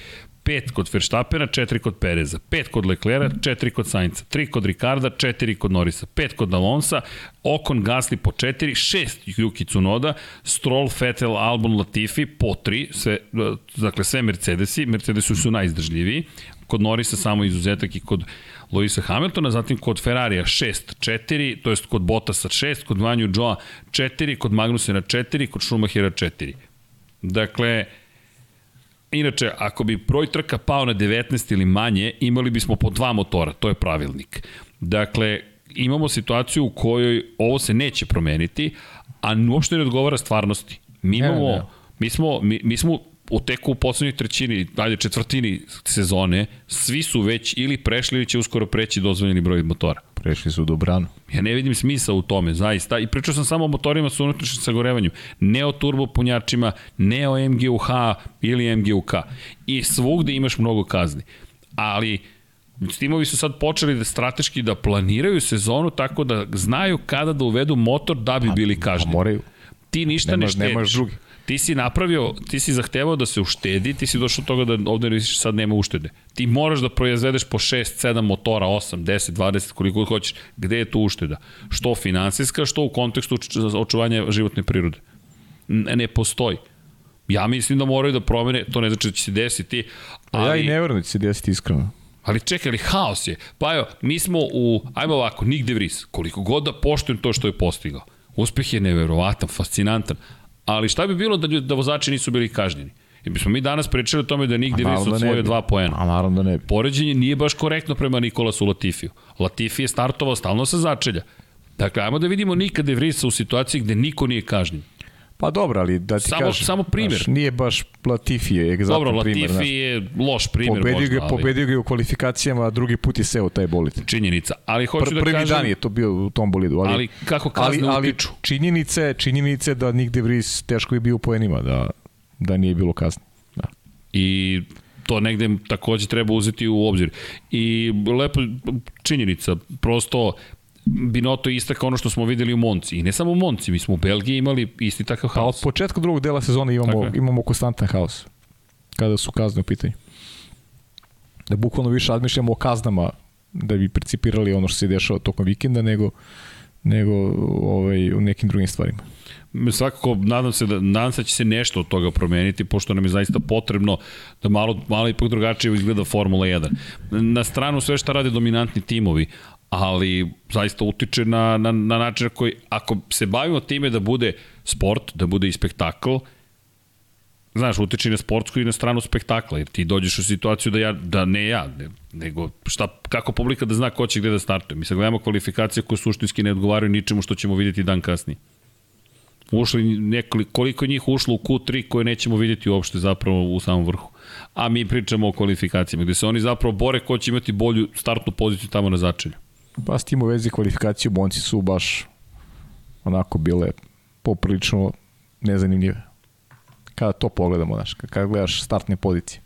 5 kod Verstappena, 4 kod Pereza, 5 kod Leclerca, 4 kod Sainca, 3 kod Ricarda, 4 kod Norisa, 5 kod Alonsa, Ocon Gasly po 4, 6 Yuki Tsunoda, Stroll, Vettel, Albon, Latifi po 3, sve, dakle sve Mercedesi, Mercedesi su najizdržljiviji, kod Norisa samo izuzetak i kod Luisa Hamiltona, zatim kod Ferrarija 6, 4, to jest kod Bottasa 6, kod Vanju Joa 4, kod Magnusena 4, kod Schumachera 4. Dakle, Inače, ako bi broj trka pao na 19 ili manje, imali bismo po dva motora, to je pravilnik. Dakle, imamo situaciju u kojoj ovo se neće promeniti, a uopšte ne odgovara stvarnosti. Mi imamo, ne, ne. mi smo, mi, mi smo u teku u poslednjoj trećini, dalje četvrtini sezone, svi su već ili prešli ili će uskoro preći dozvoljeni broj motora. Prešli su u Dobranu. Ja ne vidim smisa u tome, zaista. I pričao sam samo o motorima sa unutrašnjim sagorevanjem. Ne o turbo punjačima, ne o MGUH ili MGUK. I svugde imaš mnogo kazni. Ali Timovi su sad počeli da strateški da planiraju sezonu tako da znaju kada da uvedu motor da bi pa, bili kažnjeni. Pa moraju. Ti ništa nemaš, ne štediš. Nemaš drugi ti si napravio, ti si zahtevao da se uštedi, ti si došao do toga da ovde sad nema uštede. Ti moraš da proizvedeš po 6, 7 motora, 8, 10, 20, koliko hoćeš. Gde je tu ušteda? Što finansijska, što u kontekstu očuvanja životne prirode. Ne, ne postoji. Ja mislim da moraju da promene, to ne znači da će se desiti. Ali... Ja i ne verujem da će se desiti iskreno. Ali čekaj, ali haos je. Pa evo, mi smo u, ajmo ovako, Nick De Vries, koliko god da poštujem to što je postigao. Uspeh je neverovatan, fascinantan, Ali šta bi bilo da, da vozači nisu bili kažnjeni? I bismo mi danas pričali o tome da nigde osvojio da dva poena. A naravno da ne bi. Poređenje nije baš korektno prema Nikolasu Latifiju. Latifi je startovao stalno sa začelja. Dakle, ajmo da vidimo nikada Vrisa u situaciji gde niko nije kažnjen. Pa dobro, ali da ti samo, kažem, samo primjer. Znaš, nije baš Latifi je egzaktan dobro, primjer. Dobro, Latifi je loš primjer pobedio možda. Ga, ali... Pobedio ga u kvalifikacijama, a drugi put je seo taj bolid. Činjenica. Ali hoću Pr da prvi kažem... dan je to bio u tom bolidu. Ali, ali kako kazne ali, utiču? Ali činjenice, činjenice da nigde Vries teško je bio u poenima, da, da nije bilo kazne. Da. I to negde takođe treba uzeti u obzir. I lepo činjenica, prosto Binoto istakao ono što smo videli u Monci. I ne samo u Monci, mi smo u Belgiji imali isti takav haos. Pa od početka drugog dela sezone imamo, imamo konstantan haos kada su kazne u pitanju. Da bukvalno više razmišljamo o kaznama da bi principirali ono što se dešava tokom vikenda nego nego ovaj, u nekim drugim stvarima. Svakako, nadam se da, nadam se da će se nešto od toga promeniti, pošto nam je zaista potrebno da malo, malo ipak drugačije izgleda Formula 1. Na stranu sve što rade dominantni timovi, ali zaista utiče na, na, na način na koji, ako se bavimo time da bude sport, da bude i spektakl, znaš, utiče na sportsku i na stranu spektakla, jer ti dođeš u situaciju da ja, da ne ja, ne, nego šta, kako publika da zna ko će gde da startuje. Mi sad gledamo kvalifikacije koje suštinski ne odgovaraju ničemu što ćemo vidjeti dan kasnije. Ušli nekoliko, koliko njih ušlo u Q3 koje nećemo vidjeti uopšte zapravo u samom vrhu. A mi pričamo o kvalifikacijama, gde se oni zapravo bore ko će imati bolju startnu poziciju tamo na začelju. Pa s tim u vezi kvalifikacije bonci su baš onako bile poprilično nezanimljive. Kada to pogledamo, znaš, kada gledaš startne pozicije.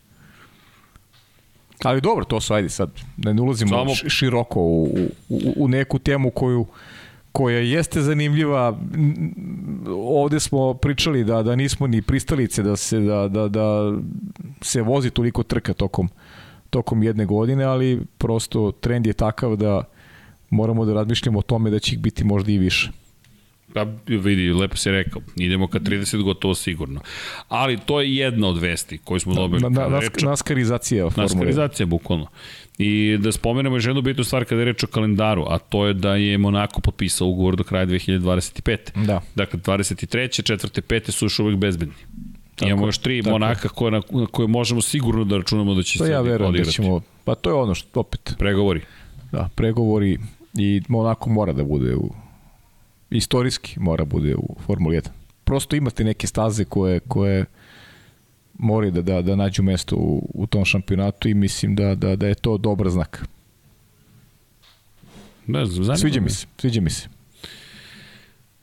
Ali dobro, to su, ajde sad, da ne ulazimo Samo... široko u, u, u neku temu koju koja jeste zanimljiva. Ovde smo pričali da da nismo ni pristalice da se da da da se vozi toliko trka tokom tokom jedne godine, ali prosto trend je takav da moramo da razmišljamo o tome da će ih biti možda i više. Pa vidi, lepo si rekao, idemo ka 30 gotovo sigurno. Ali to je jedna od vesti koju smo dobili. Na, na, nask, naskarizacija formule. Naskarizacija, bukvalno. I da spomenemo još jednu bitnu stvar kada je reč o kalendaru, a to je da je Monako potpisao ugovor do kraja 2025. Da. Dakle, 23. 4. 5. su još uvek bezbedni. Tako, Imamo još tri tako. Monaka koje, na, na koje možemo sigurno da računamo da će to se ja verujem odigrati. da ćemo, pa to je ono što opet. Pregovori. Da, pregovori i Monako mora da bude u istorijski mora bude u Formuli 1. Prosto imate neke staze koje, koje moraju da, da, da nađu mesto u, u tom šampionatu i mislim da, da, da je to dobar znak. Ne znam, sviđa mi se, sviđa mi se.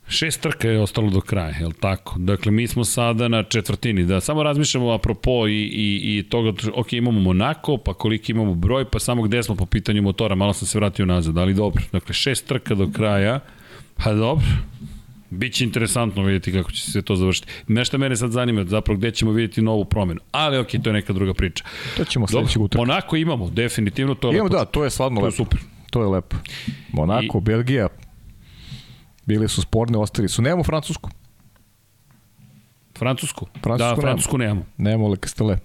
Šest trka je ostalo do kraja, je li tako? Dakle, mi smo sada na četvrtini. Da, samo razmišljamo apropo i, i, i toga, ok, imamo Monako, pa koliki imamo broj, pa samo gde smo po pitanju motora, malo sam se vratio nazad, ali dobro. Dakle, šest trka do kraja, pa dobro, Biće interesantno vidjeti kako će se to završiti. Nešto mene sad zanima, zapravo gde ćemo vidjeti novu promenu. Ali ok, to je neka druga priča. To ćemo sledećeg utrka. Monako imamo, definitivno, to je imamo, lepo. da, to je stvarno lepo. To je super. To je lepo. Monako, I... Belgija, bili su sporne, ostali su. Nemamo Francusku. Francusku? Francusku da, Francusku nemamo. Nemamo Lekastele.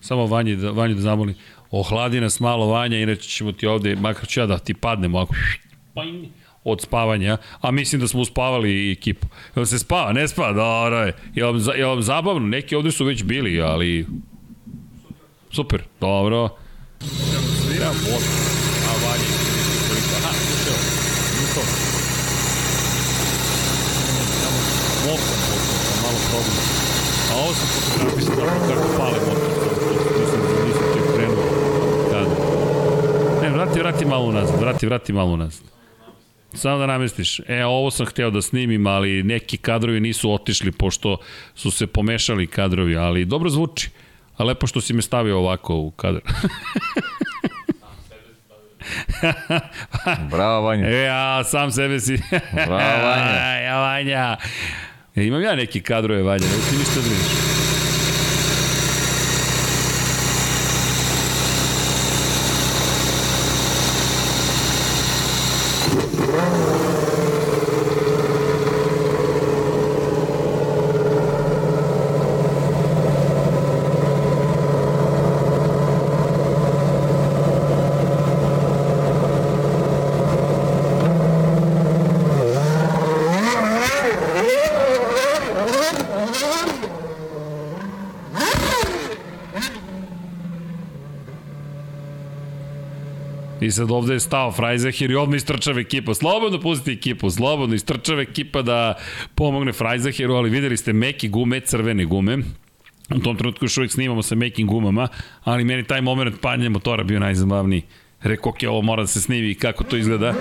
Samo Vanji da, Vanji da zamoli. Ohladi nas malo Vanja, inače ćemo ti ovde, makar ću ja da ti padnem ovako od spavanja, a mislim da smo uspavali ekipu. Jel se spava? Ne spava? Dobro je. Je vam, vam zabavno? Neki ovde su već bili, ali... Super, dobro. Ja, voda. A vanje, koliko. Aha, slušaj, to. Mokom, malo problem. A ovo sam fotografisao kako pale motor. Nisam, nisam ti krenuo. Kada? Ne, vrati, vrati malo unazad, vrati, vrati malo unazad. Samo da namestiš. E, ovo sam hteo da snimim, ali neki kadrovi nisu otišli, pošto su se pomešali kadrovi, ali dobro zvuči. A lepo što si me stavio ovako u kadar. Bravo, Vanja. E, ja, sam sebe si... Bravo, Vanja. ja, Vanja. E, imam ja neki kadrove, Vanja, ne ti ništa da I sad ovde je stao Frajzahir i odmah istrčava ekipa. Slobodno pustite ekipu, slobodno istrčava ekipa da pomogne Frajzahiru, ali videli ste meki gume, crvene gume. U tom trenutku još uvijek snimamo sa mekim gumama, ali meni taj moment padanja motora bio najzabavniji. Rekao, ok, ovo mora da se snimi kako to izgleda.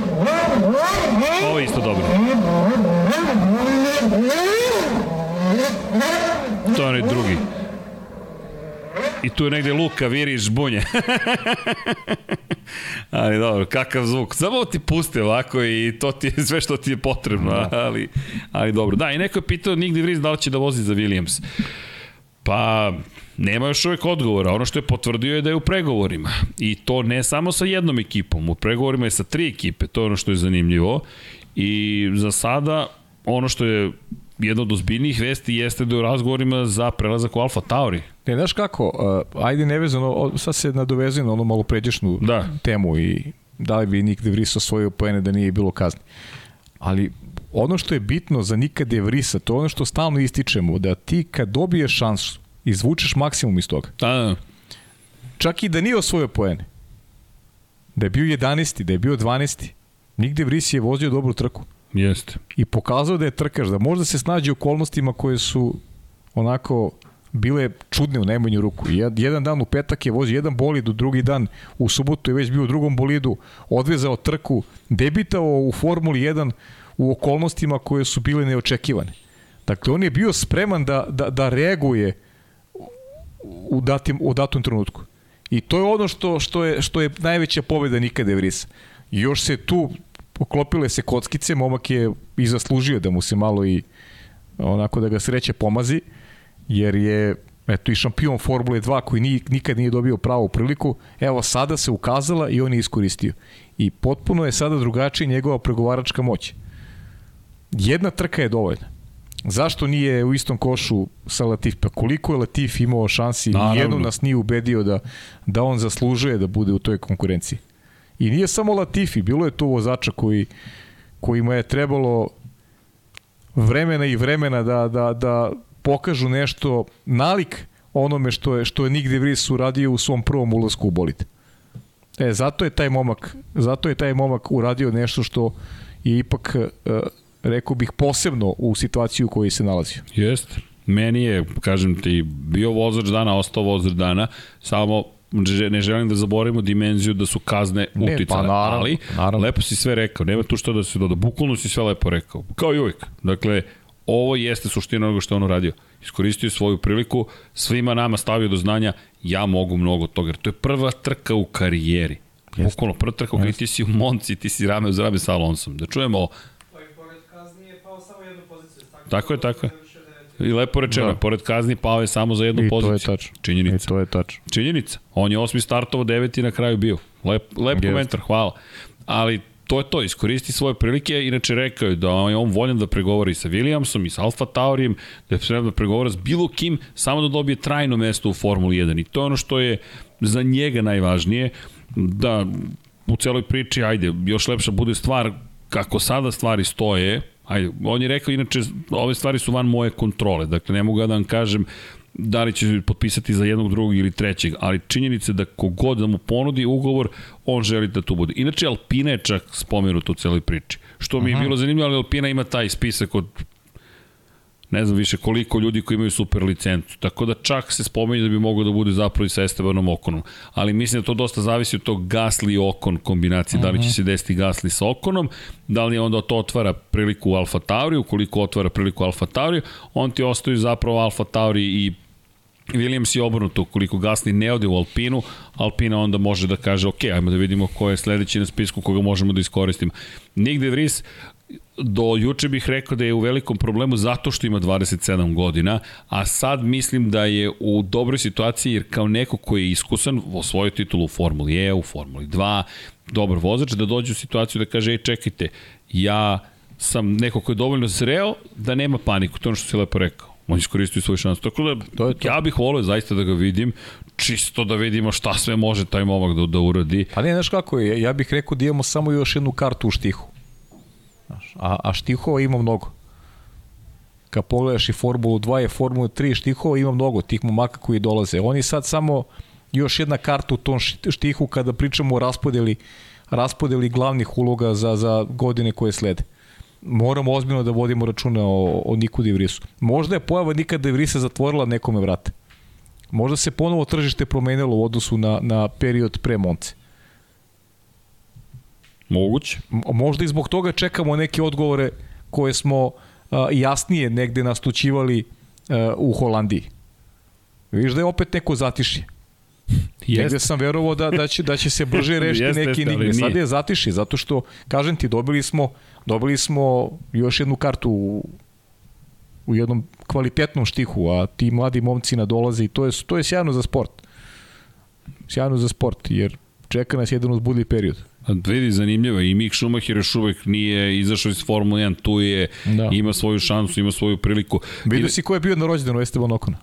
Ovo je isto dobro. To je onaj drugi. I tu je negde Luka viri žbunje. ali dobro, kakav zvuk. Samo ti puste ovako i to ti je sve što ti je potrebno, da. ali, ali dobro. Da, i neko je pitao Nigdi Vries da li će da vozi za Williams. Pa, nema još uvek odgovora. Ono što je potvrdio je da je u pregovorima. I to ne samo sa jednom ekipom. U pregovorima je sa tri ekipe. To je ono što je zanimljivo. I za sada, ono što je jedna od ozbiljnijih vesti jeste da je u razgovorima za prelazak u Alfa Tauri. Ne, znaš kako, uh, ajde nevezano, sad se nadovezuje na ono malo pređešnu da. temu i da li bi Nick De Vries osvojio poene da nije bilo kazni. Ali ono što je bitno za Nika De Vriesa, to je ono što stalno ističemo, da ti kad dobiješ šansu, izvučeš maksimum iz toga. Da, da. Čak i da nije osvojio poene. Da je bio 11. Da je bio 12. Nick De Vries je vozio dobru trku. Jeste. I pokazao da je trkaš, da možda se snađe u okolnostima koje su onako bile čudne u najmanju ruku. Jedan dan u petak je vozio jedan bolid, u drugi dan u subotu je već bio u drugom bolidu, odvezao trku, debitao u Formuli 1 u okolnostima koje su bile neočekivane. Dakle, on je bio spreman da, da, da reaguje u, datim, u datom trenutku. I to je ono što, što, je, što je najveća pobeda nikada Evrisa. I još se tu poklopile se kockice, momak je i zaslužio da mu se malo i onako da ga sreće pomazi, jer je eto i šampion Formule 2 koji ni, nikad nije dobio pravu priliku, evo sada se ukazala i on je iskoristio. I potpuno je sada drugačija njegova pregovaračka moć. Jedna trka je dovoljna. Zašto nije u istom košu sa Latif? Pa koliko je Latif imao šansi? Naravno. Nijedno nas nije ubedio da, da on zaslužuje da bude u toj konkurenciji. I nije samo Latifi, bilo je tu vozača koji, kojima je trebalo vremena i vremena da, da, da pokažu nešto nalik onome što je, što je Nick De Vries uradio u svom prvom ulasku u bolid. E, zato je taj momak, zato je taj momak uradio nešto što je ipak, e, rekao bih, posebno u situaciju u kojoj se nalazio. Jeste. Meni je, kažem ti, bio vozač dana, ostao vozač dana, samo ne želim da zaboravimo dimenziju da su kazne Ne, uticale, pa naravno, ali naravno. lepo si sve rekao, nema tu što da se doda, bukvalno si sve lepo rekao, kao i uvijek. Dakle, ovo jeste suština onoga što on uradio. Iskoristio svoju priliku, svima nama stavio do znanja, ja mogu mnogo toga, jer to je prva trka u karijeri. Bukvalno prva trka u karijeri, ti si u Monci, ti si rame uz rame sa Alonsom. Da čujemo, Pa i pored kazni je pao samo jednu poziciju. Tako je, tako je. I lepo rečeno, Da. pored kazni pao je samo za jednu I to je poziciju. tačno. Činjenica. I to je tačno. Činjenica. On je osmi startovo, deveti na kraju bio. Lep, lep Jeste. komentar, hvala. Ali to je to, iskoristi svoje prilike, inače rekao je da je on voljan da pregovori sa Williamsom i sa Alfa Taurijem, da je spreman da pregovara s bilo kim, samo da dobije trajno mesto u Formuli 1. I to je ono što je za njega najvažnije, da u celoj priči, ajde, još lepša bude stvar kako sada stvari stoje, ajde, on je rekao, inače, ove stvari su van moje kontrole, dakle, ne mogu da vam kažem da li će potpisati za jednog, drugog ili trećeg, ali činjenica je da kogod da mu ponudi ugovor, on želi da tu bude. Inače, Alpina je čak spomenut u celoj priči, što mi je bilo zanimljivo, ali Alpina ima taj spisak od ne znam više koliko ljudi koji imaju super licencu. Tako da čak se spomenje da bi mogao da bude zapravo i sa Estebanom Okonom. Ali mislim da to dosta zavisi od tog Gasly i Okon kombinacije. Da li će se desiti Gasly sa Okonom, da li onda to otvara priliku u Alfa Tauri, ukoliko otvara priliku u Alfa Tauri, on ti ostaju zapravo Alfa Tauri i Williams je obrnuto, ukoliko Gasly ne ode u Alpinu, Alpina onda može da kaže, ok, ajmo da vidimo ko je sledeći na spisku koga možemo da iskoristimo. Nick De Vries, do juče bih rekao da je u velikom problemu zato što ima 27 godina, a sad mislim da je u dobroj situaciji jer kao neko koji je iskusan, osvojio titulu u Formuli E, u Formuli 2, dobar vozač, da dođe u situaciju da kaže, ej čekajte, ja sam neko ko je dovoljno zreo da nema paniku, to je ono što si lepo rekao. On iskoristio svoju šansu. Tako da, To je to. ja bih volio zaista da ga vidim, čisto da vidimo šta sve može taj momak da, da uradi. Pa ne, znaš kako je, ja bih rekao da imamo samo još jednu kartu u štihu. Znaš, a, a štihova ima mnogo. Kad pogledaš i Formulu 2 i Formulu 3, štihova ima mnogo, tih momaka koji dolaze. Oni sad samo još jedna karta u tom šti- štihu kada pričamo o raspodeli, raspodeli glavnih uloga za, za godine koje slede. Moramo ozbiljno da vodimo računa o, o Niku De Vriesu. Možda je pojava Nika De Vriesa zatvorila nekome vrate. Možda se ponovo tržište promenilo u odnosu na, na period pre Monce. Moguće. Možda i zbog toga čekamo neke odgovore koje smo jasnije negde nastućivali u Holandiji. Vidiš da je opet neko zatišje. Negde sam verovao da, da, će, da će se brže rešiti Jeste, neki jeste, enigme. Sad je zatišje, zato što, kažem ti, dobili smo, dobili smo još jednu kartu u, u jednom kvalitetnom štihu, a ti mladi momci nadolaze i to je, to je sjajno za sport. Sjajno za sport, jer čeka nas jedan uzbudljiv period. Vidi, zanimljivo, i Mick Schumacher još uvek nije izašao iz Formule 1, tu je, Da. ima svoju šansu, ima svoju priliku. Vidio I- si ko je bio na rođendanu Esteban Okona?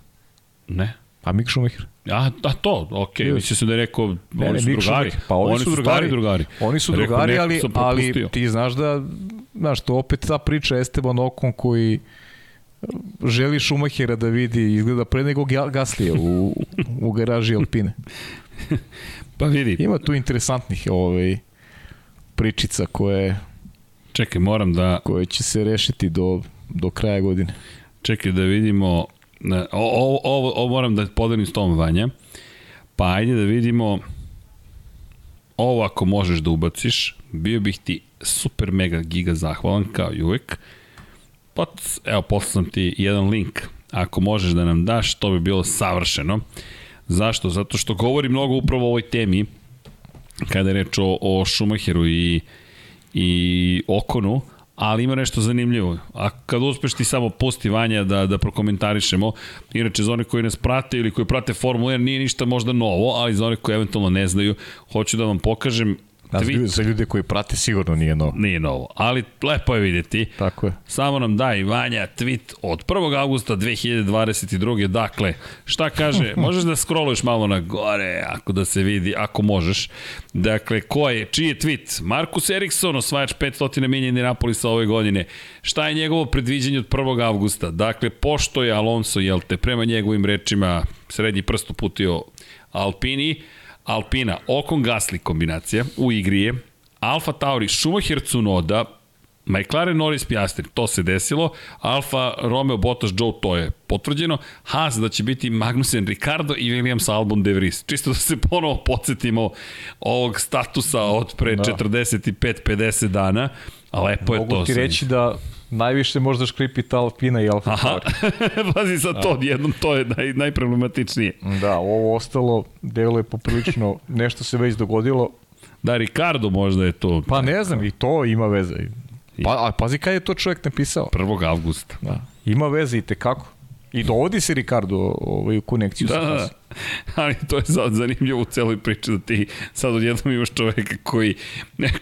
Ne. A Mick Schumacher. A, a to, okej, Bio okay. mislio sam da je rekao, Ne, oni ne, su Mick drugari. Schumacher. Pa oni, su drugari, stari. drugari. Oni su Rekao, drugari, ali, ali ti znaš da, znaš, to opet ta priča Esteban Okon koji želi Schumachera da vidi izgleda pre nego Ga- Gaslija u, u garaži Alpine. Pa vidi, Ima tu interesantnih ovaj, pričica koje, čekaj, moram da, koje će se rešiti do, do kraja godine. čekaj da vidimo, ovo, ovo, ovo moram da podelim s tom Vanja, pa ajde da vidimo, ovo ako možeš da ubaciš, bio bih ti super mega giga zahvalan kao i uvek. Pa, evo, poslao sam ti jedan link. Ako možeš da nam daš, to bi bilo savršeno. Zašto? Zato što govori mnogo upravo o ovoj temi, kada je reč o, o Schumacheru i, i Okonu, ali ima nešto zanimljivo. A kad uspeš ti samo pusti Vanja da, da prokomentarišemo, inače za one koji nas prate ili koji prate Formulu 1 nije ništa možda novo, ali za one koji eventualno ne znaju, hoću da vam pokažem za ljude, za ljude koji prate sigurno nije novo. Nije novo, ali lepo je videti. Tako je. Samo nam daj Vanja tweet od 1. augusta 2022. Dakle, šta kaže? Možeš da scrolluješ malo na gore, ako da se vidi, ako možeš. Dakle, ko je, čiji je tweet? Markus Eriksson, osvajač 500 milija Indianapolisa ove godine. Šta je njegovo predviđenje od 1. augusta? Dakle, pošto je Alonso, jel te, prema njegovim rečima, srednji prst uputio Alpini, Alpina, Okon Gasly kombinacija u igri je, Alfa Tauri, Schumacher Tsunoda, McLaren Norris Piastri, to se desilo, Alfa Romeo Bottas Joe, to je potvrđeno, Haas da će biti Magnussen Ricardo i Williams Albon De Vries. Čisto da se ponovo podsjetimo ovog statusa od pre Da. 45-50 dana, a lepo je to. Mogu ti reći da najviše možda škripi ta Alpina i Alfa Tauri. pazi sad to, jednom to je naj, najproblematičnije. Da, ovo ostalo deluje poprilično, nešto se već dogodilo. Da, Ricardo možda je to Pa ne znam, i to ima veze. Pa, a pazi kada je to čovjek napisao. 1. avgusta. Da. Ima veze i tekako. I dovodi se Ricardo ovaj, u konekciju Da, sa da, da. Ali to je sad zanimljivo u celoj priči da ti sad odjednom imaš čoveka koji,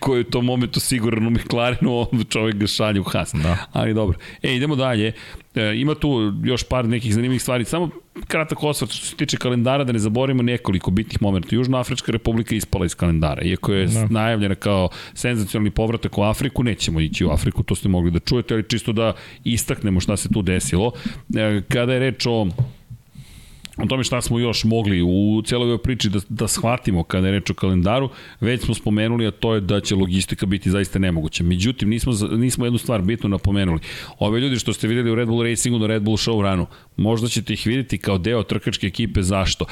koji je u tom momentu siguran u McLarenu, onda čovek ga šalje u Haas. Da. Ali dobro. E, idemo dalje. E, ima tu još par nekih zanimljivih stvari. Samo kratak osvrt što se tiče kalendara, da ne zaboravimo nekoliko bitnih momenta. Južnoafrička republika ispala iz kalendara. Iako je Da. najavljena kao senzacionalni povratak u Afriku, nećemo ići u Afriku, to ste mogli da čujete, ali čisto da istaknemo šta se tu desilo. E, kada je reč o o tome šta smo još mogli u cijeloj ovoj priči da, da shvatimo kada je reč o kalendaru, već smo spomenuli, a to je da će logistika biti zaista nemoguća. Međutim, nismo, nismo jednu stvar bitno napomenuli. Ove ljudi što ste videli u Red Bull Racingu na Red Bull Show ranu, možda ćete ih videti kao deo trkačke ekipe, zašto?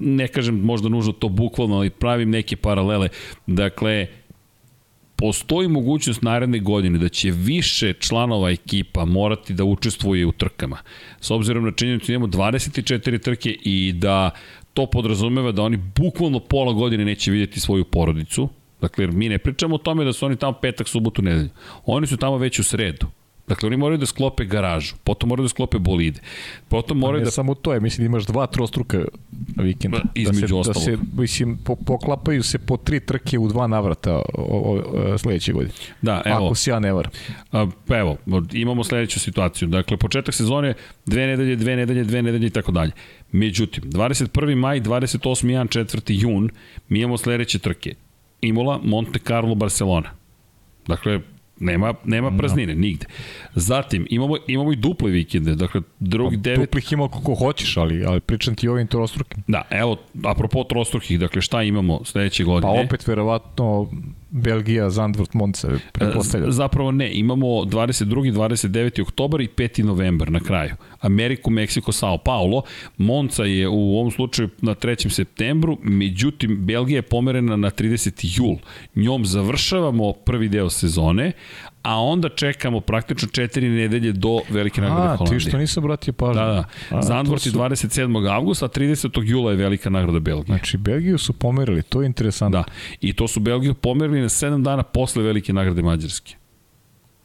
Ne kažem možda nužno to bukvalno, ali pravim neke paralele. Dakle, postoji mogućnost naredne godine da će više članova ekipa morati da učestvuje u trkama. S obzirom na činjenicu da imamo 24 trke i da to podrazumeva da oni bukvalno pola godine neće vidjeti svoju porodicu. Dakle, mi ne pričamo o tome da su oni tamo petak, subotu, nedelju. Oni su tamo već u sredu. Dakle, oni moraju da sklope garažu, potom moraju da sklope bolide, potom moraju da samo to je, mislim da imaš dva trostruka vikenda. Pa, između da se, ostalog. Da se, mislim, po, poklapaju se po tri trke u dva navrata o, o, sledeće godine. Da, evo. Ako se ja ne varam. Pa evo, imamo sledeću situaciju. Dakle, početak sezone, dve nedelje, dve nedelje, dve nedelje i tako dalje. Međutim, 21. maj, 28. jan, 4. jun, mi imamo sledeće trke. Imola, Monte Carlo, Barcelona. Dakle, nema, nema praznine, nigde. Zatim, imamo, imamo i duple vikende, dakle, drugi, devet, Duplih ima koliko hoćeš, ali, ali pričam ti o ovim trostrukim. da, evo, apropo trostrukih, dakle, šta imamo sledeće Pa godine? opet verovatno Belgija, Zandvoort, pretpostavljam. E, Zapravo ne, imamo 22. 29. oktobar i 5. novembar na kraju. Ameriku, Meksiko, Sao Paulo. Monca je u ovom slučaju na 3. septembru, međutim Belgija je pomerena na 30. jul. Njom završavamo prvi deo sezone, a onda čekamo praktično četiri nedelje do Velike nagrade A, Holandije. ti što nisam obratio pažnju. Da, da. A, Zandvoort su- 27. avgusta, a 30. jula je Velika nagrada Belgije. Znači, Belgiju su pomerili, to je interesantno. Da, i to su Belgiju pomerili na 7 dana posle velike nagrade Mađarske.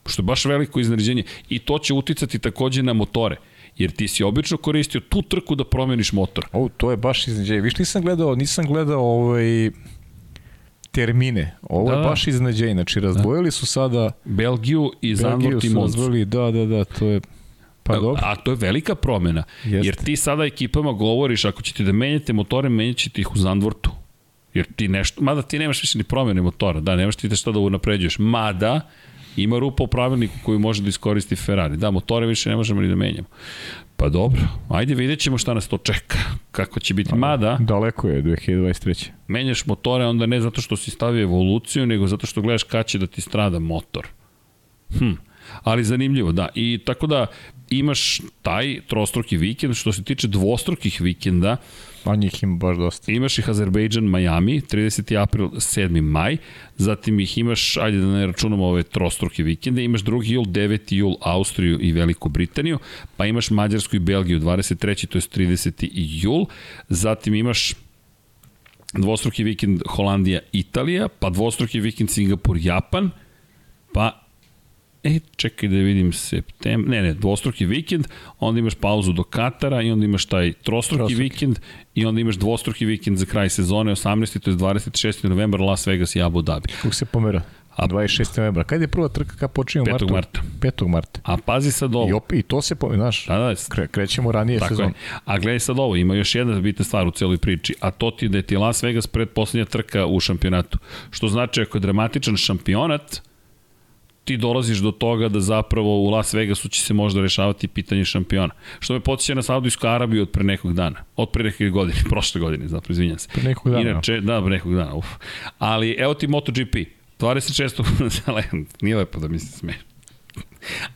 Što je baš veliko iznenađenje. I to će uticati takođe na motore. Jer ti si obično koristio tu trku da promeniš motor. O, to je baš iznenađenje. Viš, nisam gledao, nisam gledao ovaj termine. Ovo Da, je da. baš iznenađenje. Znači, razdvojili su sada Belgiju i Belgiju su razdvojili, da, da, da, to je pa dobro. A to je velika promena. Jeste. Jer ti sada ekipama govoriš, ako ćete da menjate motore, menjat ćete ih u Zandvortu. Jer ti nešto, mada ti nemaš više ni promene motora, da, nemaš ti šta da unapređuješ. Mada, ima rupa u pravilniku koju može da iskoristi Ferrari. Da, motore više ne možemo ni da menjamo. Pa dobro, ajde vidjet ćemo šta nas to čeka. Kako će biti. Mada, Daleko je 2023. menjaš motore onda ne zato što si stavio evoluciju, nego zato što gledaš kada će da ti strada motor. Hm. Ali zanimljivo, da. I tako da imaš taj trostruki vikend, što se tiče dvostrukih vikenda, A njih ima baš dosta. imaš ih Azerbejdžan, Miami, 30. april, 7. maj, zatim ih imaš, ajde da ne računamo ove trostruke vikende, imaš 2. jul, 9. jul, Austriju i Veliku Britaniju, pa imaš Mađarsku i Belgiju 23. to je 30. jul, zatim imaš dvostruki vikend Holandija, Italija, pa dvostruki vikend Singapur, Japan, pa E, čekaj da vidim septembar, ne, ne, dvostruki vikend, onda imaš pauzu do Katara i onda imaš taj trostruki, trostruki. vikend i onda imaš dvostruki vikend za kraj sezone, 18. to je 26. novembar, Las Vegas i Abu Dhabi. Kako se pomera? A 26. novembra. Kada je prva trka kad počinje u martu? 5. marta. 5. marta. A pazi sad ovo. I, op, i to se, znaš, da, da, kre, krećemo ranije Tako sezon. Je. A gledaj sad ovo, ima još jedna bitna stvar u celoj priči, a to ti da je ti Las Vegas pred poslednja trka u šampionatu. Što znači, ako je dramatičan šampionat, ti dolaziš do toga da zapravo u Las Vegasu će se možda rešavati pitanje šampiona. Što me podsjeća na Saudijsku Arabiju od pre nekog dana. Od pre nekog godine, prošle godine, zapravo, izvinjam se. Pre nekog dana. Inače, da, pre nekog dana, uf. Ali evo ti MotoGP. 26. nije lepo da mi se smeje.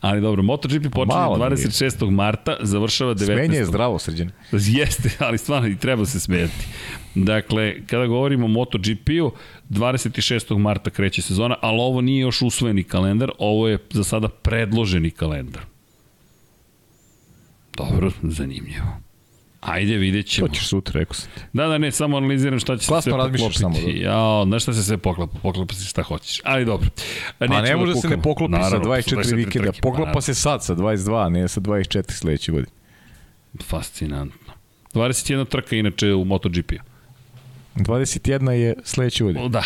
Ali dobro, MotoGP počinje 26. Nije. marta, završava 19. Smenje je zdravo, srđan. Jeste, ali stvarno i treba se smejati. Dakle, kada govorimo o MotoGP-u, 26. marta kreće sezona, ali ovo nije još usvojeni kalendar, ovo je za sada predloženi kalendar. Dobro, zanimljivo. Ajde, vidjet ćemo. To ćeš sutra, rekao sam ti. Da, da, ne, samo analiziram šta će Klasno se sve poklopiti. samo. Da. Ja, znaš šta se sve poklapa? Poklapa se šta hoćeš. Ali dobro. A ne da može da se ne poklopi Naravno, sa 24 vikenda. Poklapa pa, se sad sa 22, ne sa 24 sledeće godine. Fascinantno. 21 trka inače u MotoGP-u. 21 je sledeće godine. Da,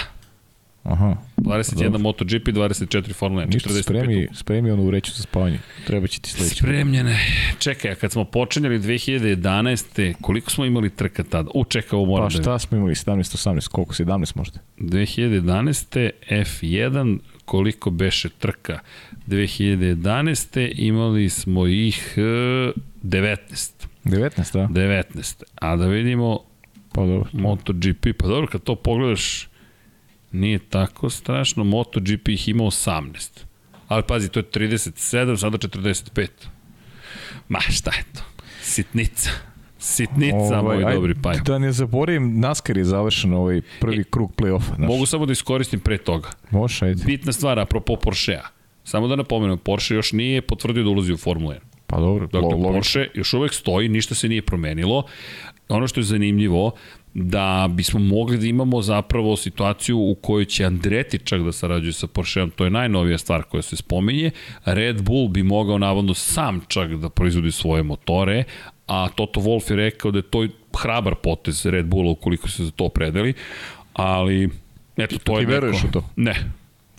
Aha. 21 Dobro. MotoGP, 24 Formula 1, Ništa, 45. spremi, spremi onu vreću za spavanje. Treba će ti sledeće. Spremljene. Čekaj, a kad smo počinjali 2011. koliko smo imali trka tada? U, čekaj, ovo moram pa, da... Pa šta smo imali? 17, 18, koliko? 17 možda? 2011. F1, koliko beše trka? 2011. imali smo ih 19. 19, da? 19. A da vidimo pa dobro. MotoGP, pa dobro, kad to pogledaš, Nije tako strašno, MotoGP ih ima 18. Ali pazi, to je 37, sada 45. Ma šta je to? Sitnica. Sitnica, ovaj, moj aj, dobri paj. Da ne zaboravim, NASCAR je završen ovaj prvi e, krug play-offa. Mogu samo da iskoristim pre toga. Može, ajde. Bitna stvar, apropo Porsche-a. Samo da napomenem, Porsche još nije potvrdio da ulazi u Formulu 1. Pa dobro, dakle, logično. Porsche još uvek stoji, ništa se nije promenilo. Ono što je zanimljivo, da bismo mogli da imamo zapravo situaciju u kojoj će Andreti čak da sarađuje sa Porscheom, to je najnovija stvar koja se spominje. Red Bull bi mogao navodno sam čak da proizvodi svoje motore, a Toto Wolff je rekao da je to hrabar potez Red Bulla ukoliko se za to predeli, ali eto, to Ti je neko... veruješ u to? Ne.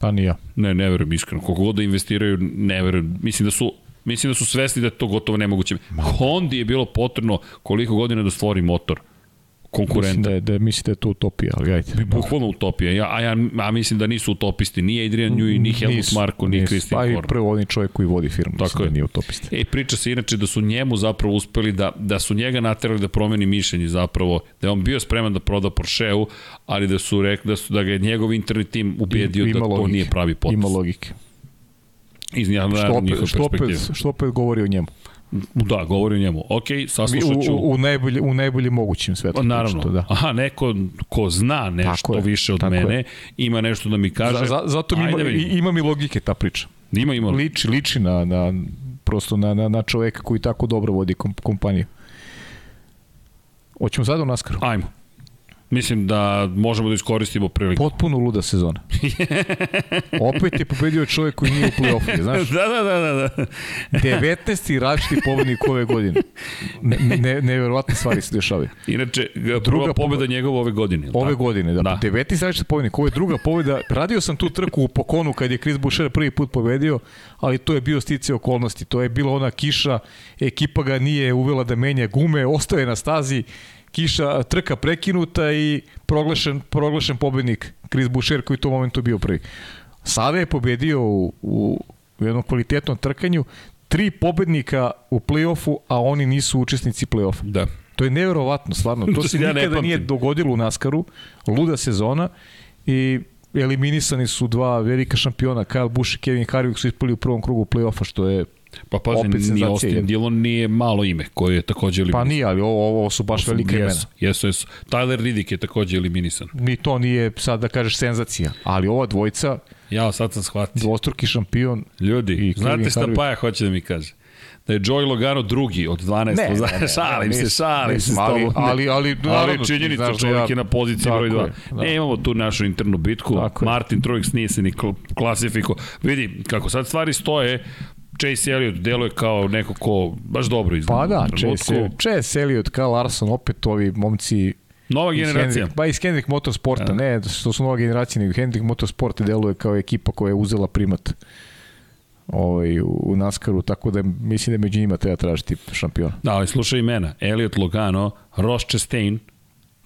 Pa ni ja. Ne, ne verujem iskreno. Koliko god da investiraju, ne verujem. Mislim da su Mislim da su svesni da je to gotovo nemoguće. Hondi je bilo potrebno koliko godina da stvori motor konkurenta. Mislim da je, da, mislim da je to utopija, ali ajde. Bukvalno utopija. Ja, a ja a mislim da nisu utopisti. Ni Adrian Newey, ni Helmut Marko, ni Christian Horner. Pa i prvo on čovjek koji vodi firmu, Tako mislim je. da nije utopista. E, priča se inače da su njemu zapravo uspeli da, da su njega naterali da promeni mišljenje zapravo, da je on bio spreman da proda Porsche-u, ali da su rekli da, su, da ga je njegov internet tim ubedio I, da logike. to nije pravi potez. Ima logike. Iz njihove perspektive. Što opet, što opet govori o njemu. Da, govori o njemu. Ok, saslušat ću. U, u, najbolji, u najbolji mogućim svetu. Naravno. da. Aha, neko ko zna nešto tako više od mene, je. ima nešto da mi kaže. Za, za, zato mi ima, ima mi logike ta priča. Ima, ima. Liči, liči na, na, prosto na, na, na čoveka koji tako dobro vodi kompaniju. Hoćemo sad u naskaru? Ajmo. Mislim da možemo da iskoristimo priliku. Potpuno luda sezona. Opet je pobedio čovjek koji nije u play-offu, znaš? da, da, da, da. da. 19. različiti pobednik ove godine. Ne, ne, neverovatne stvari se dešavaju. Inače, druga pobeda njegova ove godine. Ove tako? godine, da. da. 19. različiti pobednik, ovo je druga pobeda. Radio sam tu trku u Pokonu kad je Chris Boucher prvi put pobedio, ali to je bio stice okolnosti. To je bila ona kiša, ekipa ga nije uvela da menja gume, ostaje na stazi kiša, trka prekinuta i proglašen, proglašen pobednik Chris Boucher koji u tom momentu bio prvi. Sada je pobedio u, u jednom kvalitetnom trkanju, tri pobednika u play-offu, a oni nisu učesnici play-offa. Da. To je nevjerovatno, stvarno. To, to se ja nikada nije dogodilo u Naskaru. Luda sezona i eliminisani su dva velika šampiona, Kyle Busch i Kevin Harvick su ispali u prvom krugu play-offa, što je Pa pazi, ni Austin Dillon nije malo ime koje je takođe eliminisan. Pa nije, ali ovo, ovo su baš velike imena. Jesu, jesu. Tyler Riddick je takođe eliminisan. Ni to nije, sad da kažeš, senzacija. Ali ova dvojica... Ja, sad sam shvatio. Dvostruki šampion. Ljudi, znate šta Paja hoće da mi kaže? da je Joey Logano drugi od 12 Ne, ne, ne, šalim ne, se, šalim se. ali- ali- ali, ali naravno, činjenica, znaš da čovjek ja- je na poziciji broj 2. je, da. Ne, imamo tu našu internu bitku. Tako. Martin Truex nije se ni kl- klasifikovao. Vidi, kako sad stvari stoje, Chase Elliott deluje kao neko ko baš dobro izgleda. Pa da. Chase, Chase Elliot, Kyle Larson, opet ovi momci Nova generacija. Hendrick, pa iz Hendrick Motorsporta, Da. ne što su nova generacija, nego Hendrick Motorsport deluje kao ekipa koja je uzela primat ovaj, u, u Naskaru, tako da mislim da među njima treba tražiti šampiona. Da, ali slušaj imena. Elliot Logano, Ross Chastain,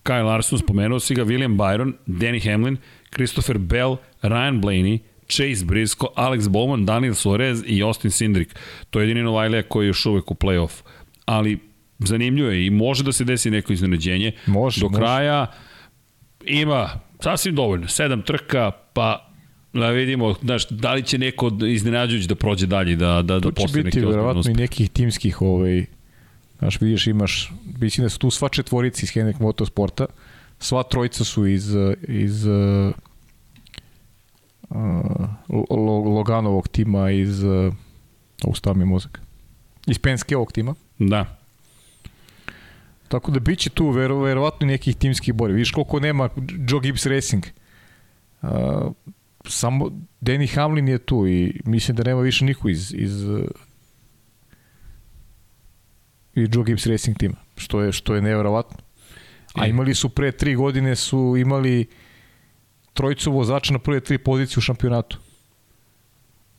Kyle Larson, spomenuo si ga, William Byron, Danny Hamlin, Christopher Bell, Ryan Blaney, Chase Briscoe, Alex Bowman, Daniel Suarez i Austin Sindrick. To je jedini Novajlija koji je još uvek u play-off. Ali zanimljivo je i može da se desi neko iznenađenje. Može, Do može. kraja ima sasvim dovoljno. Sedam trka, pa da vidimo, znaš, da li će neko iznenađujući da prođe dalje, da, da, da To će postoji biti neki verovatno i nekih timskih ovaj, Znaš, vidiš, imaš, mislim da su tu sva četvorici iz Hendrick Motorsporta, sva trojica su iz, iz Loganovog tima, iz, uh, ustav mi mozak, iz Penskeovog tima. Da. Tako da biće tu vero, verovatno nekih timskih borja. Vidiš koliko nema Joe Gibbs Racing. Uh, samo Danny Hamlin je tu i mislim da nema više niko iz, iz uh, i Joe Gibbs Racing tima, što je, što je nevjerovatno. A E. imali su pre tri godine su imali trojicu vozača na prve tri pozicije u šampionatu.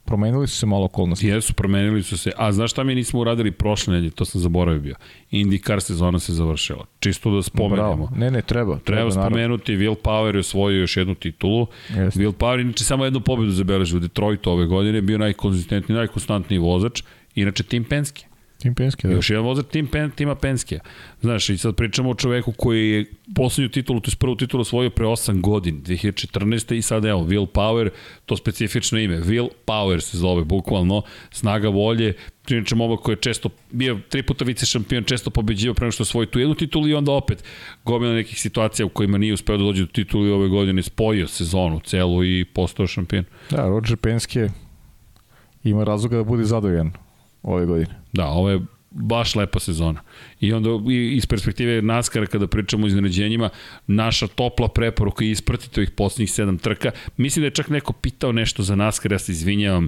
Promenili su se malo okolnosti. Jesu, promenili su se. A znaš šta mi nismo uradili prošle nedelje? To sam zaboravio bio. IndyCar sezona se završila. Čisto da spomenemo. Bravo. Ne, ne, treba. Treba naravno. spomenuti, Will Power je osvojio još jednu titulu. Jeste. Will Power inače samo jednu pobedu zabeležio u Detroitu ove godine, bio najkonzistentniji, najkonstantniji vozač. Inače Tim Penske. Tim Penske, da. Još jedan vozač tim Pen, tima Penske. Znaš, i sad pričamo o čoveku koji je poslednju titulu, to je prvu titulu osvojio pre 8 godina, 2014. i sad evo, Will Power, to specifično ime. Will Power se zove, bukvalno, snaga volje, Inače, momak koji je često bio tri puta vice šampion, često pobeđivao pre nego što osvoji tu jednu titulu i onda opet gomila nekih situacija u kojima nije uspeo da dođe do titulu i ove godine spojio sezonu celu i postao šampion. Da, Roger Penske ima razloga da bude zadovoljan ove godine. Da, ovo je baš lepa sezona. I onda iz perspektive NASCAR kada pričamo o iznenađenjima, naša topla preporuka i ispratite ovih poslednjih sedam trka. Mislim da je čak neko pitao nešto za NASCAR, ja se izvinjavam,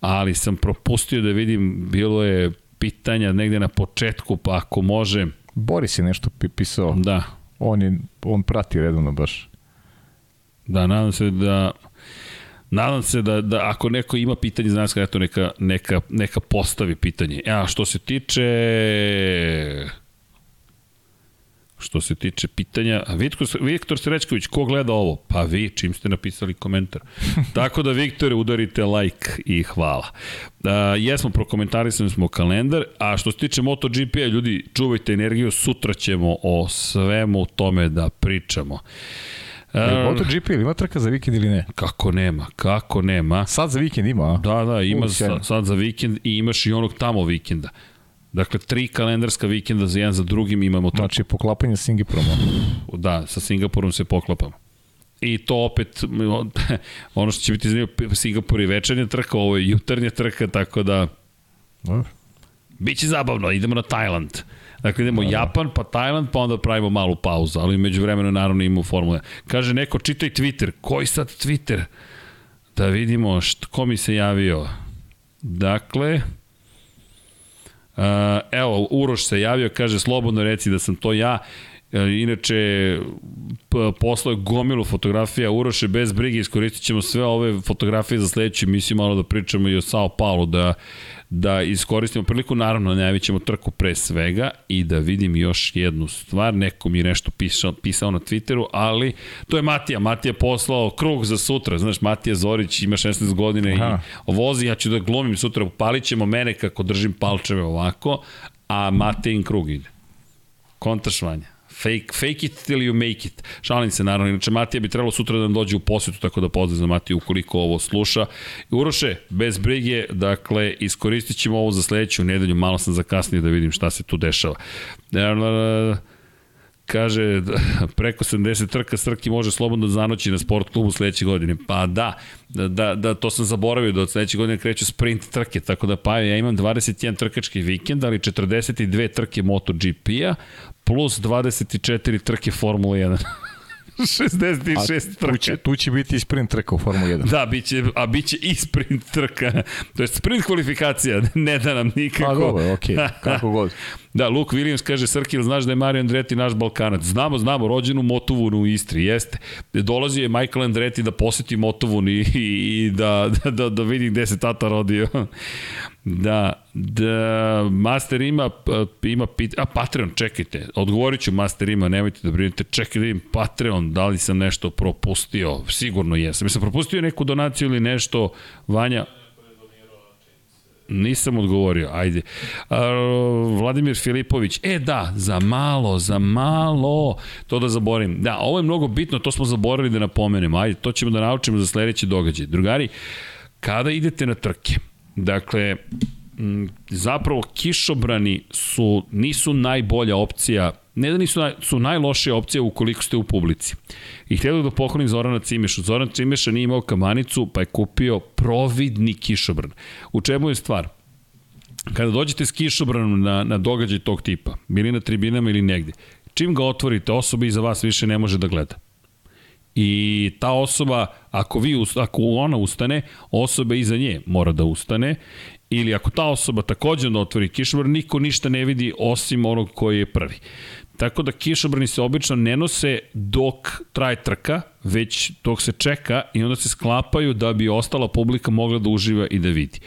ali sam propustio da vidim, bilo je pitanja negde na početku, pa ako može, Boris je nešto pi- pisao. da, On, je, on prati redovno baš. da, nadam se da Nadam se da, da ako neko ima pitanje za nas, eto neka, neka, neka postavi pitanje. E, A što se tiče što se tiče pitanja, a Vitko, Viktor Srećković, ko gleda ovo? Pa vi, čim ste napisali komentar. Tako da, Viktore, udarite like i hvala. A, jesmo, prokomentarisali smo kalendar, a što se tiče MotoGP-a, ljudi, čuvajte energiju, sutra ćemo o svemu tome da pričamo. A, MotoGP ili ima trka za vikend ili ne? Kako nema, kako nema. Sad za vikend ima, a? Da, da, ima sa, sad za vikend i imaš i onog tamo vikenda. Dakle, tri kalendarska vikenda za jedan za drugim imamo to. Znači, poklapanje s Singapurom. Da, sa Singapurom se poklapamo. I to opet, ono što će biti zanimljivo, Singapur je večernja trka, ovo je jutarnja trka, tako da Dobro. Biće zabavno, idemo na Tajland. Dakle, idemo da, Japan, pa Tajland, pa onda pravimo malu pauzu, ali među vremenu naravno imamo formule. Kaže neko, čitaj Twitter. Koji sad Twitter? Da vidimo št, ko mi se javio. Dakle, Uh, evo, Uroš se javio, kaže, slobodno reci da sam to ja. E, Inače, poslao je gomilu fotografija Uroše, bez brige, iskoristit ćemo sve ove fotografije za sledeću emisiju, malo da pričamo i o Sao Paulo, da, da iskoristimo priliku, naravno najavit ćemo trku pre svega i da vidim još jednu stvar, neko mi je nešto pisao, pisao na Twitteru, ali to je Matija, Matija poslao krug za sutra, znaš, Matija Zorić ima 16 godina Aha. i vozi, ja ću da glumim sutra, palit ćemo mene kako držim palčeve ovako, a Matejin krug ide. Kontrašvanja. Fake, fake it till you make it. Šalim se naravno, inače Matija bi trebalo sutra da nam dođe u posjetu, tako da pozdrav za Matiju ukoliko ovo sluša. Uroše, bez brige, dakle, iskoristit ćemo ovo za sledeću nedelju, malo sam zakasnio da vidim šta se tu dešava. Kaže, preko 70 trka Srki može slobodno zanoći na sport klubu sledeće godine. Pa da, da, da, to sam zaboravio da od sledeće godine kreću sprint trke, tako da pa ja imam 21 trkački vikend, ali 42 trke MotoGP-a, plus 24 trke Formula 1. 66 trka. Tu će, tu će biti i sprint trka u Formula 1. Da, biće, a biće i sprint trka. To je sprint kvalifikacija, ne da nam nikako. Pa dobro, okej, okay. kako god. Da, Luke Williams kaže, Srkil, znaš da je Mario Andretti naš Balkanac? Znamo, znamo, rođen u Motovunu u Istri, jeste. Dolazio je Michael Andretti da poseti Motovun i, i, da, da, da, da vidi gde se tata rodio. Da, da Master ima, ima a Patreon, čekajte, odgovorit ću Master ima, nemojte da brinete, čekaj da vidim Patreon, da li sam nešto propustio, sigurno jesam. Jesam propustio neku donaciju ili nešto, Vanja, Nisam odgovorio, ajde. Vladimir Filipović, e da, za malo, za malo, to da zaborim. Da, ovo je mnogo bitno, to smo zaboravili da napomenemo, ajde, to ćemo da naučimo za sledeće događaje. Drugari, kada idete na trke, dakle, zapravo kišobrani su, nisu najbolja opcija ne da nisu naj, su najlošija opcija ukoliko ste u publici. I htjeli da poklonim Zorana Cimeša. Zoran Cimeša nije imao kamanicu, pa je kupio providni kišobran. U čemu je stvar? Kada dođete s kišobranom na, na događaj tog tipa, bili na tribinama ili negde, čim ga otvorite, osoba iza vas više ne može da gleda. I ta osoba, ako, vi, ako ona ustane, osoba iza nje mora da ustane ili ako ta osoba takođe da otvori kišobran, niko ništa ne vidi osim onog koji je prvi. Tako da kišobrani se obično ne nose dok traje trka, već dok se čeka i onda se sklapaju da bi ostala publika mogla da uživa i da vidi.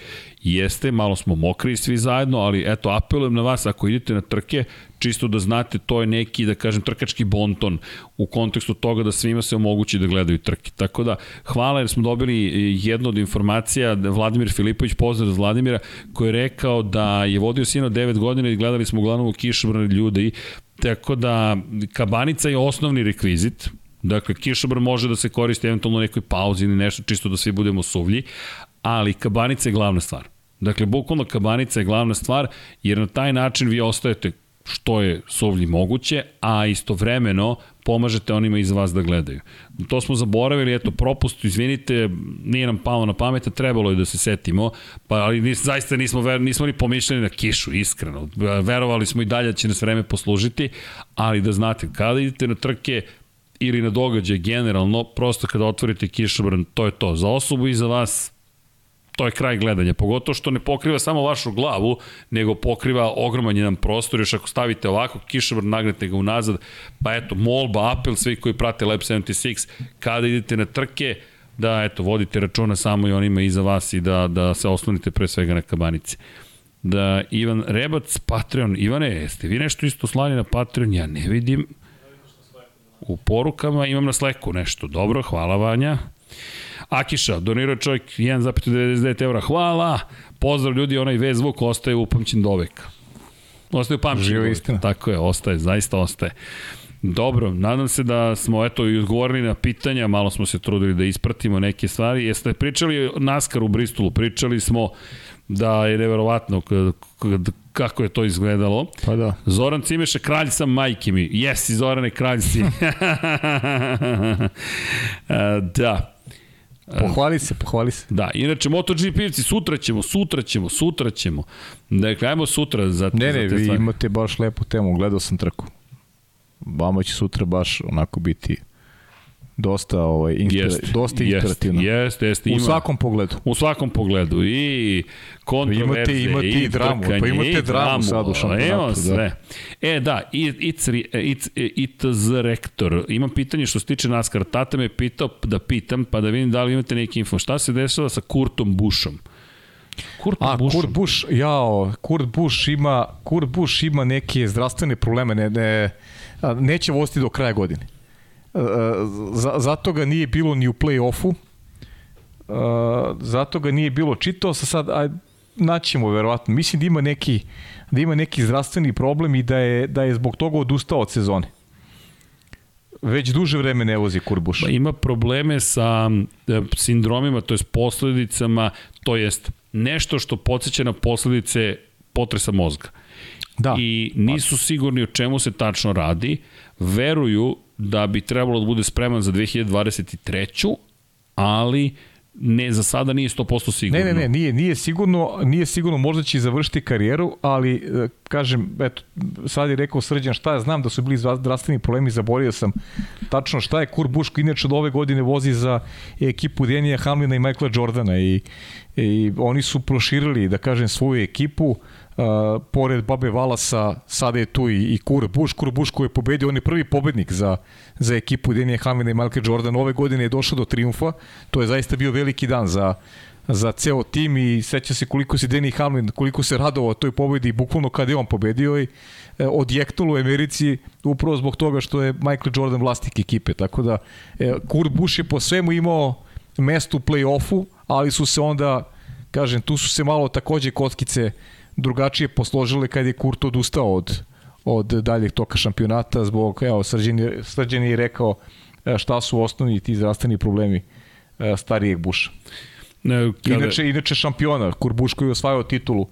Jeste, malo smo mokri svi zajedno, ali eto, apelujem na vas, ako idete na trke, čisto da znate, to je neki, da kažem, trkački bonton u kontekstu toga da svima se omogući da gledaju trke. Tako da, hvala jer smo dobili jednu od informacija, Vladimir Filipović, pozdrav za Vladimira, koji je rekao da je vodio sino 9 godina i gledali smo uglavnom u kišobrane ljude i tako da kabanica je osnovni rekvizit, Dakle, kišobran može da se koristi eventualno u nekoj pauzi ili nešto, čisto da svi budemo suvlji, ali kabanica je glavna stvar. Dakle, bukvalno kabanica je glavna stvar, jer na taj način vi ostajete što je suvlji moguće, a istovremeno pomažete onima iz vas da gledaju. To smo zaboravili, eto, propust, izvinite, nije nam palo na pamet, a trebalo je da se setimo, pa ali nis, zaista nismo, ver, nismo ni pomišljali na kišu, iskreno. Verovali smo i dalje da će nas vreme poslužiti, ali da znate, kada idete na trke, ili na događaj generalno, prosto kada otvorite kišobran, to je to. Za osobu i za vas to je kraj gledanja, pogotovo što ne pokriva samo vašu glavu, nego pokriva ogroman jedan prostor, još ako stavite ovako kišobr, nagnete ga unazad, pa eto, molba, apel, svi koji prate Lab 76, kada idete na trke, da eto, vodite računa samo i onima iza vas i da, da se oslonite pre svega na kabanici. Da, Ivan Rebac, Patreon, Ivane, jeste vi nešto isto slani na Patreon? Ja ne vidim. U porukama imam na Slacku nešto. Dobro, hvala Vanja. Akiša, donirao čovjek 1,99 evra. Hvala! Pozdrav ljudi, onaj V zvuk ostaje upamćen do veka. Ostaje upamćen. Živo istina. Tako je, ostaje, zaista ostaje. Dobro, nadam se da smo eto i odgovorili na pitanja, malo smo se trudili da ispratimo neke stvari. Jeste pričali NASCAR u Bristolu, pričali smo da je neverovatno kako je to izgledalo. Pa da. Zoran Cimeša, kralj sam majke mi. Jesi, Zorane, kralj si. da. Pohvali se, pohvali se. Da, inače MotoGP-evci, sutra ćemo, sutra ćemo, sutra ćemo. Dakle, ajmo sutra za, ne, ne, za te vi stvari. imate baš lepu temu, gledao sam trku. Vama će sutra baš onako biti dosta ovaj inspira, jest, dosta inspirativno. Jeste, jeste, ima. U svakom pogledu. U svakom pogledu i kontroverze imate, imate i, i dramu, trkanje, pa imate i dramu sad u šampionatu. Da. sve. Da. E da, it's, it's, it's rektor. Imam pitanje što se tiče NASCAR. Tata me pitao da pitam, pa da vidim da li imate neki info. Šta se dešava sa Kurtom Bušom? Kurt A, Bush. Kurt Bush, jao, Kurt Bush ima, Kurt Bush ima neke zdravstvene probleme, ne, ne, neće voziti do kraja godine zato ga nije bilo ni u play-offu, zato ga nije bilo čitao, sa sad, aj, naćemo verovatno. Mislim da ima neki da ima neki zdravstveni problem i da je da je zbog toga odustao od sezone. Već duže vreme ne vozi Kurbuš. Pa ima probleme sa sindromima, to jest posledicama, to jest nešto što podsjeća na posledice potresa mozga. Da. i nisu sigurni o čemu se tačno radi, veruju da bi trebalo da bude spreman za 2023. ali ne, za sada nije 100% sigurno. Ne, ne, ne, nije, nije sigurno, nije sigurno, možda će završiti karijeru, ali e, kažem, eto, sad je rekao Srđan šta je, znam da su bili zdravstveni problemi, zaborio sam tačno šta je Kur Buško, inače od ove godine vozi za ekipu Denija Hamlina i Michaela Jordana i, i oni su proširili, da kažem, svoju ekipu, Uh, pored Babe Valasa, sada je tu i, i Kur Buš, Kur Buš koji je pobedio, on je prvi pobednik za, za ekipu Denija Hamlina i Michael Jordan. Ove godine je došao do triumfa, to je zaista bio veliki dan za, za ceo tim i seća se koliko se Denny Hamlin, koliko se radovao toj pobedi, bukvalno kada je on pobedio i e, odjektalo u Americi upravo zbog toga što je Michael Jordan vlasnik ekipe. Tako da e, Kurt Busch je po svemu imao mesto u play-offu, ali su se onda, kažem, tu su se malo takođe kockice drugačije posložile kad je Kurt odustao od, od daljeg toka šampionata zbog, evo, Srđan, Srđan je rekao e, šta su osnovni ti zdravstveni problemi e, starijeg Buša. Ne, kada... inače, inače šampiona, Kurt Buš koji je osvajao titulu,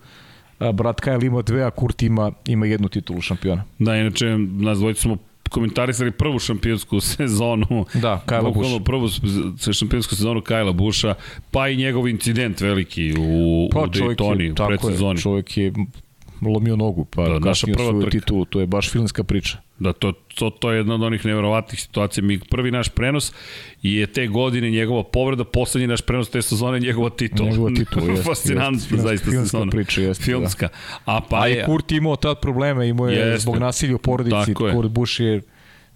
brat Kyle ima dve, a Kurt ima, ima jednu titulu šampiona. Da, inače, nas dvojice smo komentarisali prvu šampionsku sezonu. Da, Kajla Buša. Prvu šampionsku sezonu Kajla Buša, pa i njegov incident veliki u, pa, u Daytoni, u predsezoni. Je, čovjek je lomio nogu, pa da, naša prva svoju titulu, to je baš filmska priča. Da, to, to, to je jedna od onih neverovatnih situacija. Mi prvi naš prenos je te godine njegova povreda, poslednji naš prenos te sezone njegova titula. Njegova titula, jeste. Fascinantno, zaista filmska sezona. priča, jeste. Filmska. Da. A pa A je... Kurt imao tad probleme, imao je jeste. zbog nasilja u porodici. Tako Kurt Busch je,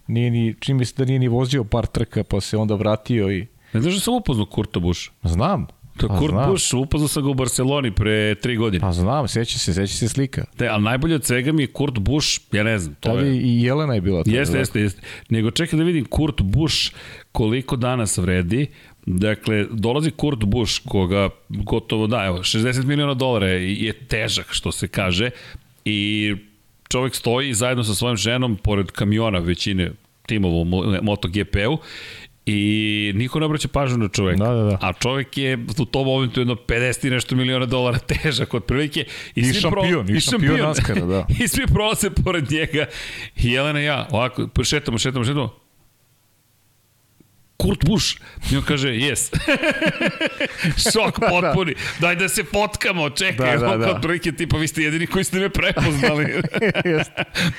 nije ni, čini mi se da nije ni vozio par trka, pa se onda vratio i... Ne znaš da sam upoznao Kurta Buša? Znam, To je pa Kurt znam. Busch, upoznao sam ga u Barceloni pre tri godine. Pa znam, seća se, seća se slika. Te, ali najbolje od svega mi je Kurt Busch, ja ne znam. To je... i Jelena je bila. Jeste, jeste, jeste. Nego čekaj da vidim Kurt Busch koliko danas vredi. Dakle, dolazi Kurt Busch, koga gotovo da, evo, 60 miliona dolara je težak, što se kaže, i čovek stoji zajedno sa svojom ženom pored kamiona većine timova u MotoGP-u I niko ne obraća pažnju na čoveka. Da, da, da. A čovek je u tom momentu jedno 50 i nešto miliona dolara težak otprilike. I, I šampion, pro, i, i šampion, šampion Naskara, da. I svi prolaze pored njega. I Jelena i ja, ovako, šetamo, šetamo, šetamo. Kurt Busch. I on kaže, yes. Šok da, da. potpuni. Daj da se potkamo, čekaj. Da, da, da. Kod tipa, vi ste jedini koji ste me prepoznali.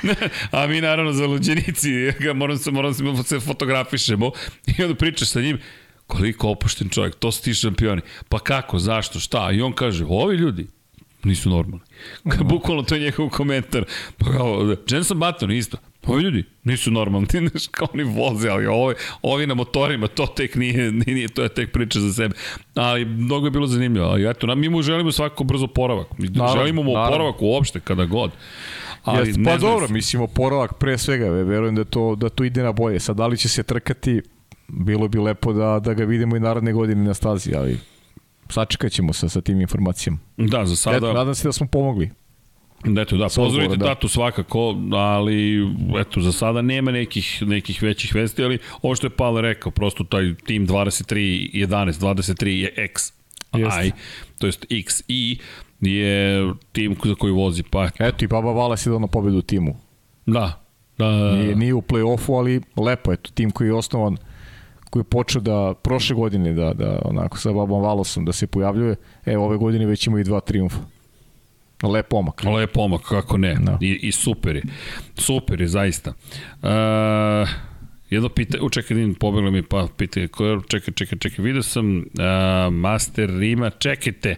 A mi naravno za luđenici, moram se, moram se, moram se fotografišemo. I onda pričaš sa njim, koliko opušten čovjek, to su ti šampioni. Pa kako, zašto, šta? I on kaže, ovi ljudi, nisu normalni. Kad bukvalno to je njegov komentar. Pa kao, Jenson Button isto. Ovi ljudi nisu normalni, znaš kao oni voze, ali ovi, ovi na motorima, to tek nije, nije, to je tek priča za sebe. Ali mnogo je bilo zanimljivo, ali eto, mi mu želimo svako brzo poravak. Mi naravno, želimo mu naravno. oporavak uopšte kada god. Ali Jeste, pa dobro, se... mislim, oporavak pre svega, verujem da to, da to ide na bolje. Sad, da li će se trkati, bilo bi lepo da, da ga vidimo i naredne godine na stazi, ali sačekat ćemo sa, sa tim informacijama. Da, za sada... Eto, nadam se da smo pomogli. Eto, da, pozdravite da. tatu svakako, ali eto, za sada nema nekih, nekih većih vesti, ali ovo što je Pale rekao, prosto taj tim 23, 11, 23 je X, I, to jest XI, je tim za koji vozi. Pa, eto. i Baba Valas je dao na pobedu timu. Da. da, da. Nije, nije u play-offu, ali lepo, eto, tim koji je osnovan koji je počeo da prošle godine da, da onako sa Babom Valosom da se pojavljuje, e ove godine već ima i dva triumfa. Lep pomak. Lep pomak, kako ne. Da. I, I super je. Super je, zaista. Uh, jedno pitanje, čekaj, vidim, pobeglo mi pa pitanje, čekaj, čekaj, čekaj, vidio sam uh, Master Rima, čekajte,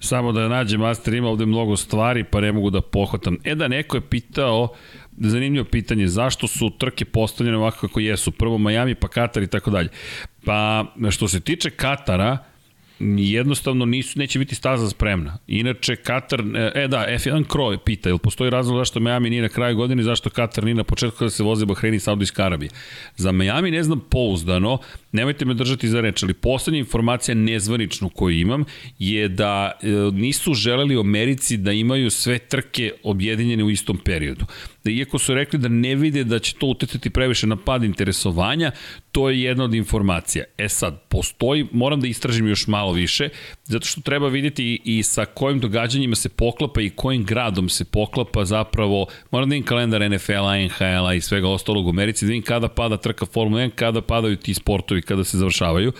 samo da nađem Master Rima, ovde mnogo stvari, pa ne mogu da pohvatam. E da, neko je pitao, zanimljivo pitanje, zašto su trke postavljene ovako kako jesu, prvo Miami, pa Katar i tako dalje. Pa, što se tiče Katara, jednostavno nisu, neće biti staza spremna. Inače, Katar, e da, F1 Crow pita, ili postoji razlog zašto Miami nije na kraju godine, zašto Katar nije na početku kada se voze Bahrein i Saudijska Arabija. Za Miami ne znam pouzdano, nemojte me držati za reč, ali poslednja informacija nezvaničnu koju imam je da e, nisu želeli u Americi da imaju sve trke objedinjene u istom periodu. Da iako su rekli da ne vide da će to utetiti previše na pad interesovanja, to je jedna od informacija. E sad, postoji, moram da istražim još malo više, zato što treba vidjeti i, sa kojim događanjima se poklapa i kojim gradom se poklapa zapravo, moram da im kalendar NFL-a, NHL-a i svega ostalog u Americi, da vidim kada pada trka Formula 1, kada padaju ti sportovi, kada se završavaju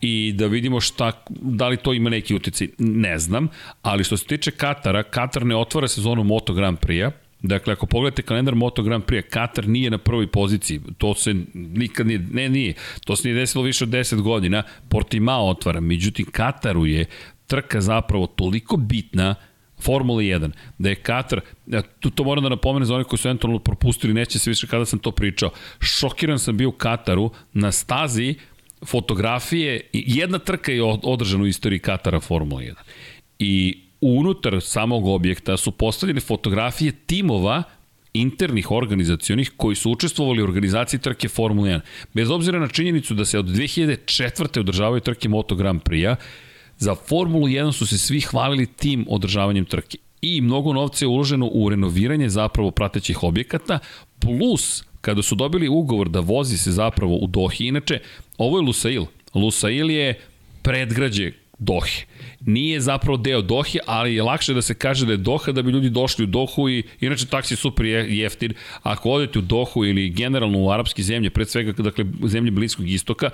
i da vidimo šta, da li to ima neki utjecaj. Ne znam, ali što se tiče Katara, Katar ne otvara sezonu Moto Grand Prix-a, Dakle, ako pogledate kalendar Moto Grand Prix, Katar nije na prvoj poziciji. To se nikad nije, ne nije, to se nije desilo više od 10 godina. Portimao otvara, međutim Kataru je trka zapravo toliko bitna Formula 1, da je Katar, tu to moram da napomenem za one koji su eventualno propustili, neće se više kada sam to pričao, šokiran sam bio u Kataru na stazi fotografije, jedna trka je održana u istoriji Katara Formula 1. I unutar samog objekta su postavljene fotografije timova internih organizacionih koji su učestvovali u organizaciji trke Formula 1. Bez obzira na činjenicu da se od 2004. održavaju trke Moto Grand Prix-a, za Formulu 1 su se svi hvalili tim održavanjem trke. I mnogo novca je uloženo u renoviranje zapravo pratećih objekata, plus kada su dobili ugovor da vozi se zapravo u Dohi, inače, ovo je Lusail. Lusail je predgrađe Dohe. Nije zapravo deo Dohe, ali je lakše da se kaže da je Doha da bi ljudi došli u Dohu i inače taksi je super jeftin. Ako odete u Dohu ili generalno u arapske zemlje, pred svega dakle, zemlje Bliskog istoka,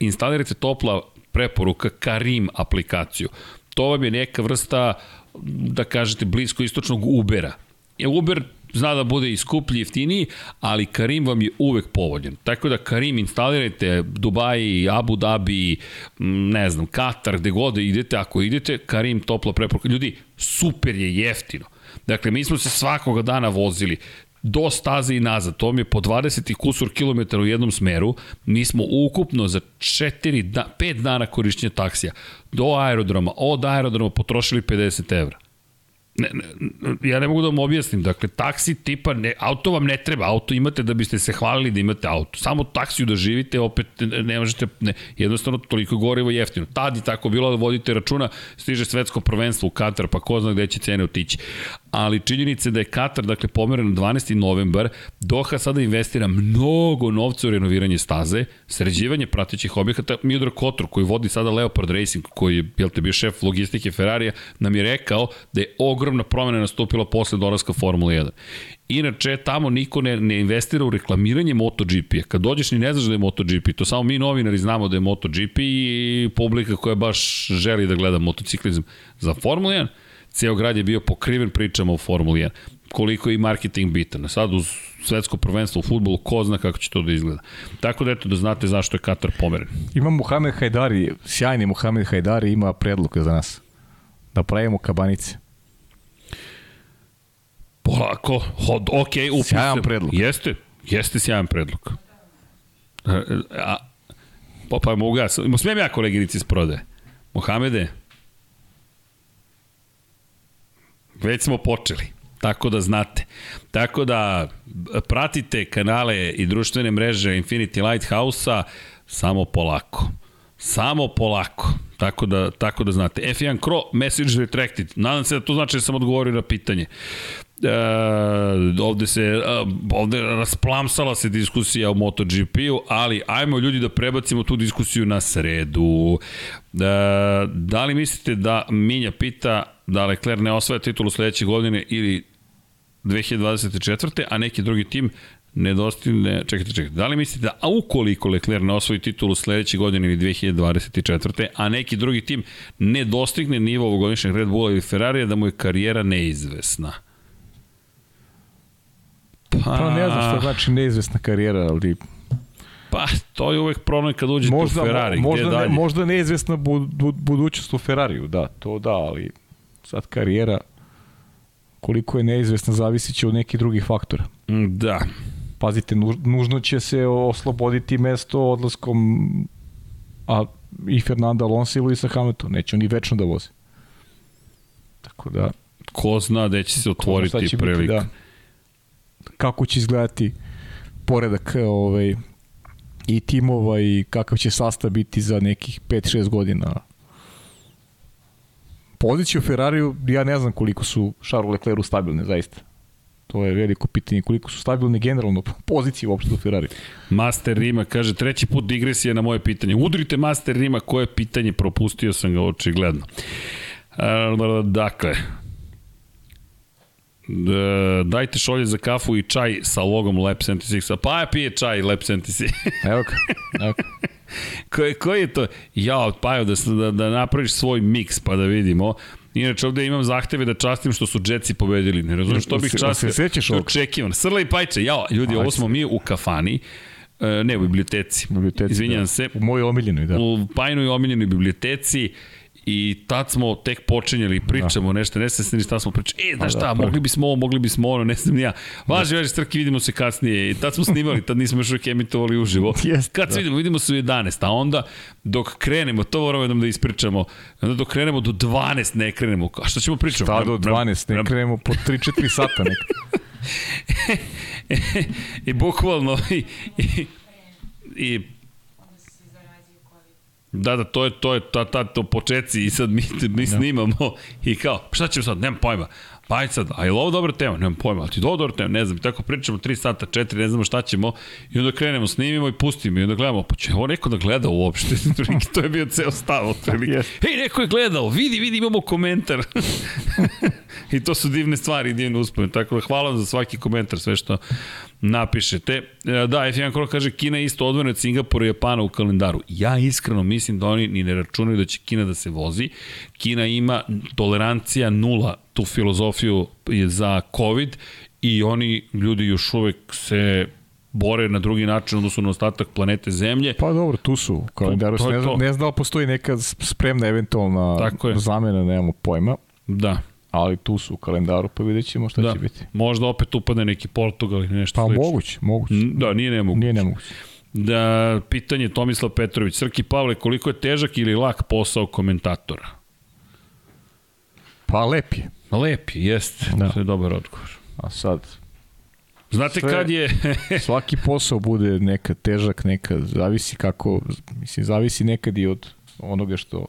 instalirajte topla preporuka Karim aplikaciju. To vam je neka vrsta, da kažete, blisko-istočnog Ubera. Je Uber zna da bude i skuplji, jeftiniji, ali Karim vam je uvek povoljen. Tako da Karim instalirajte Dubai, Abu Dhabi, ne znam, Katar, gde god da idete, ako idete, Karim topla preporuka. Ljudi, super je jeftino. Dakle, mi smo se svakoga dana vozili do staze i nazad. To mi je po 20 kusur kilometara u jednom smeru. Mi smo ukupno za 4, da, 5 dana korišćenja taksija do aerodroma, od aerodroma potrošili 50 evra. Ne, ne, ja ne mogu da vam objasnim, dakle, taksi tipa, ne, auto vam ne treba, auto imate da biste se hvalili da imate auto. Samo taksiju da živite, opet ne možete, ne, jednostavno toliko gorivo jeftino. Tad je tako bilo da vodite računa, stiže svetsko prvenstvo u Katar, pa ko zna gde će cene otići ali činjenica da je Katar, dakle, pomeren na 12. novembar, Doha sada investira mnogo novca u renoviranje staze, sređivanje pratećih objekata. Mildred Kotor, koji vodi sada Leopard Racing, koji je, jel te, bio šef logistike Ferrarija, nam je rekao da je ogromna promena nastupila posle dolaska Formula 1. Inače, tamo niko ne, ne investira u reklamiranje MotoGP-a. Kad dođeš ni ne znaš da je MotoGP, to samo mi novinari znamo da je MotoGP i publika koja baš želi da gleda motociklizam. Za Formula 1, ceo grad je bio pokriven pričama o Formuli 1 koliko je i marketing bitan. Sad uz svetsko prvenstvo u futbolu, ko zna kako će to da izgleda. Tako da eto da znate zašto je Katar pomeren. Ima Muhamed Hajdari, sjajni Muhamed Hajdari ima predlog za nas. Da pravimo kabanice. Polako, hod, ok, upise. Sjajan predlog. Jeste, jeste sjajan predlog. A, a, pa, pa mogu ja, smijem ja koleginici iz prodaje. Mohamede, Već smo počeli. Tako da znate. Tako da pratite kanale i društvene mreže Infinity Lighthouse-a samo polako. Samo polako. Tako da, tako da znate. F1 Cro, message retracted. Nadam se da to znači da sam odgovorio na pitanje. E, ovde se ovde rasplamsala se diskusija o MotoGP-u, ali ajmo ljudi da prebacimo tu diskusiju na sredu. E, da li mislite da Minja pita da Leclerc ne osvaja titulu sledeće godine ili 2024. a neki drugi tim ne dostigne, čekajte, čekajte, da li mislite da, a ukoliko Leclerc ne osvoji titulu sledeće godine ili 2024. a neki drugi tim ne dostigne nivo ovogodišnjeg Red Bulla ili Ferrarija, da mu je karijera neizvesna? Pa, pa ne znam što znači neizvesna karijera, ali Pa, to je uvek problem kad uđete možda, u Ferrari. Možda, Gde ne, dalje? možda neizvesna budućnost u Ferrariju, da, to da, ali sad karijera koliko je neizvesna zavisit će od nekih drugih faktora. Mm, da. Pazite, nužno će se osloboditi mesto odlaskom a i Fernanda Alonso i Luisa Hamilton. Neće oni večno da voze. Tako da... Ko zna da će se otvoriti će prilika. Biti, da, kako će izgledati poredak ovaj, i timova i kakav će sastav biti za nekih 5-6 godina. Pozicije u Ferrariju, ja ne znam koliko su Charles Leclercu stabilne, zaista. To je veliko pitanje koliko su stabilne generalno pozicije uopšte u Ferrari. Master Rima kaže, treći put digresija na moje pitanje. Udrite Master Rima, koje pitanje, propustio sam ga očigledno. E, dakle, Da, dajte šolje za kafu i čaj sa logom Lab 76. Pa ja pije čaj Lab 76. Evo ga. Evo ga. koji, koji je to? Ja, pa da, da, da napraviš svoj miks pa da vidimo. Inače, ovde imam zahteve da častim što su Jetsi pobedili. Ne razumem što bih častio. Se sećaš ovog? Očekivan. Srla i Pajče, ja, ljudi, ovo smo mi u kafani. E, ne, u biblioteci. biblioteci Izvinjam da. se. U mojoj omiljenoj, da. U Pajnoj omiljenoj biblioteci i tad smo tek počinjeli pričamo da. nešto, ne znam ni šta smo pričali. E, da šta, da, mogli bismo ovo, mogli bismo ono, ne znam ni ja. Važi, važi, strki, vidimo se kasnije. I tad smo snimali, tad nismo još uvijek emitovali uživo. Jest, Kad se da. vidimo, vidimo se u 11, a onda dok krenemo, to moramo jednom da ispričamo, onda dok krenemo do 12 ne krenemo. A šta ćemo pričati? Šta do 12, ne krenemo po 3-4 sata nekada. I bukvalno, i, i, i Da, da, to je, to je ta, ta, to počeci i sad mi, mi snimamo i kao, šta ćemo sad, nemam pojma. Pa ajde sad, a je li ovo dobra tema? Nemam pojma, ali ti ovo dobra tema? Ne znam, tako pričamo 3 sata, 4, ne znamo šta ćemo i onda krenemo, snimimo i pustimo i onda gledamo, pa će ovo neko da gleda uopšte? to je bio ceo stav otprilike. Hej, neko je gledao, vidi, vidi, imamo komentar. I to su divne stvari, divne uspomene. Tako da hvala vam za svaki komentar, sve što napišete. E, Da, F1 Kro kaže Kina je isto odvojena od Singapura i Japana u kalendaru. Ja iskreno mislim da oni ni ne računaju da će Kina da se vozi. Kina ima tolerancija nula tu filozofiju za COVID i oni ljudi još uvek se bore na drugi način odnosno na ostatak planete Zemlje. Pa dobro, tu su kalendaru. To- to ne, znam, to. ne znam da li postoji neka spremna eventualna zamena, nemamo pojma, Da, ali tu su u kalendaru, pa vidjet ćemo šta da. će biti. Možda opet upadne neki Portugal ili nešto Pa slično. moguće, moguće. N- Da, nije nemoguće. Nije nemoguće. Da, pitanje Tomislav Petrović. Srki Pavle, koliko je težak ili lak posao komentatora? Pa lep je. Lep je, jest. Da. To je dobar odgovor. A sad, Znate Sve- kad je... svaki posao bude nekad težak, nekad zavisi kako, mislim, zavisi nekad i od onoga što,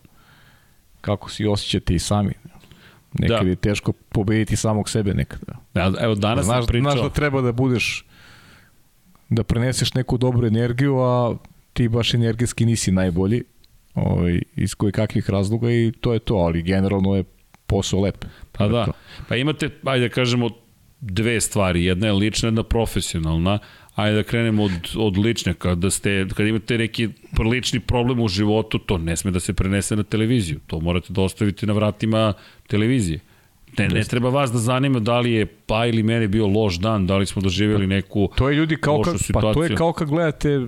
kako si osjećate i sami. Nekad Da. je teško pobediti samog sebe nekad. Da. Evo, danas znaš, sam pričao... znaš da treba da budeš, da preneseš neku dobru energiju, a ti baš energijski nisi najbolji, ovaj, iz koji kakvih razloga i to je to, ali generalno je posao lep. Pa da, to. pa imate, ajde da kažemo, dve stvari. Jedna je lična, jedna profesionalna. Ajde da krenemo od, od lične. Kada, ste, kada imate neki lični problem u životu, to ne sme da se prenese na televiziju. To morate da ostavite na vratima televizije. Ne, ne treba vas da zanima da li je pa ili mene bio loš dan, da li smo doživjeli neku To je ljudi kao lošu kad, pa to je situaciju. kao kad gledate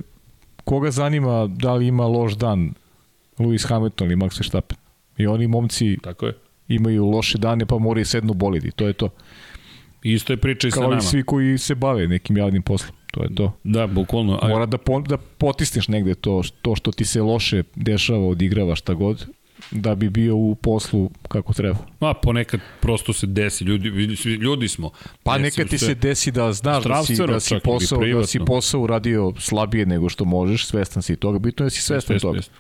koga zanima da li ima loš dan Lewis Hamilton ili Max Verstappen. I oni momci Tako je. imaju loše dane pa moraju sednu boliti. To je to. Isto je priča i sa Kao nama. i svi koji se bave nekim javnim poslom. To je to. Da, bukvalno. A, Mora da, po, da potisneš negde to, to što ti se loše dešava, odigrava šta god, da bi bio u poslu kako treba. Ma, ponekad prosto se desi, ljudi, ljudi smo. Pa Desi nekad ti se desi da znaš da si, da si, posao, da si posao uradio slabije nego što možeš, svestan si toga, bitno je da si svestan toga. jeste.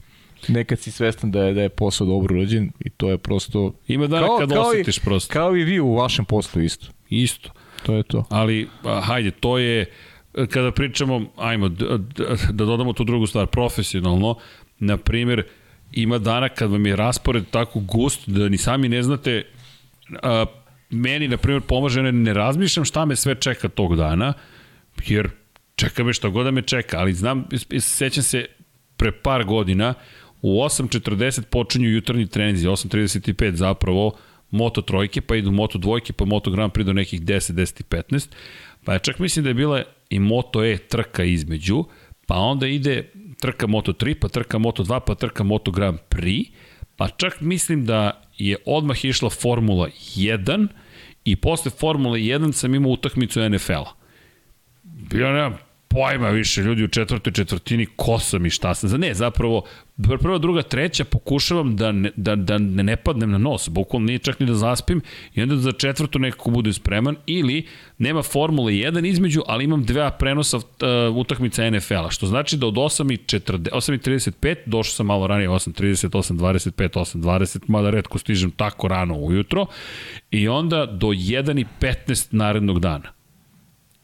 Nekad si svestan da je, da je posao dobro urađen i to je prosto... Ima dana kad osjetiš i, prosto. Kao i vi u vašem poslu isto. Isto. To je to. Ali, a, hajde, to je, kada pričamo, ajmo, da dodamo tu drugu stvar, profesionalno, na primjer, ima dana kad vam je raspored tako gust da ni sami ne znate, a, meni, na primjer, pomaže, ne, ne razmišljam šta me sve čeka tog dana, jer čeka me šta god da me čeka, ali znam, sećam se pre par godina, u 8.40 počinju jutarnji treninzi, 8.35 zapravo, moto trojke, pa idu moto dvojke, pa moto Grand Prix do nekih 10, 10 i 15. Pa čak mislim da je bila i moto E trka između, pa onda ide trka moto 3, pa trka moto 2, pa trka moto Grand Prix, pa čak mislim da je odmah išla Formula 1 i posle Formule 1 sam imao utakmicu NFL-a. Ja nemam pojma više ljudi u četvrtoj četvrtini ko sam i šta sam. Ne, zapravo, prva, druga, treća pokušavam da ne, da, da ne padnem na nos, bukvalno nije čak ni da zaspim i onda za četvrtu nekako bude spreman ili nema Formule 1 između, ali imam dva prenosa uh, utakmica NFL-a, što znači da od 8.35 došao sam malo ranije, 8.30, 8.25, 8.20, mada redko stižem tako rano ujutro i onda do 1.15 narednog dana.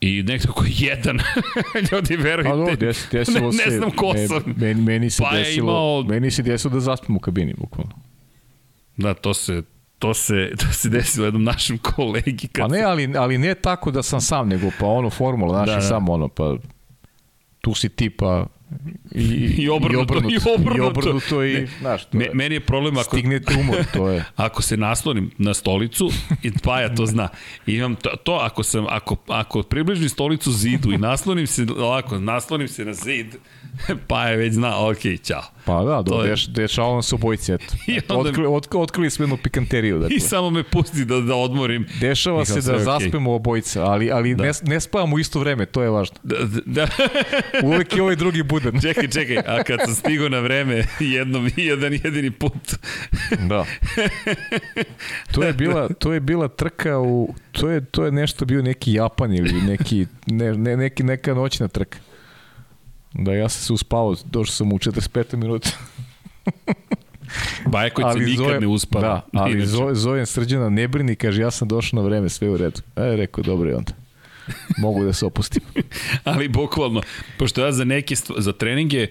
I nekako jedan, ljudi verujte. A do, des, desilo ne, ne znam ko ne, sam. Meni, meni se Pa desilo, imao- meni se desilo da zaspim u kabini, bukvalno. Da, to se, to se, to se desilo jednom našem kolegi. Kad Pa ne, ali, ali ne tako da sam sam, nego pa ono formula, znaš, da, da. samo ono, pa tu si ti, pa i, I obrnuto, i obrnuto. I obrnuto i, znaš, to Me, je, meni je problem ako, stigne te umor, to je. ako se naslonim na stolicu, i Paja to zna, I imam to, to ako, sam, ako, ako približim stolicu zidu i naslonim se, ovako, naslonim se na zid, Paja već zna, ok, ćao. Pa da, do, deš, dešavamo se obojici, eto. I otkrili, otkrili, otkrili smo jednu pikanteriju, dakle. I samo me pusti da, da odmorim. Dešava I se da okej. zaspemo obojica, ali, ali Da. ne, ne spavamo u isto vreme, to je važno. Da, da, Uvek je ovaj drugi budan. čekaj, čekaj, a kad sam stigao na vreme jednom, jedan jedini put, Da. To je bila to je bila trka u to je to je nešto bio neki Japan ili neki ne, ne neki neka noćna trka. Da ja sam se uspavao, došao sam u 45. minutu. Bajković se nikad ne uspava. Da, ali zove, zovem Srđana ne brini, kaže ja sam došao na vreme, sve u redu. E, rekao, dobro je onda. Mogu da se opustim. ali bukvalno, pošto ja za neke, za treninge,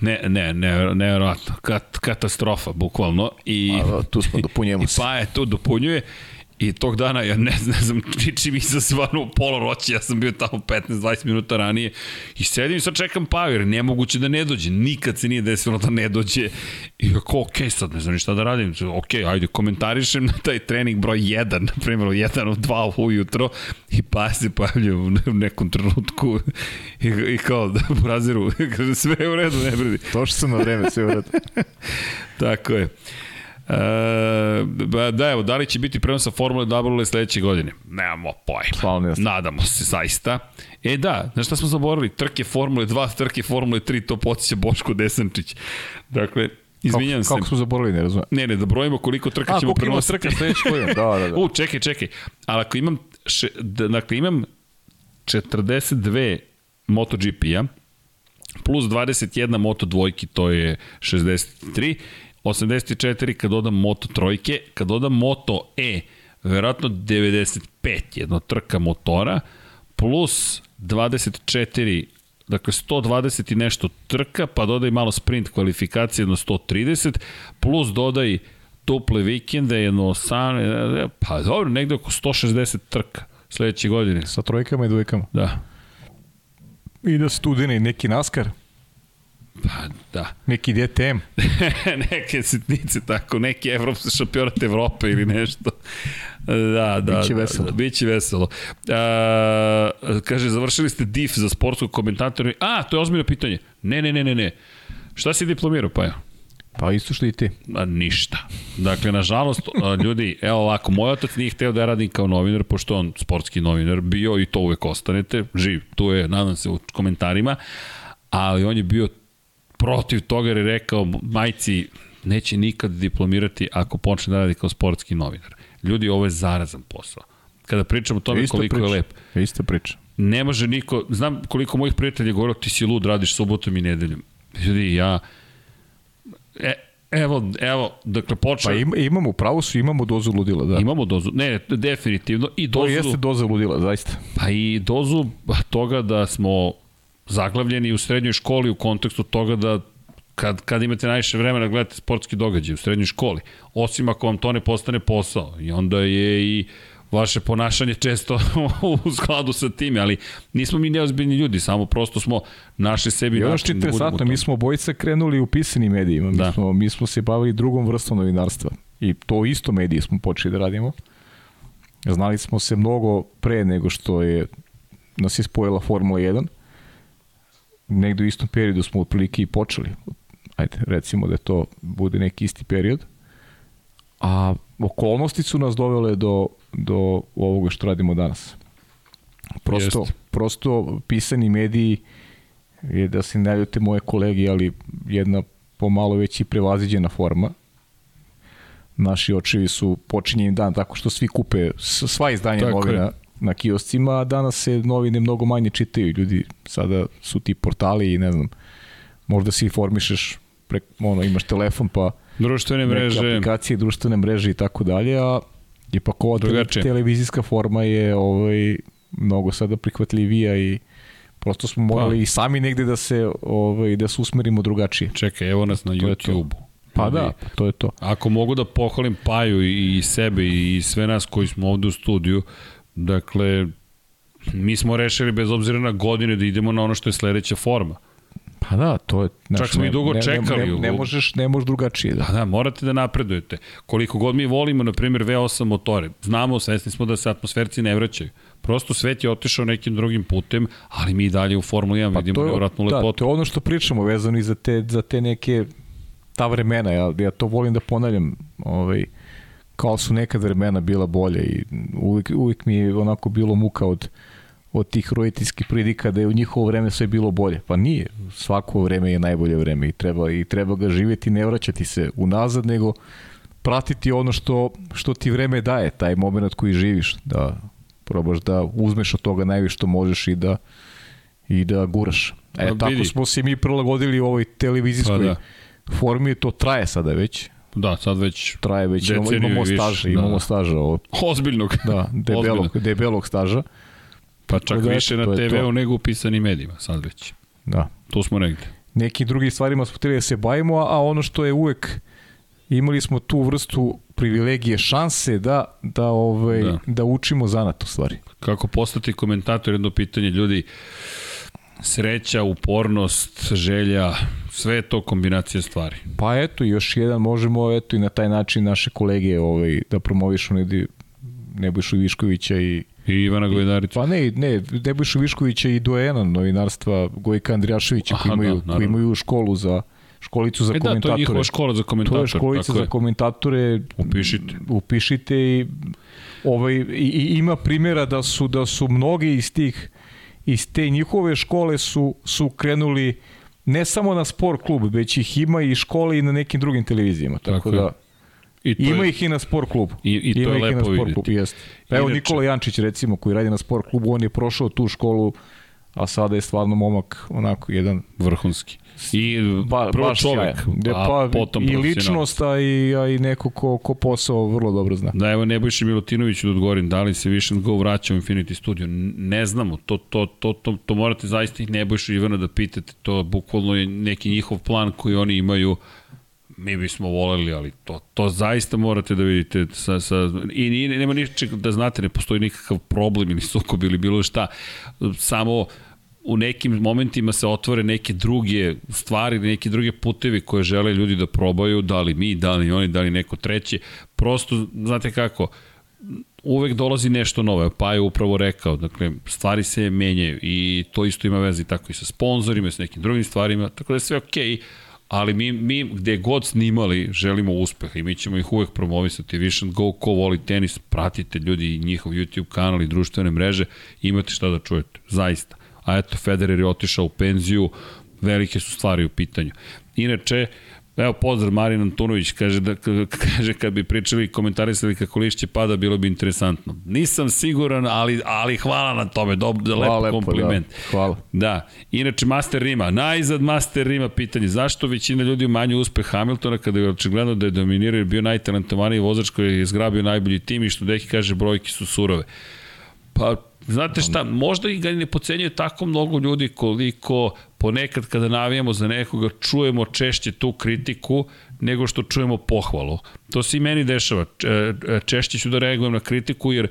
ne, ne, ne, nevjerojatno, kat, katastrofa, bukvalno, i, A, tu smo, dopunjujemo i se. pa je to dopunjuje, I tog dana, ja ne, ne znam, či- čim izazvano u pola noći, ja sam bio tamo 15-20 minuta ranije i sedim i sad čekam jer nemoguće da ne dođe. Nikad se nije desilo da ne dođe. I ako, ok, sad ne znam šta da radim. Ok, ajde, komentarišem na taj trening broj 1, na primjer, 1 od 2 ujutro i pa se pojavljaju u ne- u nekom trenutku i, i kao da buraziru, kaže sve je u redu, ne bridi. Došao sam na vreme, sve u redu. Tako je. E, da, evo, da li će biti prenosa Formule W sledeće godine? Nemamo pojma. Nadamo se, zaista. E da, znaš šta smo zaboravili? Trke Formule 2, trke Formule 3, to podsjeća Boško Desančić. Dakle, izvinjam kako, se. Kako smo zaboravili, ne razumem. Ne, ne, da brojimo koliko trka A, ćemo koliko ima prenositi. trka sledeće godine? Da, da, da. U, čekaj, čekaj. Ali ako imam, še, dakle, imam 42 MotoGP-a, plus 21 Moto dvojki, to je 63, 84 kad dodam Moto trojke, kad dodam Moto E, verovatno 95 jedno trka motora, plus 24 dakle 120 i nešto trka, pa dodaj malo sprint kvalifikacije jedno 130, plus dodaj duple vikende, jedno 18, pa dobro, negde oko 160 trka sledeće godine. Sa trojkama i dvojkama. Da, I da se tu udine neki naskar, pa da. neki DTM. neke sitnice tako, neki evropski šampionat Evrope ili nešto. Da, da. Biće da, veselo. Da, biće veselo. A, kaže, završili ste DIF za sportskog komentatora. A, to je ozbiljno pitanje. Ne, ne, ne, ne, ne. Šta si diplomirao, pa ja? Pa isto što i ti. A, ništa. Dakle, nažalost, ljudi, evo ovako, moj otac nije hteo da ja radim kao novinar, pošto on sportski novinar bio i to uvek ostanete, živ, tu je, nadam se, u komentarima, ali on je bio protiv toga jer je rekao majci neće nikad diplomirati ako počne da radi kao sportski novinar. Ljudi, ovo je zarazan posao. Kada pričamo o tome Isto koliko priča. je lep, Isto priča. ne može niko, znam koliko mojih prijatelja je govorilo ti si lud, radiš subotom i nedeljom. Ljudi, ja, e, evo, evo, dakle, počeo, Pa im, imamo, pravo su, imamo dozu ludila, da. imamo dozu, ne, definitivno, i to dozu, jeste doza ludila, zaista. pa i dozu toga da smo zaglavljeni u srednjoj školi u kontekstu toga da kad, kad imate najviše vremena da gledate sportski događaj u srednjoj školi, osim ako vam to ne postane posao i onda je i vaše ponašanje često u skladu sa time, ali nismo mi neozbiljni ljudi, samo prosto smo našli sebi I način da budemo mi smo obojica krenuli u pisanim medijima. Mi, Da. smo, mi smo se bavili drugom vrstom novinarstva. I to isto mediji smo počeli da radimo. Znali smo se mnogo pre nego što je nas je spojila Formula 1. Negde u istom periodu smo otprilike i počeli. Ajde, recimo da to bude neki isti period. A okolnosti su nas dovele do, do ovoga što radimo danas. Prosto, Jeste. prosto pisani mediji je da se ne ljute moje kolege, ali jedna pomalo već i prevaziđena forma. Naši očevi su počinjeni dan tako što svi kupe sva izdanja Tako novina je. Na kioscima, a danas se novine mnogo manje čitaju. Ljudi sada su ti portali i ne znam, možda se informišeš prek, ono, imaš telefon pa Društvene mreže, aplikacije, društvene mreže i tako dalje, a ipak ova tele, Drugačije. televizijska forma je ovaj, mnogo sada prihvatljivija i prosto smo morali Pa. i sami negde da se ovaj da se usmerimo drugačije. čekaj, evo nas na. YouTube-u. Pa da, to je to. Ako mogu da pohvalim Paju i sebe i sve nas koji smo ovde u studiju, dakle, mi smo rešili bez obzira na godine da idemo na ono što je sledeća forma. Pa da, to je Čak smo i dugo ne, čekali Ne, ne, ne, možeš, ne možeš drugačije. Da. Pa da, morate da napredujete. Koliko god mi volimo, na primjer, V8 motore, znamo, svesni smo da se atmosferci ne vraćaju. Prosto svet je otišao nekim drugim putem, ali mi i dalje u Formuli 1 vidimo Pa to je, nevratnu da, lepotu. to je ono što pričamo vezano i za te, za te neke ta vremena, ja, ja to volim da ponavljam, ovaj, kao su nekad vremena bila bolje i uvijek, uvijek mi je onako bilo muka od, od tih roditeljskih pridika da je u njihovo vreme sve bilo bolje. Pa nije, svako vreme je najbolje vreme i treba, i treba ga živjeti, ne vraćati se unazad, nego pratiti ono što, što ti vreme daje, taj moment koji živiš, da probaš da uzmeš od toga najviše što možeš i da i da guraš. E, Pa tako smo se mi prilagodili u ovoj televizijskoj Pa da. formi, to traje sada već. Da, sad već Traje već, imamo, imamo više, staža, da, imamo da. staža, ovo, ozbiljnog. da, debelog, debelog staža. Pa Tako čak da, više eto, na TV-u nego u pisanim medijima, sad već. Da. Tu smo negde. Neki drugi stvarima smo htjeli da se bavimo, a ono što je uvek imali smo tu vrstu privilegije, šanse da da ovaj da, da učimo zanat u stvari. Kako postati komentator, jedno pitanje, ljudi, sreća, upornost, želja, sve je to kombinacija stvari. Pa eto, još jedan možemo eto i na taj način naše kolege ovaj da promovišu negde Nebojšu Viškovića i I Ivana Govedarica. Pa ne, ne, Nebojšu Viškovića i Dojena novinarstva Gojka Andrijaševića koji imaju, da, koji imaju školu za školicu za E da, to je komentatore. njihova škola za To komentator. je školica za je. komentatore. Upišite. Upišite i ovaj i, i ima primjera da su da su mnogi iz tih iz te njihove škole su su krenuli ne samo na sport klub, već ih ima i škole i na nekim drugim televizijama. Tako, Tako da I to ima je, ih i na sport klubu. I- i to ima je lepo na sport videti. klubu, jeste. Pa Evo Inače- Nikola Jančić recimo koji radi na sport klubu, on je prošao tu školu a sada je stvarno momak onako jedan vrhunski. I ba, prvo baš čovek, sjajan. Gde a pa potom i ličnost, a i, a i neko ko, ko posao vrlo dobro zna. Da, evo Nebojši Milutinoviću da odgovorim, da li se Vision Go vraća u Infinity Studio? Ne znamo, to, to, to, to, to morate zaista i Nebojšu i Ivana da pitate, to bukvalno je neki njihov plan koji oni imaju, mi bismo voleli, ali to, to zaista morate da vidite sa, sa, i nije, nema ničeg da znate, ne postoji nikakav problem ili sukob ili bilo šta, samo u nekim momentima se otvore neke druge stvari, neke druge putevi koje žele ljudi da probaju, da li mi, da li oni, da li neko treći. Prosto, znate kako, uvek dolazi nešto novo, pa je upravo rekao, dakle, stvari se menjaju i to isto ima veze tako i sa sponzorima, i sa nekim drugim stvarima, tako da je sve okej, okay, ali mi, mi gde god snimali želimo uspeha i mi ćemo ih uvek promovisati. Vision Go, ko voli tenis, pratite ljudi njihov YouTube kanal i društvene mreže, imate šta da čujete, zaista. A eto, Federer je otišao u penziju, velike su stvari u pitanju. Inače, Evo pozdrav Marin Antunović, kaže, da, kaže kad bi pričali i komentarisali kako lišće pada, bilo bi interesantno. Nisam siguran, ali, ali hvala na tome, dob, da Hvala lep lepo, kompliment. Da, hvala. Da, inače Master Rima, najzad Master Rima pitanje, zašto većina ljudi umanju uspeh Hamiltona kada je očigledno da je dominirao i bio najtalentovaniji vozač koji je zgrabio najbolji tim i što Deki kaže brojke su surove. Pa, znate šta, možda i ga ne pocenjuje tako mnogo ljudi koliko ponekad kada navijamo za nekoga čujemo češće tu kritiku nego što čujemo pohvalu. To se i meni dešava. E, Češće ću da reagujem na kritiku jer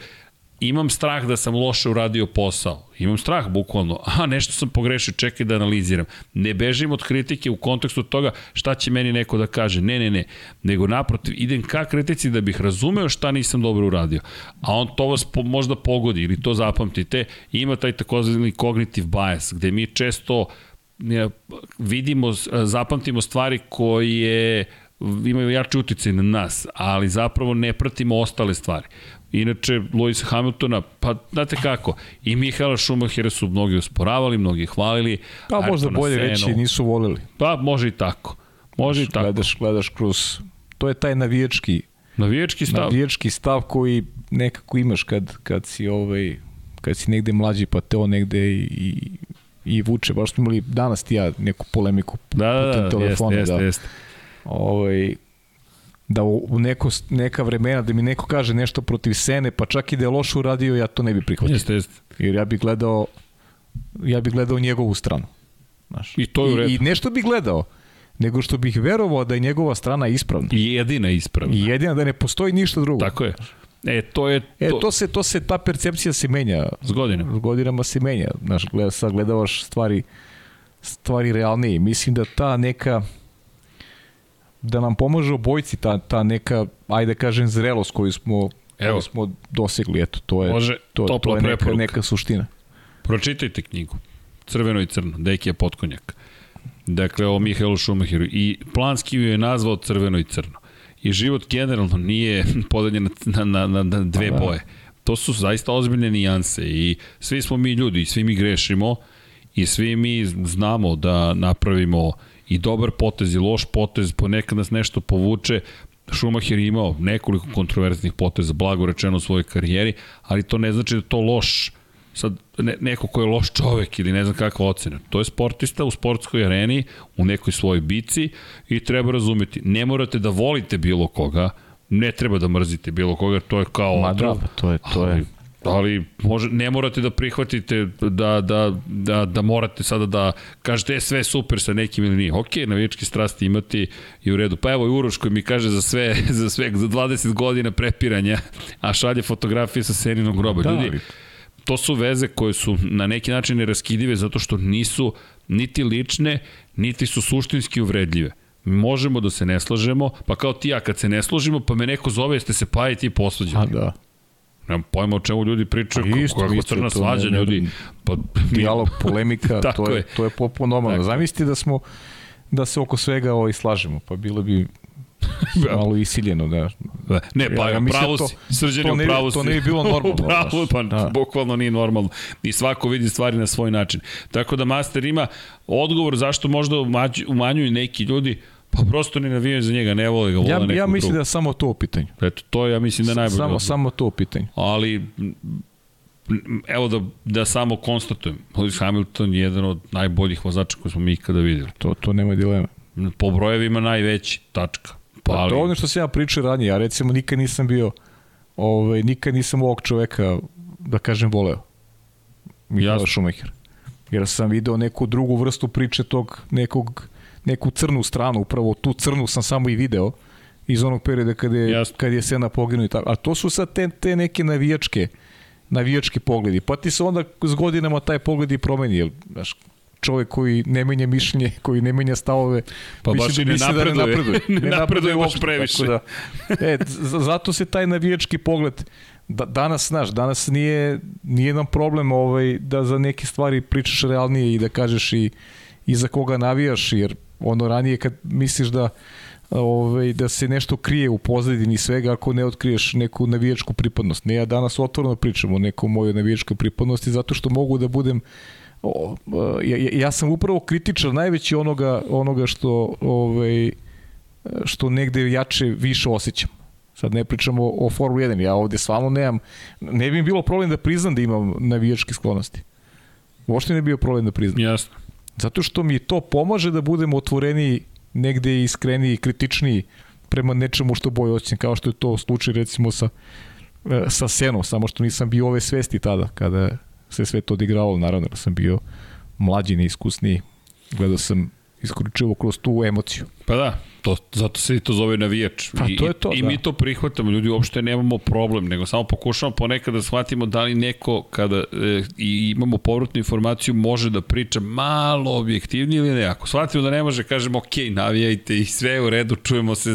imam strah da sam loše uradio posao. Imam strah, bukvalno. Aha, nešto sam pogrešio, čekaj da analiziram. Ne bežim od kritike u kontekstu toga šta će meni neko da kaže. Ne, ne, ne. Nego naprotiv, idem ka kritici da bih razumeo šta nisam dobro uradio. A on to vas po, možda pogodi ili to zapamtite. Ima taj takozvani cognitive bias, gde mi često vidimo, zapamtimo stvari koje imaju jači uticaj na nas, ali zapravo ne pratimo ostale stvari. Inače, Lewis Hamiltona, pa znate kako, i Mihaela Schumachera su mnogi usporavali, mnogi hvalili. Pa možda Ayrtona bolje Senu. reći nisu volili. Pa može i tako. Može i tako. Gledaš, gledaš kroz... To je taj navijački, Navijački stav. navijački stav koji nekako imaš kad, kad si ovaj kad si negde mlađi pa te on negde i, i, i vuče. Baš smo imali danas ti ja neku polemiku Da, da, putem da, telefona, jeste, da. jeste. ovaj, da u neko, neka vremena da mi neko kaže nešto protiv Sene, pa čak i da je loše uradio, ja to ne bih prihvatio. Jeste, jeste. Jer ja bih gledao ja bih gledao njegovu stranu. Znaš. I to je u redu. I, I nešto bih gledao, nego što bih verovao da je njegova strana ispravna. I jedina ispravna. I jedina da ne postoji ništa drugo. Tako je. E, to je... E, to se, to se, ta percepcija se menja. S godinama. S godinama se menja. Znaš, gleda, sad gledavaš stvari, stvari realnije. Mislim da ta neka da nam pomaže obojci ta, ta neka, ajde da kažem, zrelost koju smo, Evo. koju smo dosegli. Eto, to je, Može, to, to je neka, neka suština. Pročitajte knjigu. Crveno i crno. Dekija Potkonjak. Dakle, o Mihajlu Šumahiru. I planski ju je nazvao crveno i crno. I život generalno nije podeljen na, na, na, na dve Pa da. boje. To su zaista ozbiljne nijanse i svi smo mi ljudi i svi mi grešimo i svi mi znamo da napravimo i dobar potez i loš potez, ponekad nas nešto povuče, Schumacher je imao nekoliko kontroverznih poteza, blago rečeno u svojoj karijeri, ali to ne znači da to loš sad ne, neko ko je loš čovek ili ne znam kakva ocena. To je sportista u sportskoj areni, u nekoj svojoj bici i treba razumeti. Ne morate da volite bilo koga, ne treba da mrzite bilo koga, to je kao Ma otrov, da, to je, to je. ali, ali može, ne morate da prihvatite da, da, da, da morate sada da kažete e, sve super sa nekim ili nije. Ok, navijačke strasti imati i u redu. Pa evo i Uroš koji mi kaže za sve, za sve, za 20 godina prepiranja, a šalje fotografije sa Seninog groba. Da, Ljudi, to su veze koje su na neki način neraskidive zato što nisu niti lične, niti su suštinski uvredljive. Možemo da se ne slažemo, pa kao ti ja kad se ne složimo, pa me neko zove, jeste se pa i ti posuđeni. A da. Nemam pojma o čemu ljudi pričaju, Pa kako, isto, kako crna svađa ne- ljudi. Pa, Dijalog, polemika, to je, je. to je potpuno normalno. Zamislite da smo da se oko svega ovaj slažemo, pa bilo bi malo isiljeno, da. Ne, pa Ja- ja, pravo da to- si. To u bi- pravu to si. ne bi bilo normalno, znaš. pa Da. bukvalno nije normalno. I svako vidi stvari na svoj način. Tako da Master ima odgovor zašto možda umanjuju neki ljudi, pa prosto ne navijaju za njega, ne vole ga, vole Ja, nekog ja mislim drugog. da je samo to u pitanju. Eto, to ja mislim da je najbolje. Samo, odgovor. samo to u pitanju. ali evo da, da samo konstatujem, Lewis Hamilton je jedan od najboljih vozača koje smo mi ikada videli. To, to nema dileme. Po brojevima najveći, tačka. Pa, ali, to je ono što sam ja pričao ranije. Ja recimo nikad nisam bio, ovaj, nikad nisam ovog čoveka, da kažem, voleo. Mihaela Jasno. Schumacher. Jer sam video neku drugu vrstu priče tog nekog, neku crnu stranu, upravo tu crnu sam samo i video iz onog perioda kad je, Jasno. kad je Sena poginuo i tako. A to su sad te, te neke navijačke, navijački pogledi. Pa ti se onda s godinama taj pogled i promeni. Jer, znaš, čovek koji ne menja mišljenje, koji ne menja stavove, Pa baš da i ne misli da napreduje. napreduje. Ne napreduje baš previše. Da, e, zato se taj navijački pogled da, danas, znaš, danas nije, nije nam problem ovaj, da za neke stvari pričaš realnije i da kažeš i, i za koga navijaš, jer ono ranije kad misliš da ovaj, da se nešto krije u pozadini svega ako ne otkriješ neku navijačku pripadnost. Ne, ja danas otvoreno pričam o nekom mojoj navijačkoj pripadnosti zato što mogu da budem o, ja- ja sam upravo kritičar najveći onoga, onoga što ovaj, što negde jače više osjećam. Sad ne pričamo o, o Formula 1, ja ovde stvarno nemam, ne bi mi bilo problem da priznam da imam navijačke sklonosti. Uopšte ne bi bio problem da priznam. Jasno. Zato što mi to pomaže da budem otvoreniji, negde iskreniji, kritičniji prema nečemu što bolje osjećam, kao što je to slučaj recimo sa, e, sa Senom, samo što nisam bio ove svesti tada, kada se sve to odigravalo, naravno da sam bio mlađi, neiskusniji, gledao sam iskoričivo kroz tu emociju. Pa da, to, zato se i to zove navijač. Pa I, to je to, I, da. mi to prihvatamo, ljudi uopšte nemamo problem, nego samo pokušamo ponekad da shvatimo da li neko kada e, i imamo povratnu informaciju može da priča malo objektivnije ili ne. Ako shvatimo da ne može, kažemo ok, navijajte i sve je u redu, čujemo se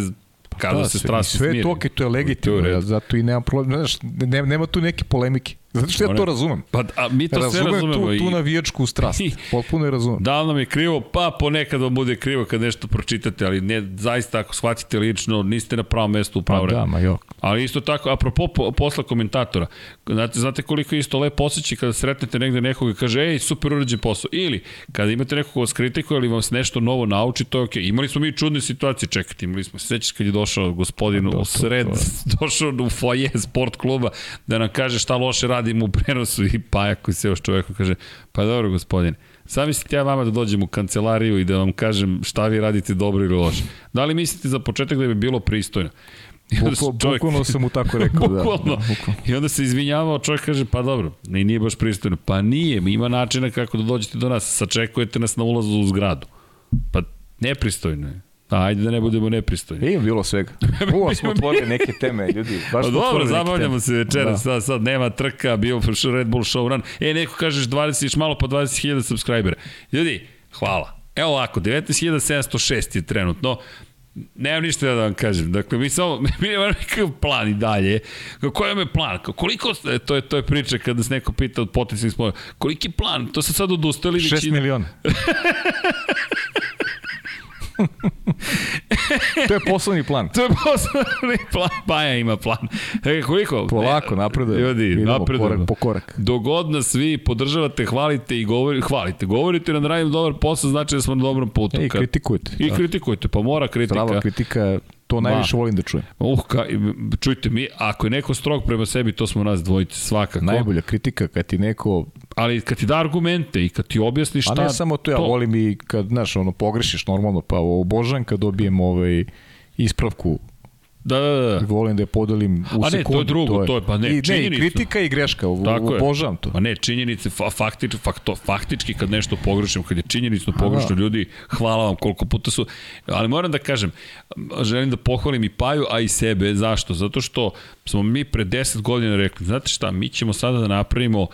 kada Da, se strasti Sve je smiri. to, okay, to je To je legitimno, redu. ja, zato i nemam problem, znaš, ne, nema tu neke polemike. Zato što ja to razumem. Pa, a mi to sve razumem razumemo. tu, tu navijačku strast. Potpuno je razumem. Da nam je krivo? Pa ponekad vam bude krivo kad nešto pročitate, ali ne, zaista ako shvatite lično, niste na pravom mestu u Pa pravo vreme. da, ma jo. Ali isto tako, apropo po, posla komentatora, znate, znate koliko je isto lepo osjećaj kada sretnete negde nekoga i kaže, ej, super urađen posao. Ili, kada imate nekog ko vas kritikuje ili vam se nešto novo nauči, to je okej. Imali smo mi čudne situacije, čekajte, imali smo, sećaš kad je došao gospodin to, u sred, to došao u foje sport kluba da nam kaže šta loše radimo u prenosu i Paja koji se još čoveku kaže, pa dobro gospodine, Sami mislite ja vama da dođem u kancelariju i da vam kažem šta vi radite dobro ili loše. Da li mislite za početak da bi bilo pristojno? Bukval, čovjek- bukvalno sam mu tako rekao. da, Bukvalno. Da, bukvalno. I onda se izvinjavao, čovjek kaže, pa dobro, ne, nije baš pristojno. Pa nije, ima načina kako da dođete do nas, sačekujete nas na ulazu u zgradu. Pa nepristojno je. A, ajde da ne budemo nepristojni. Ima bilo svega. Uva smo otvorili neke teme, ljudi. Baš Pa dobro, zabavljamo se večeras, Da. sad, sad nema trka, bio Red Bull showrun. E, neko kažeš 20, još malo po 20.000 subscribera. Ljudi, hvala. Evo ovako, 19.706 je trenutno. Nemam ništa da vam kažem. Dakle, mi samo, mi nemamo nikakav plan i dalje. Koji vam je plan? Koliko, e, to je, to je priča kada se neko pita od potencijalnih spojeva. Koliki plan? To se sad odustali 6 većina. miliona. to je poslovni plan. To je poslovni plan. Paja ima plan. E, koliko? Polako, napredujemo. Ljudi, Idemo napredujemo. korak po korak. Dogod nas vi podržavate, hvalite i govorite, hvalite. Govorite nam da radimo dobar posao, znači da smo na dobrom putu. E, i kritikujete. I Da. kritikujete, pa mora kritika. Prava kritika, to najviše volim da čujem. Uh, ka, čujte mi, ako je neko strog prema sebi, to smo nas dvojice, svakako. Najbolja kritika kad ti neko Ali kad ti da argumente i kad ti objasni šta... A ne samo to, ja volim i kad, znaš, ono, pogrešiš normalno, pa obožavam kad dobijem ovaj, ispravku Da, da, da. i volim da je podelim u A ne, to je sekundu. drugo, to je, pa ne, I, ne, i činjenicu. kritika i greška, u, Tako je. obožavam to. Pa ne, činjenice, fa, faktič, fakto, faktički kad nešto pogrešim, kad je činjenično pogrešno, da. ljudi, hvala vam koliko puta su, ali moram da kažem, želim da pohvalim i Paju, a i sebe, zašto? Zato što smo mi pre 10 godina rekli, znate šta, mi ćemo sada da napravimo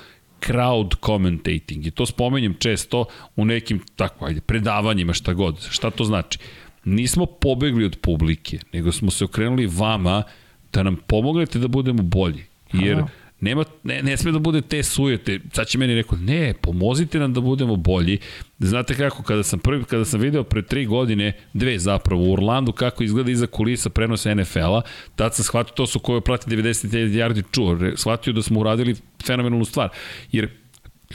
crowd commentating. I to spomenjem često u nekim tako ajde predavanjima šta god. Šta to znači? Nismo pobegli od publike nego smo se okrenuli vama da nam pomognete da budemo bolji. Jer Aha. Nema, ne, ne sme da bude te sujete. Sad će meni rekao, ne, pomozite nam da budemo bolji. Znate kako, kada sam prvi, kada sam video pre tri godine, dve zapravo, u Orlandu, kako izgleda iza kulisa prenosa NFL-a, tad sam shvatio, to su koje prati 90 yardi čuo, shvatio da smo uradili fenomenalnu stvar. Jer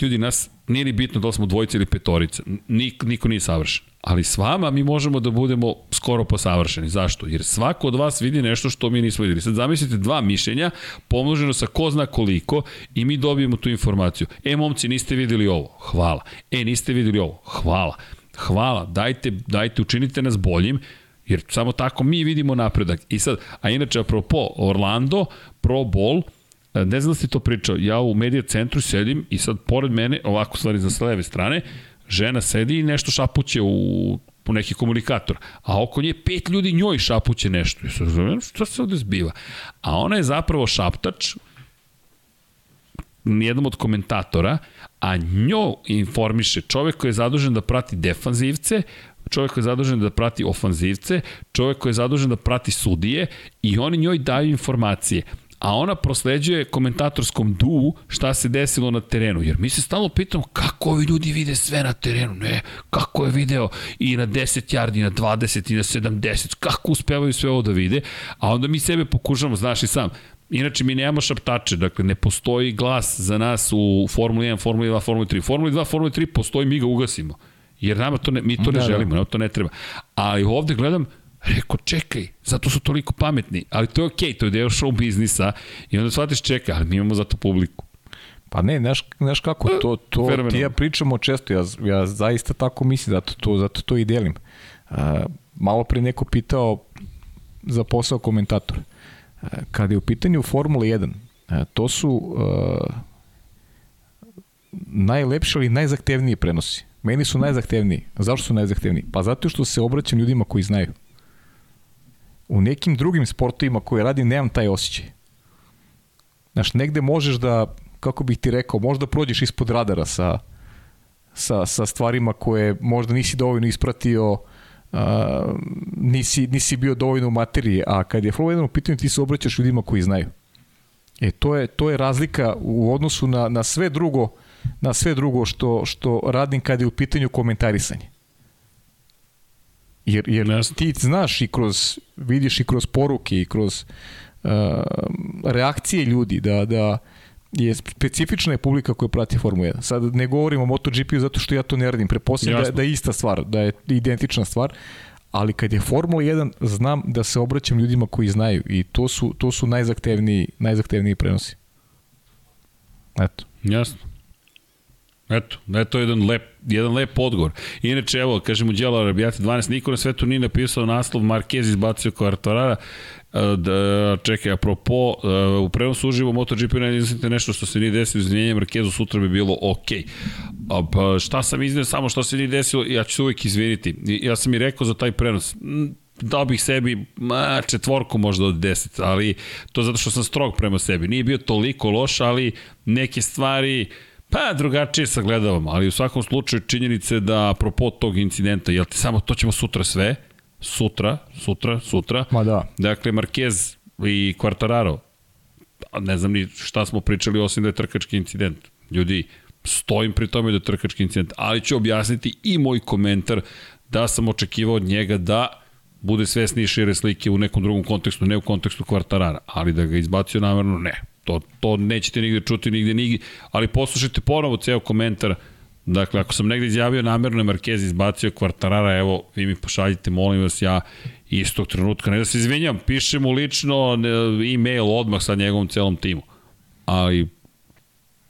ljudi, nas nije ni bitno da li smo dvojica ili petorica. Nik, niko nije savršen. Ali s vama mi možemo da budemo skoro pa savršeni. Zašto? Jer svako od vas vidi nešto što mi nismo videli. Sad zamislite dva mišljenja, pomnoženo sa ko zna koliko i mi dobijemo tu informaciju. E, momci, niste videli ovo. Hvala. E, niste videli ovo. Hvala. Hvala. Dajte, dajte, učinite nas boljim jer samo tako mi vidimo napredak. I sad, a inače, apropo, Orlando, Pro Bowl, E, ne znam da si to pričao, ja u medija centru sedim i sad pored mene, ovako stvari za leve strane, žena sedi i nešto šapuće u, u neki komunikator, a oko nje pet ljudi njoj šapuće nešto. Sad, "E, šta se ovde zbiva? A ona je zapravo šaptač, nijednom od komentatora, a njo informiše čovek koji je zadužen da prati defanzivce, čovek koji je zadužen da prati ofanzivce, čovek koji je zadužen da prati sudije i oni njoj daju informacije a ona prosleđuje komentatorskom du šta se desilo na terenu. Jer mi se stalno pitamo kako ovi ljudi vide sve na terenu. Ne, kako je video i na 10 yardi, i na 20, i na 70. Kako uspevaju sve ovo da vide. A onda mi sebe pokušamo, znaš i sam, Inače, mi nemamo šaptače, dakle, ne postoji glas za nas u Formuli 1, Formuli 2, Formuli 3. Formuli 2, Formuli 3 postoji, mi ga ugasimo. Jer nama to ne, mi to ne Da, da. želimo, nama to ne treba. Ali ovde gledam, Rekao, čekaj, zato su toliko pametni, ali to je okej, okay, to je deo show biznisa i onda shvatiš, čekaj, ali mi imamo zato publiku. Pa ne, znaš, znaš kako, to, to Fenomenalno. ti ja pričamo često, ja, ja zaista tako mislim, zato to, zato to i delim. A, malo pre neko pitao za posao komentatora. A, kada je u pitanju Formula 1, a, to su a, najlepši ali najzahtevniji prenosi. Meni su najzahtevniji. Zašto su najzahtevniji? Pa zato što se obraćam ljudima koji znaju. U nekim drugim sportovima koje radim nemam taj osjećaj. Znaš, negde možeš da, kako bih ti rekao, možda prođeš ispod radara sa, sa, sa stvarima koje možda nisi dovoljno ispratio, a, nisi, nisi bio dovoljno u materiji, a kad je Formula 1 u pitanju ti se obraćaš ljudima koji znaju. E, to je, to je razlika u odnosu na, na sve drugo na sve drugo što, što radim kada je u pitanju komentarisanje. Jer, jer Jasno. ti znaš i kroz, vidiš i kroz poruke i kroz uh, reakcije ljudi da, da je specifična je publika koja prati Formu 1. Sad ne govorim o MotoGP zato što ja to ne radim. Prepostavljam da, da je ista stvar, da je identična stvar, ali kad je Formula 1 znam da se obraćam ljudima koji znaju i to su, to su najzahtevniji, najzahtevniji prenosi. Eto. Jasno. Eto, da je jedan lep, jedan lep odgovor. Inače, evo, kažemo Đelo Arabijati 12, niko na svetu nije napisao naslov Marquez izbacio Kvartarara. E, Da, čekaj, apropo, e, u prenosu uživo MotoGP ne izmislite nešto što se nije desilo, izvinjenje Marquezu sutra bi bilo ok. A, pa šta sam iznio samo što se nije desilo, ja ću se uvijek izviniti. Ja sam i rekao za taj prenos, dao bih sebi ma, četvorku možda od 10, ali to zato što sam strog prema sebi. Nije bio toliko loš, ali neke stvari pa drugačije sagledavam, ali u svakom slučaju činjenice da apropo tog incidenta, jel ti samo to ćemo sutra sve, sutra, sutra, sutra, Ma da. dakle Marquez i Quartararo, ne znam ni šta smo pričali osim da je trkački incident. Ljudi, stojim pri tome da je trkački incident, ali ću objasniti i moj komentar da sam očekivao od njega da bude svesni i šire slike u nekom drugom kontekstu, ne u kontekstu kvartarara, ali da ga izbacio namerno, ne. To, to nećete nigde čuti, nigde, nigde, ali poslušajte ponovo ceo komentar Dakle, ako sam negde izjavio namerno je Marquez izbacio kvartarara, evo, vi mi pošaljite, molim vas, ja istog trenutka, ne da se izvinjam, pišem mu lično e-mail odmah sa njegovom celom timu. Ali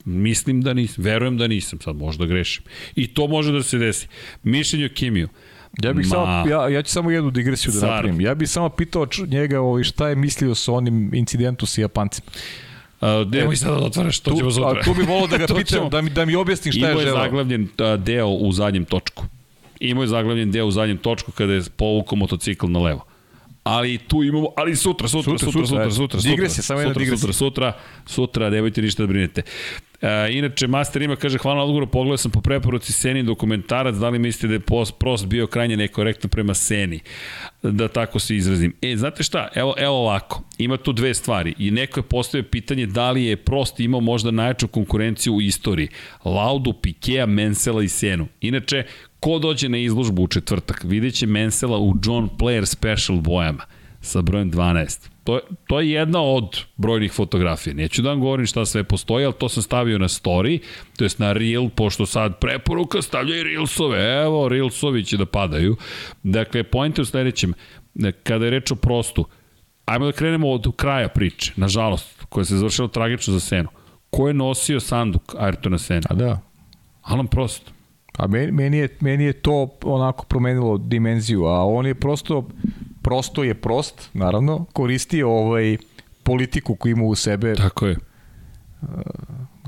mislim da nisam, verujem da nisam, sad možda grešim. I to može da se desi. Mišljenje o Kimiju. Ja bih Ma, samo ja ja ću samo jednu digresiju da Car. napravim. Ja bih samo pitao njega ovaj šta je mislio sa onim incidentom sa Japancima. A, nemoj sada da otvaraš, to ćemo sutra. a tu bih volao da ga pitam, da mi da mi objasni šta Imao je je želeo. zaglavljen a, deo u zadnjem točku. Imao je zaglavljen deo u zadnjem točku kada je povukao motocikl na levo. Ali tu imamo, ali sutra, sutra, sutra, Sutra, sutra, sutra, sutra, sutra, ajde. Digresija, samo jedna sutra, digresija. sutra, sutra, sutra, nemojte ništa da brinete. E, inače, Master ima, kaže, hvala na odgovoru, pogledao sam po preporuci Seni dokumentarac, da li mislite da je post, prost bio krajnje nekorektan prema Seni? Da tako se izrazim. E, znate šta, evo, evo ovako, ima tu dve stvari i neko je postavio pitanje da li je prost imao možda najjaču konkurenciju u istoriji. Laudu, Pikea, Mensela i Senu. Inače, ko dođe na izložbu u četvrtak, vidjet će Mensela u John Player Special bojama sa brojem 12. To, je- to je jedna od brojnih fotografija. Neću da vam govorim šta sve postoji, ali to sam stavio na story, to jest na reel, pošto sad preporuka stavljaju reelsove. Evo, reelsovi će da padaju. Dakle, point je u sledećem. Kada je reč o prostu, ajmo da krenemo od kraja priče, nažalost, koja se završila tragično za Senu. Ko je nosio sanduk Ayrtona Sena? A da. Alan Prost. A meni, meni, je, meni je to onako promenilo dimenziju, a on je prosto, prosto je prost, naravno, koristio ovaj politiku koju ima u sebe. Tako je.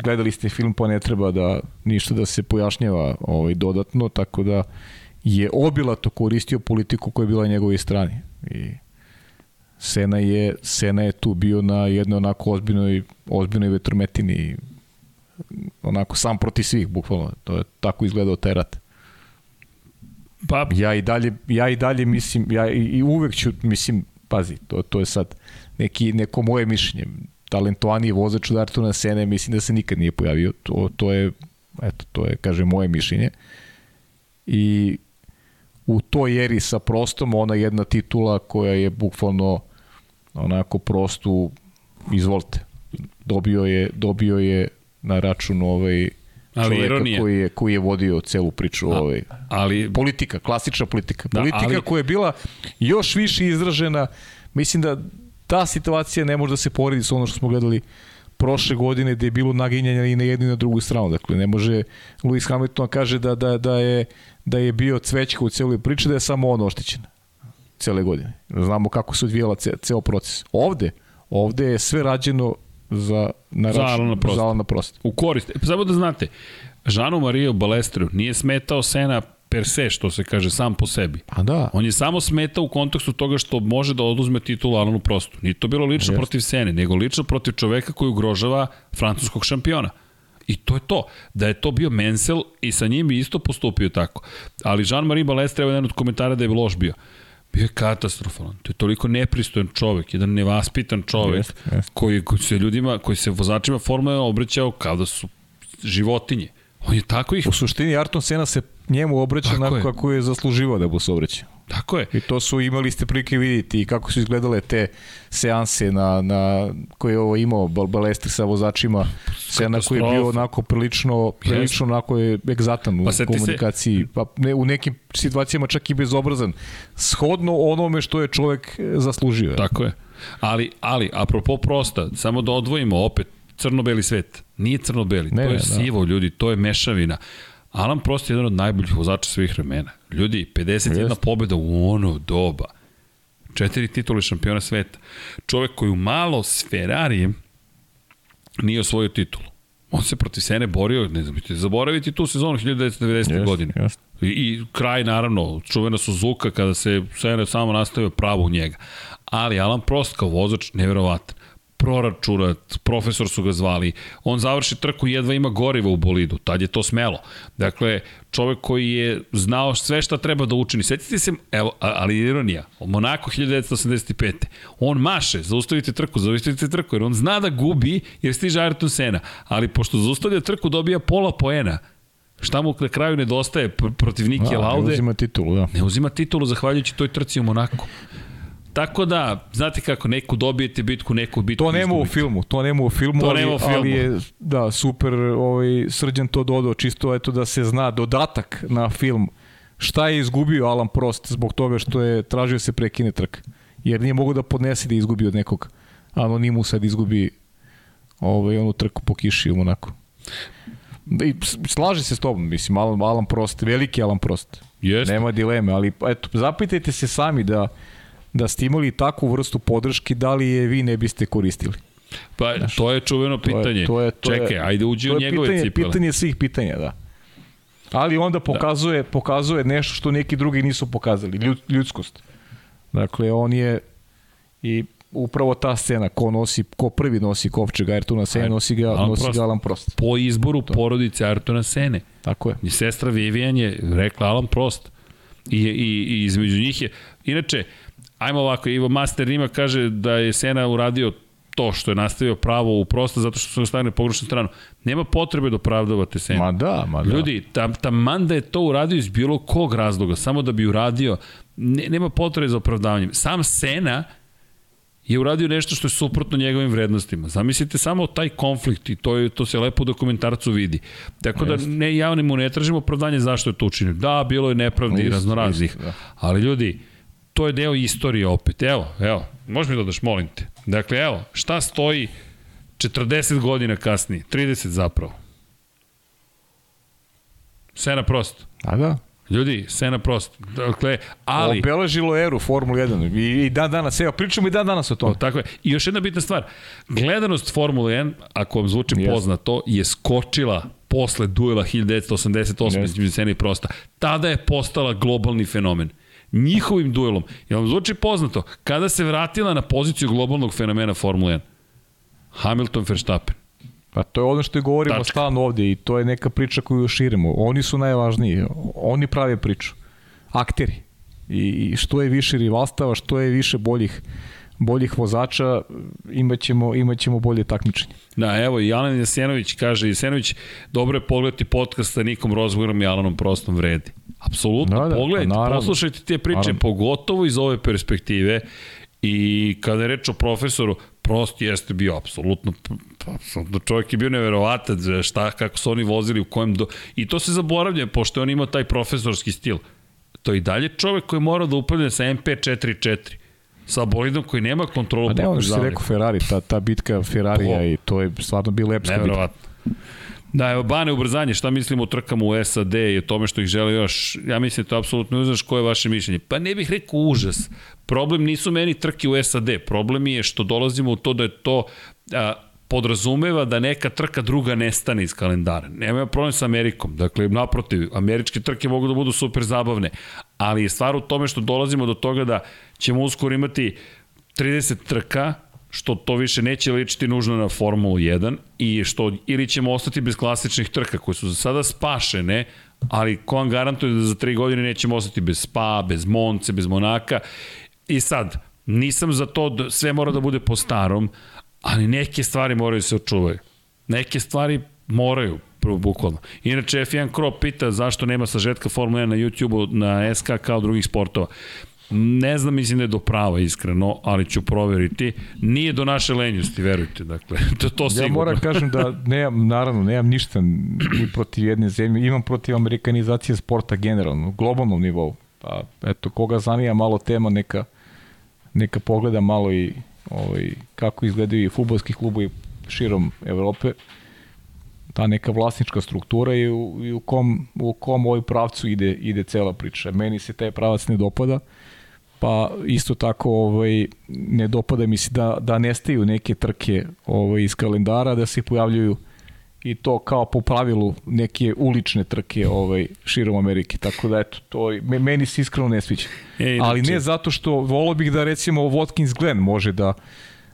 Gledali ste film, pa ne treba da ništa da se pojašnjava ovaj, dodatno, tako da je obilato koristio politiku koja je bila na njegovoj strani. I Sena je, Sena je tu bio na jednoj onako ozbiljnoj, ozbiljnoj vetrometini i onako sam proti svih, bukvalno. To je tako izgledao taj rat. Pa, Ja i dalje, ja i dalje mislim, ja i, i uvek ću, mislim, pazi, to, to je sad neki, neko moje mišljenje. Talentovaniji vozač od Artuna Sene mislim da se nikad nije pojavio. To, to je, eto, to je, kaže, moje mišljenje. I u toj eri sa prostom ona jedna titula koja je bukvalno onako prostu izvolite. Dobio je, dobio je na račun ovaj Ali čoveka ironija. koji je, koji je vodio celu priču ovaj, ali politika, klasična politika. Da, Politika ali- koja je bila još više izražena, mislim da ta situacija ne može da se poredi sa ono što smo gledali prošle godine gde je bilo naginjanja i na jednu i na drugu stranu. Dakle, ne može Lewis Hamilton da kaže da, da, da, je, da je bio cvećka u celoj priči, da je samo on oštećen cele godine. Znamo kako se odvijala ce, ceo proces. Ovde, ovde je sve rađeno za, na Za račun- Alana Prosta. Za Alana Prosta. u korist. E, samo da znate, Žanu Mario Balestru nije smetao Sena per se, što se kaže, sam po sebi. Pa da. On je samo smetao u kontekstu toga što može da oduzme titulu Alanu Prostu. Nije to bilo lično Jeste. protiv Sene, nego lično protiv čoveka koji ugrožava francuskog šampiona. I to je to. Da je to bio Mensel i sa njim bi isto postupio tako. Ali Jean-Marie Balestre, evo jedan od komentara da je loš bio. Bio je katastrofalan. To je toliko nepristojan čovek, jedan nevaspitan čovek Jest, jest. koji, se ljudima, koji se vozačima Formule 1 obraćao kao da su životinje. On je tako ih... U suštini Ayrton Sena se njemu obraća onako kako je zasluživao da mu se obraća. Tako je. I to su imali ste prilike vidjeti i kako su izgledale te seanse na, na koje je ovo imao Bal- Balestri sa vozačima. Sena koji je bio onako prilično, prilično onako je egzatan u Pa komunikaciji. Pa ne, u nekim situacijama čak i bezobrazan. Shodno onome što je čovek zaslužio. Tako je. Ali, ali, apropo prosta, samo da odvojimo opet crno-beli svet. Nije crno-beli, to je ne, da. sivo, ljudi, to je mešavina. Alan Prost je jedan od najboljih vozača svih vremena. Ljudi, 51 Jeste. pobjeda u ono doba. Četiri titule šampiona sveta. Čovek koji u malo s Ferrarijem nije osvojio titulu. On se protiv Sene borio, ne znam, zaboraviti tu sezonu 1990. Jeste, godine. jeste. I, I kraj, naravno, čuvena Suzuka kada se Sene samo nastavio pravo u njega. Ali Alan Prost kao vozač, neverovatan proračunat, profesor su ga zvali, on završi trku i jedva ima goriva u bolidu, tad je to smelo. Dakle, čovek koji je znao sve šta treba da učini. Sjetite se, evo, ali ironija, Monako 1985. On maše, zaustavite trku, zaustavite trku, jer on zna da gubi jer stiže Ayrton Sena, ali pošto zaustavlja trku dobija pola poena. Šta mu na kraju nedostaje pr- protiv Nike Da, ne Laude? uzima titulu, da. ne uzima titulu zahvaljujući toj trci u Monaku. Tako da, znate kako, neku dobijete bitku, neku bitku To nema u filmu, to nema u filmu, To ali, nema u filmu. ali je da, super ovaj, srđan to dodao, čisto eto da se zna dodatak na film šta je izgubio Alan Prost zbog toga što je tražio se prekine trk. Jer nije mogo da podnese da izgubi od nekog anonimusa da izgubi ovaj, onu trku po kiši u Monaku. Da, I slaže se s tobom, mislim, Alan, Alan Prost, veliki Alan Prost. Jeste. Nema dileme, ali eto, zapitajte se sami da da ste imali takvu vrstu podrške, da li je vi ne biste koristili? Pa, to je čuveno To je- pitanje. to je- to je- Čekaj, ajde uđi to u je njegove pitanje, cipele. Pitanje svih pitanja, da. Ali onda pokazuje, da. pokazuje nešto što neki drugi nisu pokazali, ljud, ljudskost. Dakle, on je i upravo ta scena, ko nosi, ko prvi nosi kovčeg Ayrtona Sene, Ayrton- nosi ga, Alan nosi Prost. ga Alan Prost. Po izboru porodice Artona Sene. Tako je. I sestra Vivian je rekla Alan Prost. I, i, i između njih je... Inače, ajmo ovako, Ivo Master Rima kaže da je Sena uradio to što je nastavio pravo u prosto zato što su stavili na pogrešnu stranu. Nema potrebe da opravdavate Senu. Ma da, ma da. Ljudi, ta, ta manda je to uradio iz bilo kog razloga, samo da bi uradio, ne, nema potrebe za opravdavanjem. Sam Sena je uradio nešto što je suprotno njegovim vrednostima. Zamislite samo taj konflikt i to, je, to se lepo u dokumentarcu vidi. Tako da ne, ja mu ne tražimo opravdanje zašto je to učinio. Da, bilo je nepravdi i raznoraznih. da. Ali ljudi, to je deo istorije opet. Evo, evo, možeš mi da daš, molim te. Dakle, evo, šta stoji 40 godina kasnije, 30 zapravo. Sena prosto. A da. Ljudi, Sena prosto. Dakle, ali... Obeležilo eru Formula 1 i, i dan danas, evo, pričamo i dan danas o O, tom. tako je. I još jedna bitna stvar. Gledanost Formule 1, ako vam zvuči Jeste. poznato, je skočila posle duela 1988 Jeste. između Sena i Prosta. Tada je postala globalni fenomen. Njihovim duelom. Jel vam zvuči poznato? Kada se vratila na poziciju globalnog fenomena Formule 1? Hamilton Verstappen. Pa to je ono što je govorimo Tačka. stalno ovde i to je neka priča koju širimo. Oni su najvažniji, oni prave priču. Akteri. I, što je više rivalstava, što je više boljih boljih vozača, imaćemo, imaćemo bolje takmičenje. Da, evo i Alan Jasenović kaže, Jasenović, dobro je pogledati podcast sa Nikom Rozgorom i Alanom Prostom vredi. Apsolutno, Da, da, pogledajte, pa naravno. poslušajte te priče, Naravno. pogotovo iz ove perspektive i kada je reč o profesoru, Prost jeste bio apsolutno, apsolutno čovjek je bio neverovatan, za šta, kako su oni vozili, u kojem do... I to se zaboravlja, pošto je on imao taj profesorski stil. To je i dalje čovjek koji mora da upravlja sa MP44 sa bolidom koji nema kontrolu A ne ono što si rekao Ferrari, ta, ta bitka Ferrarija i to je stvarno bila epska bitka. Neverovatno. Da, evo, Bane, ubrzanje, šta mislimo o trkama u SAD i o tome što ih žele još? Ja mislim da to apsolutno ne koje je vaše mišljenje. Pa ne bih rekao užas. Problem nisu meni trke u SAD. Problem je što dolazimo u to da je to a, podrazumeva da neka trka druga nestane iz kalendara. Nema problem sa Amerikom. Dakle, naprotiv, američke trke mogu da budu super zabavne, ali je stvar u tome što dolazimo do toga da ćemo uskoro imati 30 trka što to više neće ličiti nužno na Formulu 1 i što ili ćemo ostati bez klasičnih trka koje su za sada spašene, ali ko vam garantuje da za tri godine nećemo ostati bez Spa, bez Monce, bez Monaka. I sad, nisam za to da sve mora da bude po starom, ali neke stvari moraju se očuvaju. Neke stvari moraju, bukvalno. Inače, F1 Krop pita zašto nema sažetka Formula 1 na YouTube-u, na SK kao drugih sportova. Ne znam, mislim da je do prava iskreno, ali ću proveriti. Nije do naše lenjosti, verujte, dakle, to, to sigurno. Ja moram kažem da nemam, naravno, nemam ništa ni protiv jedne zemlje, imam protiv amerikanizacije sporta generalno, globalnom nivou. Pa, eto, koga zanima malo tema, neka, neka pogleda malo i ovaj, kako izgledaju i futbolski klubovi širom Evrope ta neka vlasnička struktura i u, i u kom, u kom ovoj pravcu ide, ide cela priča. Meni se taj pravac ne dopada, pa isto tako ovaj, ne dopada mi se da, da nestaju neke trke ovaj, iz kalendara, da se pojavljuju i to kao po pravilu neke ulične trke ovaj širom Amerike. Tako da eto, to meni se iskreno ne sviđa. E, Ali ne zato što volio bih da recimo Watkins Glen može da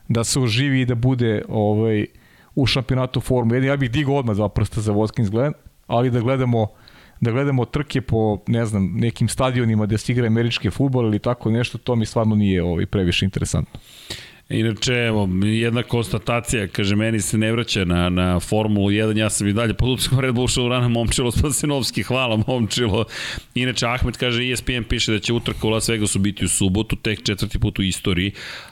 da se oživi i da bude ovaj u šampionatu Formule 1. Ja bih digao odmah dva prsta za Watkins Glen, ali da gledamo da gledamo trke po, ne znam, nekim stadionima gde se igra američki futbol ili tako nešto, to mi stvarno nije ovaj, previše interesantno. Inače, evo, jedna konstatacija, kaže, meni se ne vraća na, na Formulu 1, ja sam i dalje pod upiskom Red Bull Show Momčilo Spasinovski, hvala Momčilo. Inače, Ahmed kaže, ESPN piše da će utrka u Las Vegasu biti u subotu, tek četvrti put u istoriji.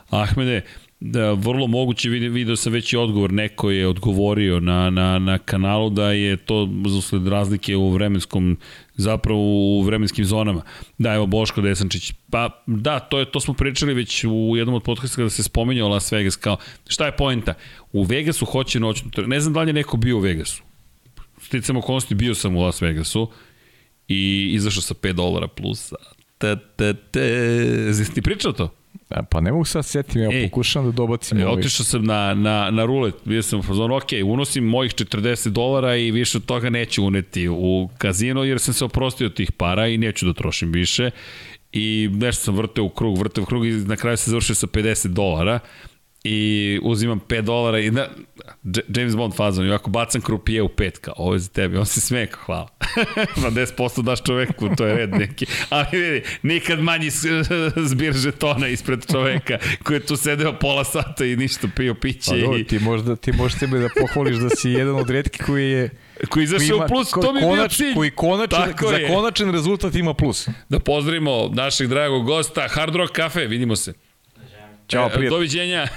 Ahmede, da vrlo moguće video, video sam već i odgovor neko je odgovorio na, na, na kanalu da je to usled razlike u vremenskom zapravo u vremenskim zonama. Da, evo Boško Desančić. Pa da, to je to smo pričali već u jednom od podcasta kada se spominjao Las Vegas kao šta je poenta? U Vegasu hoće noćnu Ne znam da li je neko bio u Vegasu. Sticamo okolnosti bio sam u Las Vegasu i izašao sa 5 dolara plusa. Te, te, te. Zis ti pričao to? Pa ne mogu sad setim, ja pokušavam da dobacim. E, otišao sam na, na, na rulet, bio sam u fazonu, ok, unosim mojih 40 dolara i više od toga neću uneti u kazino jer sam se oprostio tih para i neću da trošim više. I nešto sam vrteo u krug, vrteo u krug i na kraju se završio sa 50 dolara i uzimam 5 dolara i na, James Bond fazon, i ovako bacam krupije u pet, kao, ovo je za tebi, on se sme, kao, hvala. Na 10% daš čoveku, to je red neki. Ali vidi, nikad manji zbir žetona ispred čoveka koji je tu sedeo pola sata i ništa pio piće. Pa i... ti, možda, ti možeš sebe da pohvališ da si jedan od redki koji je koji izašao u plus, to mi je bio cilj. Koji konačan, za je. konačan rezultat ima plus. Da pozdravimo našeg dragog gosta, Hard Rock Cafe, vidimo se. Ćao, prijatelj. Doviđenja.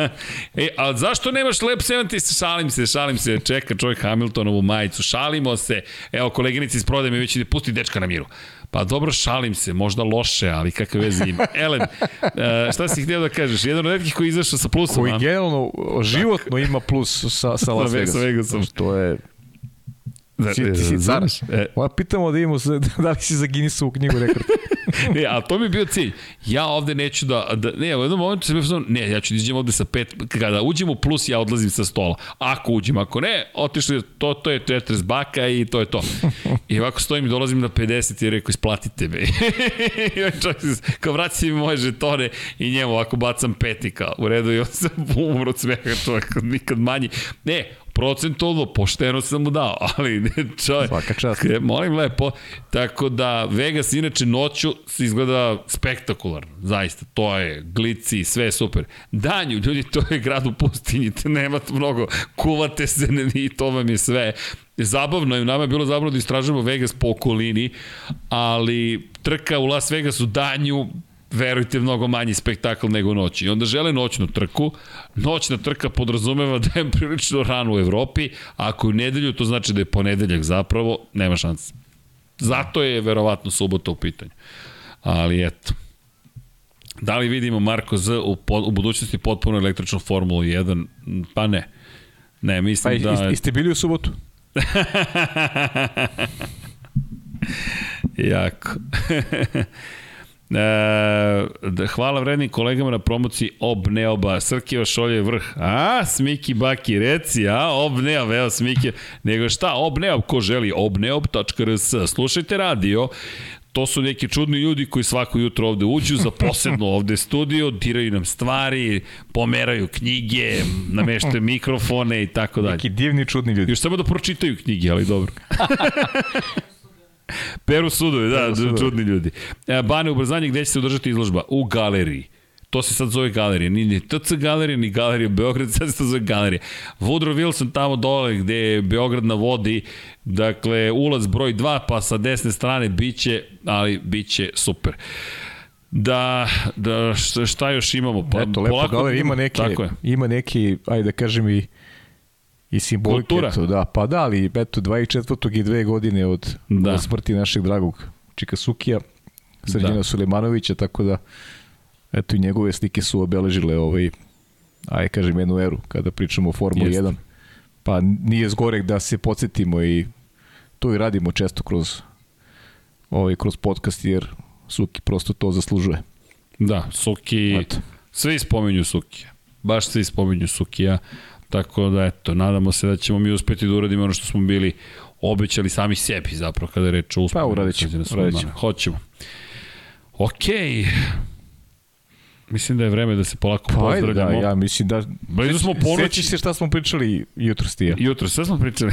e, ali zašto nemaš Lab 70? Šalim se, šalim se. Čeka čovjek Hamiltonovu majicu. Šalimo se. Evo, koleginici iz prodaje mi već ide pusti dečka na miru. Pa dobro, šalim se, možda loše, ali kakve veze ima. Elen, uh, šta si htio da kažeš? Jedan od redkih koji je izašao sa plusom. Koji generalno životno ima plus sa, sa Las Vegasom. Vegasom. To je Da, ti, ti si. E. Moja pitamo da imamo, da li si za Guinnessovu knjigu rekorda. ne, a to mi je bio cilj. Ja ovde neću da, da ne, u jednom momentu sam bio ne, ja ću da iđem ovde sa pet, kada uđem u plus, ja odlazim sa stola. Ako uđem, ako ne, otišli, to, to je 40 baka i to je to. I ovako stojim i dolazim na 50 i rekao, isplatite me. I on čovjek kao vraća mi moje žetone i njemu ovako bacam peti kao u redu i on sam umro od smeha čovjek, nikad manji. Ne, procentualno, pošteno sam mu dao, ali ne, čovjek, Svaka čast. molim lepo, tako da Vegas inače noću se izgleda spektakularno, zaista, to je glici, sve je super. Danju, ljudi, to je grad u pustinji, nema mnogo, kuvate se i to vam je sve. Zabavno je, nama je bilo zabavno da istražujemo Vegas po okolini, ali trka u Las Vegasu danju verujte, mnogo manji spektakl nego noći. I onda žele noćnu trku. Noćna trka podrazumeva da je prilično rano u Evropi, a ako je u nedelju, to znači da je ponedeljak zapravo, nema šanse. Zato je verovatno subota u pitanju. Ali eto. Da li vidimo Marko Z u, u budućnosti potpuno električnu Formulu 1? Pa ne. Ne, mislim pa, da... I ste bili u subotu? jako. E, hvala vrednim kolegama na promociji Obneoba. Srkeva šolje vrh. A, Smiki Baki, reci, a, Obneob, evo Smiki. Nego šta, Obneob, ko želi, obneob.rs. Slušajte radio, to su neki čudni ljudi koji svako jutro ovde uđu, zaposedno ovde studio, diraju nam stvari, pomeraju knjige, nameštaju mikrofone i tako dalje. Neki divni, čudni ljudi. Još samo da pročitaju knjige, ali dobro. Peru sudove, da, Peru čudni ljudi. E, Bane, ubrzanje, gde će se održati izložba? U galeriji. To se sad zove galerija. Nije ni TC galerija, ni galerija Beograd, sad se to zove galerija. Woodrow Wilson tamo dole gde je Beograd na vodi, dakle, ulaz broj 2, pa sa desne strane biće, ali biće super. Da, da šta- još imamo? Pa, Eto, lepo polako galerija, ima neki, ima neki, ajde da kažem i i simbolike. Kultura. Eto, da, pa da, ali eto, 24. i dve godine od, Da. od smrti našeg dragog Čikasukija, Srđana Da. Sulemanovića, tako da eto i njegove slike su obeležile ovaj, ajde kažem jednu eru kada pričamo o Formuli Jeste. 1. Pa nije zgorek da se podsjetimo i to i radimo često kroz ovaj, kroz podcast jer Suki prosto to zaslužuje. Da, Suki, Eto. svi spominju Sukija. Baš svi spominju Sukija. Tako da, eto, nadamo se da ćemo mi uspeti da uradimo ono što smo bili obećali sami sebi zapravo kada je reč o uspomenu. Pa, uradit ćemo, uradit ćemo. Hoćemo. Okej. Mislim da je vreme da se polako Pa ajde, da, pozdravljamo. ja mislim da... Blizu smo ponoći. Sećaš se šta smo pričali jutro s tija? Jutro, sve smo pričali.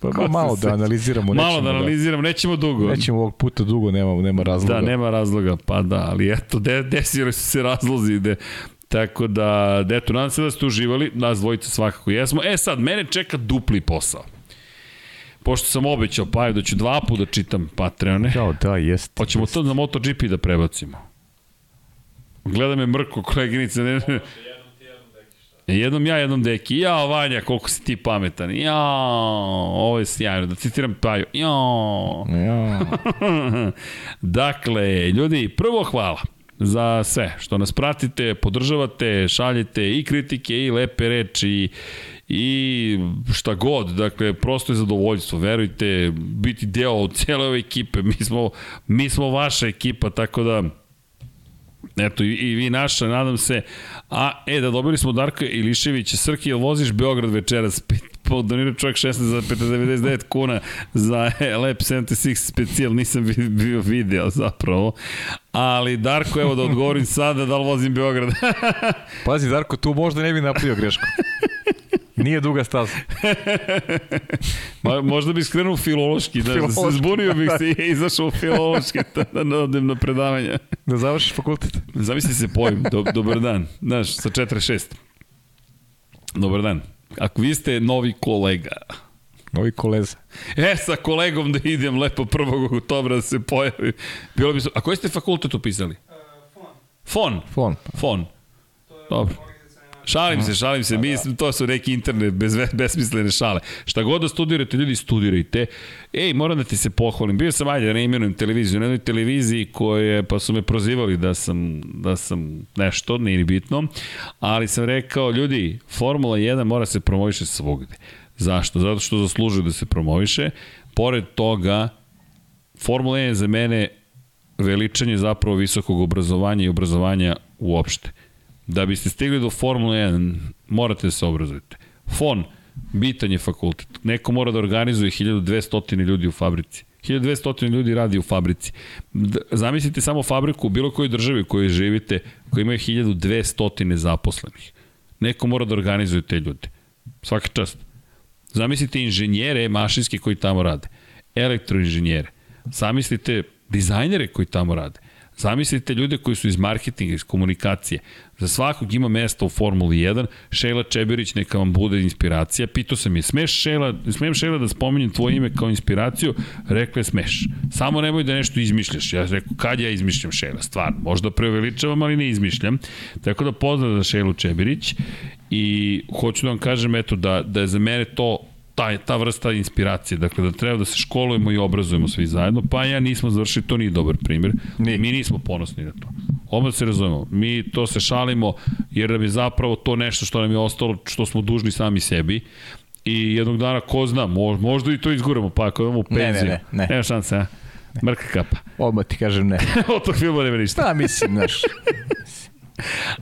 Pa se malo da analiziramo. Malo nećemo da analiziramo, nećemo dugo. Nećemo ovog puta dugo, nema, nema razloga. Da, nema razloga, pa da, ali eto, de, desili su se razlozi, de, tako da, eto, nadam se da ste uživali, nas dvojica svakako jesmo. E sad, mene čeka dupli posao. Pošto sam obećao Paju da ću dva puta da čitam Patreone, Kao, da, jeste. hoćemo to na MotoGP da prebacimo. Gleda me mrko, koleginice, ne, ne. Jednom ja, jednom deki. Jao, Vanja, koliko si ti pametan. Jao, ovo je sjajno. Da citiram Paju. Jao. Ja. dakle, ljudi, prvo hvala za sve što nas pratite, podržavate, šaljete i kritike i lepe reči i šta god, dakle, prosto je zadovoljstvo, verujte, biti deo od cijele ove ekipe, mi smo, mi smo vaša ekipa, tako da Eto, i, i vi naša, nadam se. A, e, da dobili smo Darka Iliševića. Srki, jel voziš Beograd večeras? Donira čovjek 16 za 599 kuna za Lab 76 specijal, nisam bio video zapravo. Ali Darko, evo da odgovorim sada da li vozim Beograd. Pazi, Darko, tu možda ne bi napravio grešku. Nije duga staza. Ma, možda bi skrenuo filološki, da, da se Filološki, zbunio bih se i izašao filološki da, da odem na predavanje. Da završiš fakultet. Zamisli se pojim, do, dobar dan, znaš, sa 46. Dobar dan. Ako vi ste novi kolega, Ovi koleza. e, sa kolegom da idem lepo 1. oktobra da se pojavi. Bilo bi su... A koji ste fakultet upisali? Uh, fon. Fon. Fon. Fon. To je Dobro. Šalim se, šalim se, mi, to su neki internet bez, besmislene šale. Šta god da studirate, ljudi, studirajte. Ej, moram da ti se pohvalim. Bio sam, ajde, da ne imenujem televiziju, na jednoj televiziji koje, pa su me prozivali da sam, da sam nešto, nije ni bitno, ali sam rekao, ljudi, Formula 1 mora se promoviše svugde. Zašto? Zato što zaslužuje da se promoviše. Pored toga, Formula 1 je za mene veličanje zapravo visokog obrazovanja i obrazovanja uopšte. Da biste stigli do Formule 1, morate da se obrazujete. FON, bitan je fakultet. Neko mora da organizuje 1200 ljudi u fabrici. 1200 ljudi radi u fabrici. Zamislite samo fabriku u bilo kojoj državi u kojoj živite, koji imaju 1200 zaposlenih. Neko mora da organizuje te ljude. Svaka čast. Zamislite inženjere mašinske koji tamo rade. Elektroinženjere. Zamislite dizajnere koji tamo rade. Zamislite ljude koji su iz marketinga, iz komunikacije. Za svakog ima mesta u Formuli 1. Šejla Čeberić neka vam bude inspiracija. Pitao sam je, smeš Šejla, smijem Šejla da spominjem tvoje ime kao inspiraciju? Rekla je, smeš. Samo nemoj da nešto izmišljaš. Ja rekao, kad ja izmišljam Šejla? Stvarno, možda preuveličavam, ali ne izmišljam. Tako da pozdrav za Šejlu Čeberić i hoću da vam kažem eto da, da je za mene to ta, ta vrsta inspiracije, dakle da treba da se školujemo i obrazujemo svi zajedno, pa ja nismo završili, to nije dobar primjer. Nije. Mi nismo ponosni na to. Odmah se razumemo. Mi to se šalimo jer da bi zapravo to nešto što nam je ostalo, što smo dužni sami sebi i jednog dana, ko zna, mo- možda i to izguramo, pa ako imamo Ne, ne, penziju. ne, ne. Nema šanse, a? Mrka kapa. Odmah ti kažem ne. Od tog filma nema ništa. Da, mislim, znaš.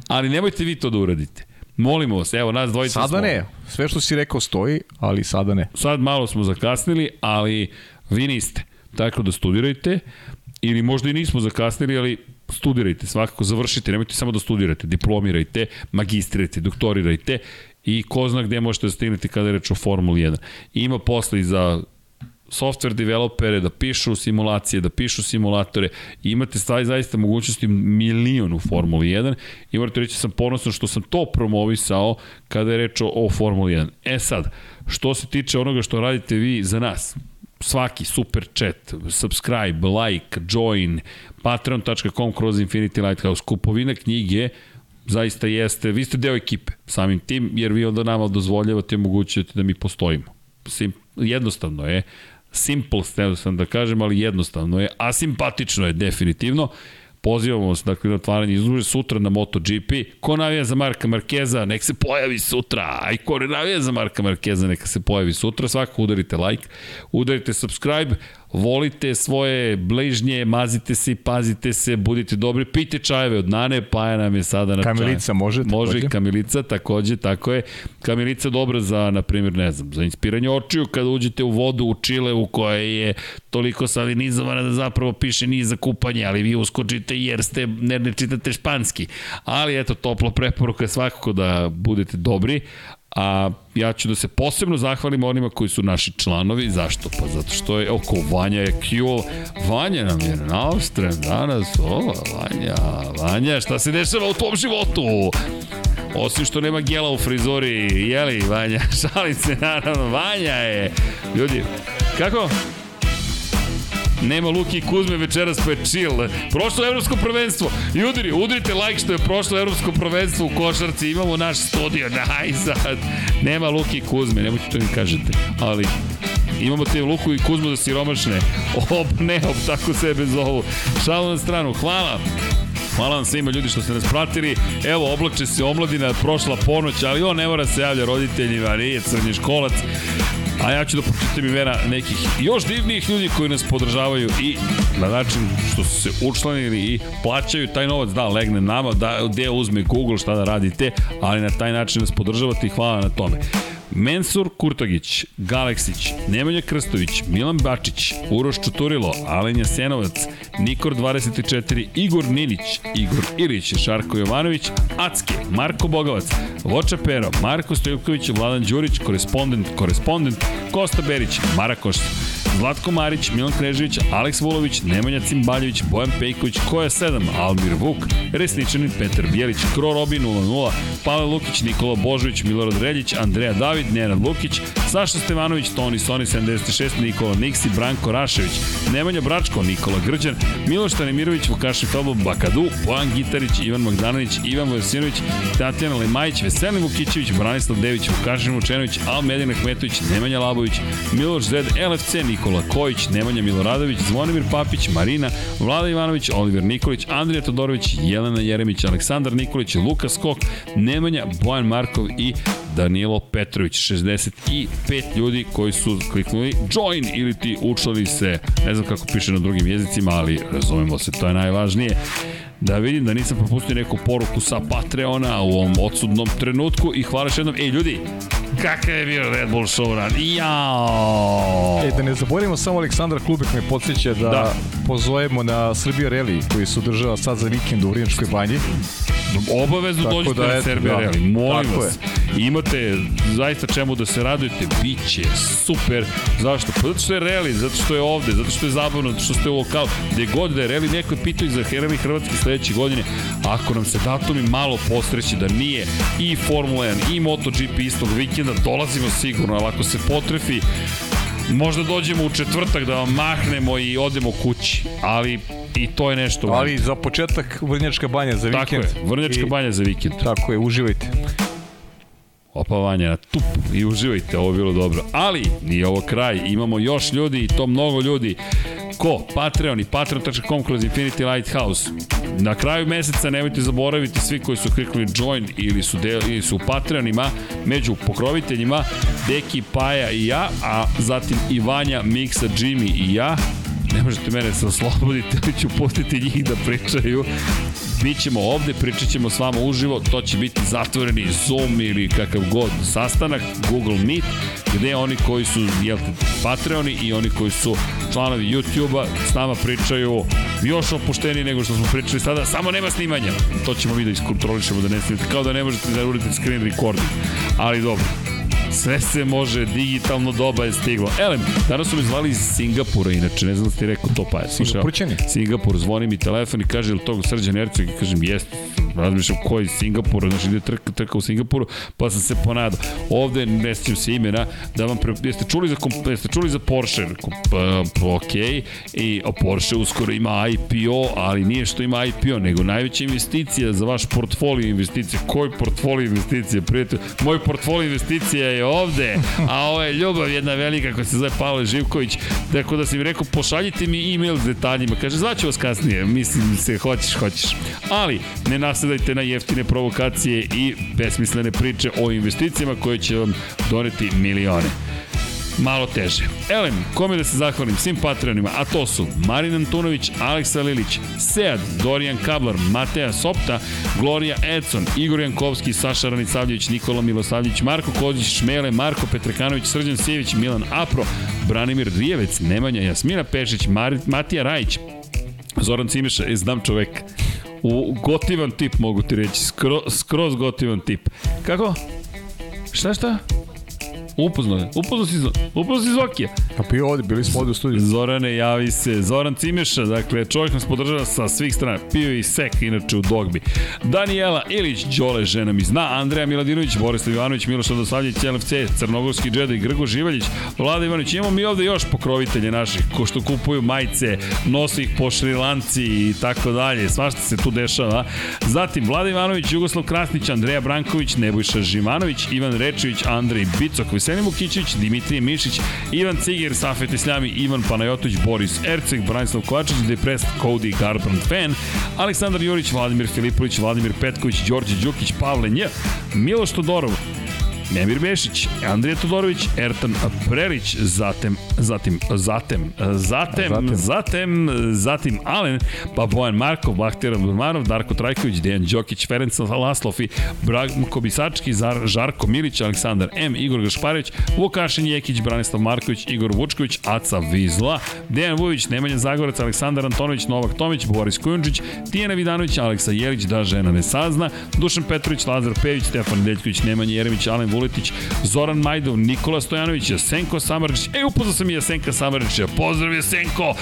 Ali nemojte vi to da uradite. Molimo vas, evo nas dvojica Sada smo. ne. Sve što si rekao stoji, ali sada ne. sad malo smo zakasnili, ali vi niste. Tako da studirajte ili možda i nismo zakasnili, ali studirajte, svakako završite, nemojte samo da studirate, diplomirajte, magistrirajte, doktorirajte i ko zna gde možete da stignete kada je reč o Formuli 1. Ima posla i za software developere da pišu simulacije, da pišu simulatore i imate stvari zaista mogućnosti milion u Formuli 1 i morate reći da sam ponosan što sam to promovisao kada je reč o, o Formuli 1. E sad, što se tiče onoga što radite vi za nas, svaki super chat, subscribe, like, join, patreon.com kroz Infinity Lighthouse, kupovina knjige, zaista jeste, vi ste deo ekipe samim tim, jer vi onda nama dozvoljavate i omogućujete da mi postojimo. Sim, jednostavno je, simple, sam da kažem, ali jednostavno je, a simpatično je definitivno. Pozivamo vas dakle, na otvaranje izlože sutra na MotoGP. Ko navija za Marka Markeza, nek se pojavi sutra. A i ko ne navija za Marka Markeza, neka se pojavi sutra. Svako udarite like, udarite subscribe volite svoje bližnje, mazite se i pazite se, budite dobri, pite čajeve od Nane, Paja nam je sada na Kamilica čaj. može, Može i kamilica, takođe, tako je. Kamilica dobra za, na primjer, ne znam, za inspiranje očiju kada uđete u vodu u Čile u kojoj je toliko salinizovana da zapravo piše nije za kupanje, ali vi uskočite jer ste, ne, ne čitate španski. Ali eto, toplo preporuka je svakako da budete dobri, a ja ću da se posebno zahvalim onima koji su naši članovi. Zašto? Pa zato što je oko Vanja je cool. Vanja nam je na ostrem danas. O, Vanja, Vanja, šta se dešava u tvom životu? Osim što nema gela u frizuri, jeli, Vanja, šalim se, naravno, Vanja je. Ljudi, kako? Nema Luki i Kuzme večeras pa je chill. Prošlo evropsko prvenstvo. I udri, udrite like što je prošlo evropsko prvenstvo u košarci. Imamo naš studio. Daj sad. Nema Luki i Kuzme, nemojte to mi kažete. Ali imamo te Luku i Kuzmu da siromašne. Ob, ne, ob, tako sebe zovu. Šalo na stranu. Hvala. Hvala vam svima ljudi što ste nas pratili. Evo, oblače se omladina, prošla ponoć, ali on ne mora se javlja roditeljima, nije crnji školac. A ja ću da pročitam imena nekih još divnijih ljudi koji nas podržavaju i na način što su se učlanili i plaćaju taj novac, da, legne nama, da, gde uzme Google, šta da radite, ali na taj način nas podržavate i hvala na tome. Mensur Kurtagić, Galeksić, Nemanja Krstović, Milan Bačić, Uroš Čuturilo, Alen Jasenovac, Nikor 24, Igor Ninić, Igor Ilić, Šarko Jovanović, Acke, Marko Bogavac, Voča Pero, Marko Stojković, Vladan Đurić, korespondent, korespondent, Kosta Berić, Marakoš, Zlatko Marić, Milan Krežević, Aleks Vulović, Nemanja Cimbaljević, Bojan Pejković, Koja 7, Almir Vuk, Resničanin, Petar Bijelić, Kro Robi 00, Pavle Lukić, Nikola Božović, Milorad Reljić, Andreja David, Nenad Lukić, Saša Stevanović, Toni Soni 76, Nikola Niksi, Branko Rašević, Nemanja Bračko, Nikola Grđan, Miloš Tanimirović, Vukašin Felbo, Bakadu, Bojan Gitarić, Ivan Magdanović, Ivan Vojsinović, Tatjana Lemajić, Veselin Vukićević, Branislav Dević, Vukašin Vučenović, Almedin Ahmetović, Nemanja Labović, Miloš Zed, LFC, Nikola Kojić, Nemanja Miloradović, Zvonimir Papić, Marina, Vlada Ivanović, Oliver Nikolić, Andrija Todorović, Jelena Jeremić, Aleksandar Nikolić, Luka Skok, Nemanja, Bojan Markov i Danilo Petrović, 65 ljudi koji su kliknuli join ili ti učlali se, ne znam kako piše na drugim jezicima, ali razumemo se, to je najvažnije da vidim da nisam propustio neku poruku sa Patreona u ovom odsudnom trenutku i hvala još jednom. Ej ljudi, kakav je bio Red Bull showrun? Jao! E, da ne zaboravimo samo Aleksandar Klubek me podsjeća da, da. pozovemo na Srbija Rally koji se održava sad za vikend u Vrinačkoj banji. Obavezno Tako dođete da, na Serbia da, Rally, molim vas. Je. Imate zaista čemu da se radujete, bit će super. Zašto? Pa zato što je rally, zato što je ovde, zato što je zabavno, zato što ste u lokalu. Gde god da je rally, neko je pitao i za rally Hrvatski sledeće godine. Ako nam se datumi malo posreći da nije i Formula 1 i MotoGP istog vikenda, dolazimo sigurno, ali ako se potrefi, možda dođemo u četvrtak da vam mahnemo i odemo kući, ali i to je nešto. Ali za početak Vrnjačka banja za vikend. Tako je, Vrnjačka I, banja za vikend. Tako je, uživajte. Opa Vanja na tup i uživajte, ovo je bilo dobro. Ali, nije ovo kraj, imamo još ljudi i to mnogo ljudi. Ko? Patreon i patreon.com kroz Infinity Lighthouse. Na kraju meseca nemojte zaboraviti svi koji su kliknuli join ili su, del, ili su Patreonima, među pokroviteljima, Deki, Paja i ja, a zatim i Vanja, Miksa, Jimmy i ja. Ne možete mene se osloboditi, ali ću pustiti njih da pričaju Bićemo ovde, pričat ćemo s vama uživo, to će biti zatvoreni Zoom ili kakav god sastanak, Google Meet, gde oni koji su, jel Patreoni i oni koji su članovi YouTube-a s nama pričaju još opušteniji nego što smo pričali sada, samo nema snimanja. To ćemo mi da iskontrolišemo da ne snimate, kao da ne možete da uradite screen recording. Ali dobro, Sve se može, digitalno doba je stiglo. Elem, danas su me zvali iz Singapura, inače, ne znam da ti rekao to pa je. Singapurćani? Singapur, zvoni mi telefon i kaže, ili tog Srđan Erceg? I kažem, jeste, razmišljam koji Singapur, znači ide trka, trka u Singapuru, pa sam se ponadao. Ovde, ne sjećam se imena, da vam, pre... jeste čuli za, jeste čuli za Porsche? Pa, ok, i Porsche uskoro ima IPO, ali nije što ima IPO, nego najveća investicija za vaš portfolio investicije. Koji portfolio investicije, prijatelj? Moj portfolio investicija je ovde, a ovo je ljubav jedna velika koja se zove Pavle Živković, tako da sam mi rekao, pošaljite mi e-mail s detaljima. Kaže, zvaću vas kasnije, mislim se, hoćeš, hoćeš. Ali, ne nasedajte na jeftine provokacije i besmislene priče o investicijama koje će vam doneti milione malo teže. Elem, kome da se zahvalim? Svim patronima, a to su Marin Antunović, Aleksa Lilić, Sead, Dorijan Kablar, Mateja Sopta, Gloria Edson, Igor Jankovski, Saša Ranicavljević, Nikola Milosavljević, Marko Kozić, Šmele, Marko Petrekanović, Srđan Sijević, Milan Apro, Branimir Rijevec, Nemanja Jasmina Pešić, Mar Matija Rajić, Zoran Cimeša, e, znam čovek, u gotivan tip mogu ti reći, skro, skroz gotivan tip. Kako? Šta šta? Upoznao je. Upoznao si, upoznao si Zokija. Pa bio ovde, bili smo ovde u studiju. Zorane, javi se. Zoran Cimeša, dakle, čovjek nas podržava sa svih strana. Pio i sek, inače, u dogbi. Daniela Ilić, Đole, žena mi zna. Andreja Miladinović, Borislav Ivanović, Miloš Odosavljević, LFC, Crnogorski džedaj, Grgo Živaljić, Vlada Ivanović. Imamo mi ovde još pokrovitelje naših, ko što kupuju majice, nosi ih po Šrilanci i tako dalje. Svašta se tu dešava. Zatim, Vlada Ivanović, Jugoslav Krasnić, Andreja Branković, Nebojša Živanović, Ivan Rečević, Andrej Bicok, Veselin Vukićević, Dimitrije Mišić, Ivan Ciger, Safet Isljami, Ivan Panajotović, Boris Erceg, Branislav Kovačić, Depressed, Cody Garbrandt Fan, Aleksandar Jurić, Vladimir Filipović, Vladimir Petković, Đorđe Đukić, Pavle Nj, Miloš Todorov, Nemir Bešić, Andrija Todorović, Ertan Prelić, zatem, zatim, zatem, zatem, zatem, zatem, zatim Alen, pa Bojan Markov, Bahtira Durmanov, Darko Trajković, Dejan Đokić, Ferenc Laslov i Branko Bisački, Zar, Žarko Milić, Aleksandar M, Igor Gašparević, Vukašin Jekić, Branislav Marković, Igor Vučković, Aca Vizla, Dejan Vujović, Nemanja Zagorac, Aleksandar Antonović, Novak Tomić, Boris Kujundžić, Tijena Vidanović, Aleksa Jelić, da žena ne sazna, Dušan Petrović, Lazar Pević, Stefan Deljković, Nemanja Jeremić, Alen Vuletić, Zoran Majdov, Nikola Stojanović, Jasenko Samarić. E, upoznao sam i Jasenka Samarića. Pozdrav Jasenko!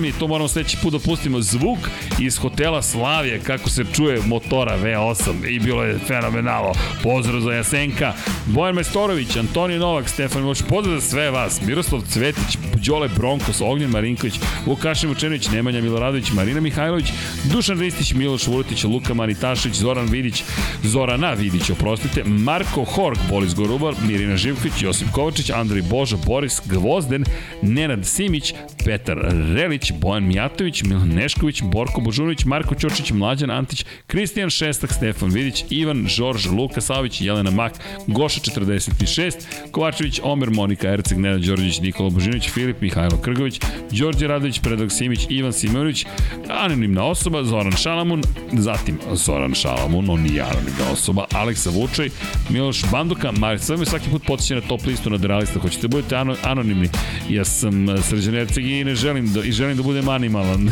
Mi, to moramo sledeći put da pustimo zvuk iz hotela Slavije, kako se čuje motora V8 i bilo je fenomenalo. Pozdrav za Jasenka. Bojan Majstorović, Antonio Novak, Stefan Miloš, pozdrav za sve vas. Miroslav Cvetić, Đole Bronkos, Ognjen Marinković, Vukašin Vučenović, Nemanja Miloradović, Marina Mihajlović, Dušan Ristić, Miloš Vuletić, Luka Manitašić, Zoran Vidić, Zorana Vidić, oprostite, Marko Hork, Boris Gorubar, Mirina Živković, Josip Kovačić, Andrej Boža, Boris Gvozden, Nenad Simić, Petar Relić, Bojan Mijatović, Milan Nešković, Borko Božunović, Marko Ćočić, Mlađan Antić, Kristijan Šestak, Stefan Vidić, Ivan Žorž, Luka Savić, Jelena Mak, Goša 46, Kovačević, Omer, Monika Erceg, Nenad Đorđević, Nikola Božinović, Filip Mihajlo Krgović, Đorđe Radović, Predrag Simić, Ivan Simović, anonimna osoba, Zoran Šalamun, zatim Zoran Šalamun, on nije anonimna osoba, Aleksa Vučaj, Miloš Banduka, Mar, sve me svaki put potiče na top listu na Deralista, hoćete da budete ano, anonimni. Ja sam eh, Srđan Erceg i ne želim da, i želim da budem animalan.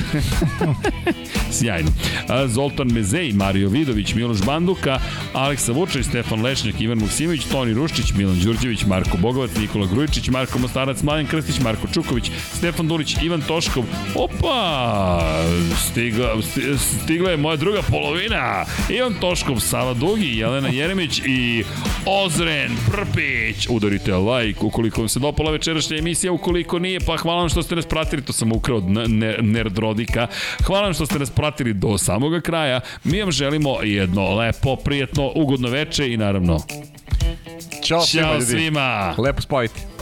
Sjajno. Zoltan Mezej, Mario Vidović, Miloš Banduka, Aleksa Vučaj, Stefan Lešnjak, Ivan Muksimović, Toni Ruščić, Milan Đurđević, Marko Bogovac, Nikola Grujičić, Marko Mostarac, Mladen Krstić, Marko Čuković, Stefan Dulić, Ivan Toškov. Opa! Stigla, stigla je moja druga polovina. Ivan Toškov, Sava Dugi, Jelena Jeremić i Ozren Prpić. Udarite like ukoliko vam se dopala večerašnja emisija, ukoliko nije, pa hvala vam što ste nas pratili, to sam ukrao od Nerd Rodika. Hvala vam što ste nas pratili do samoga kraja. Mi vam želimo jedno lepo, prijetno, ugodno veče i naravno Ćao, Ćao svima, ljudi. svima. Lepo spavajte.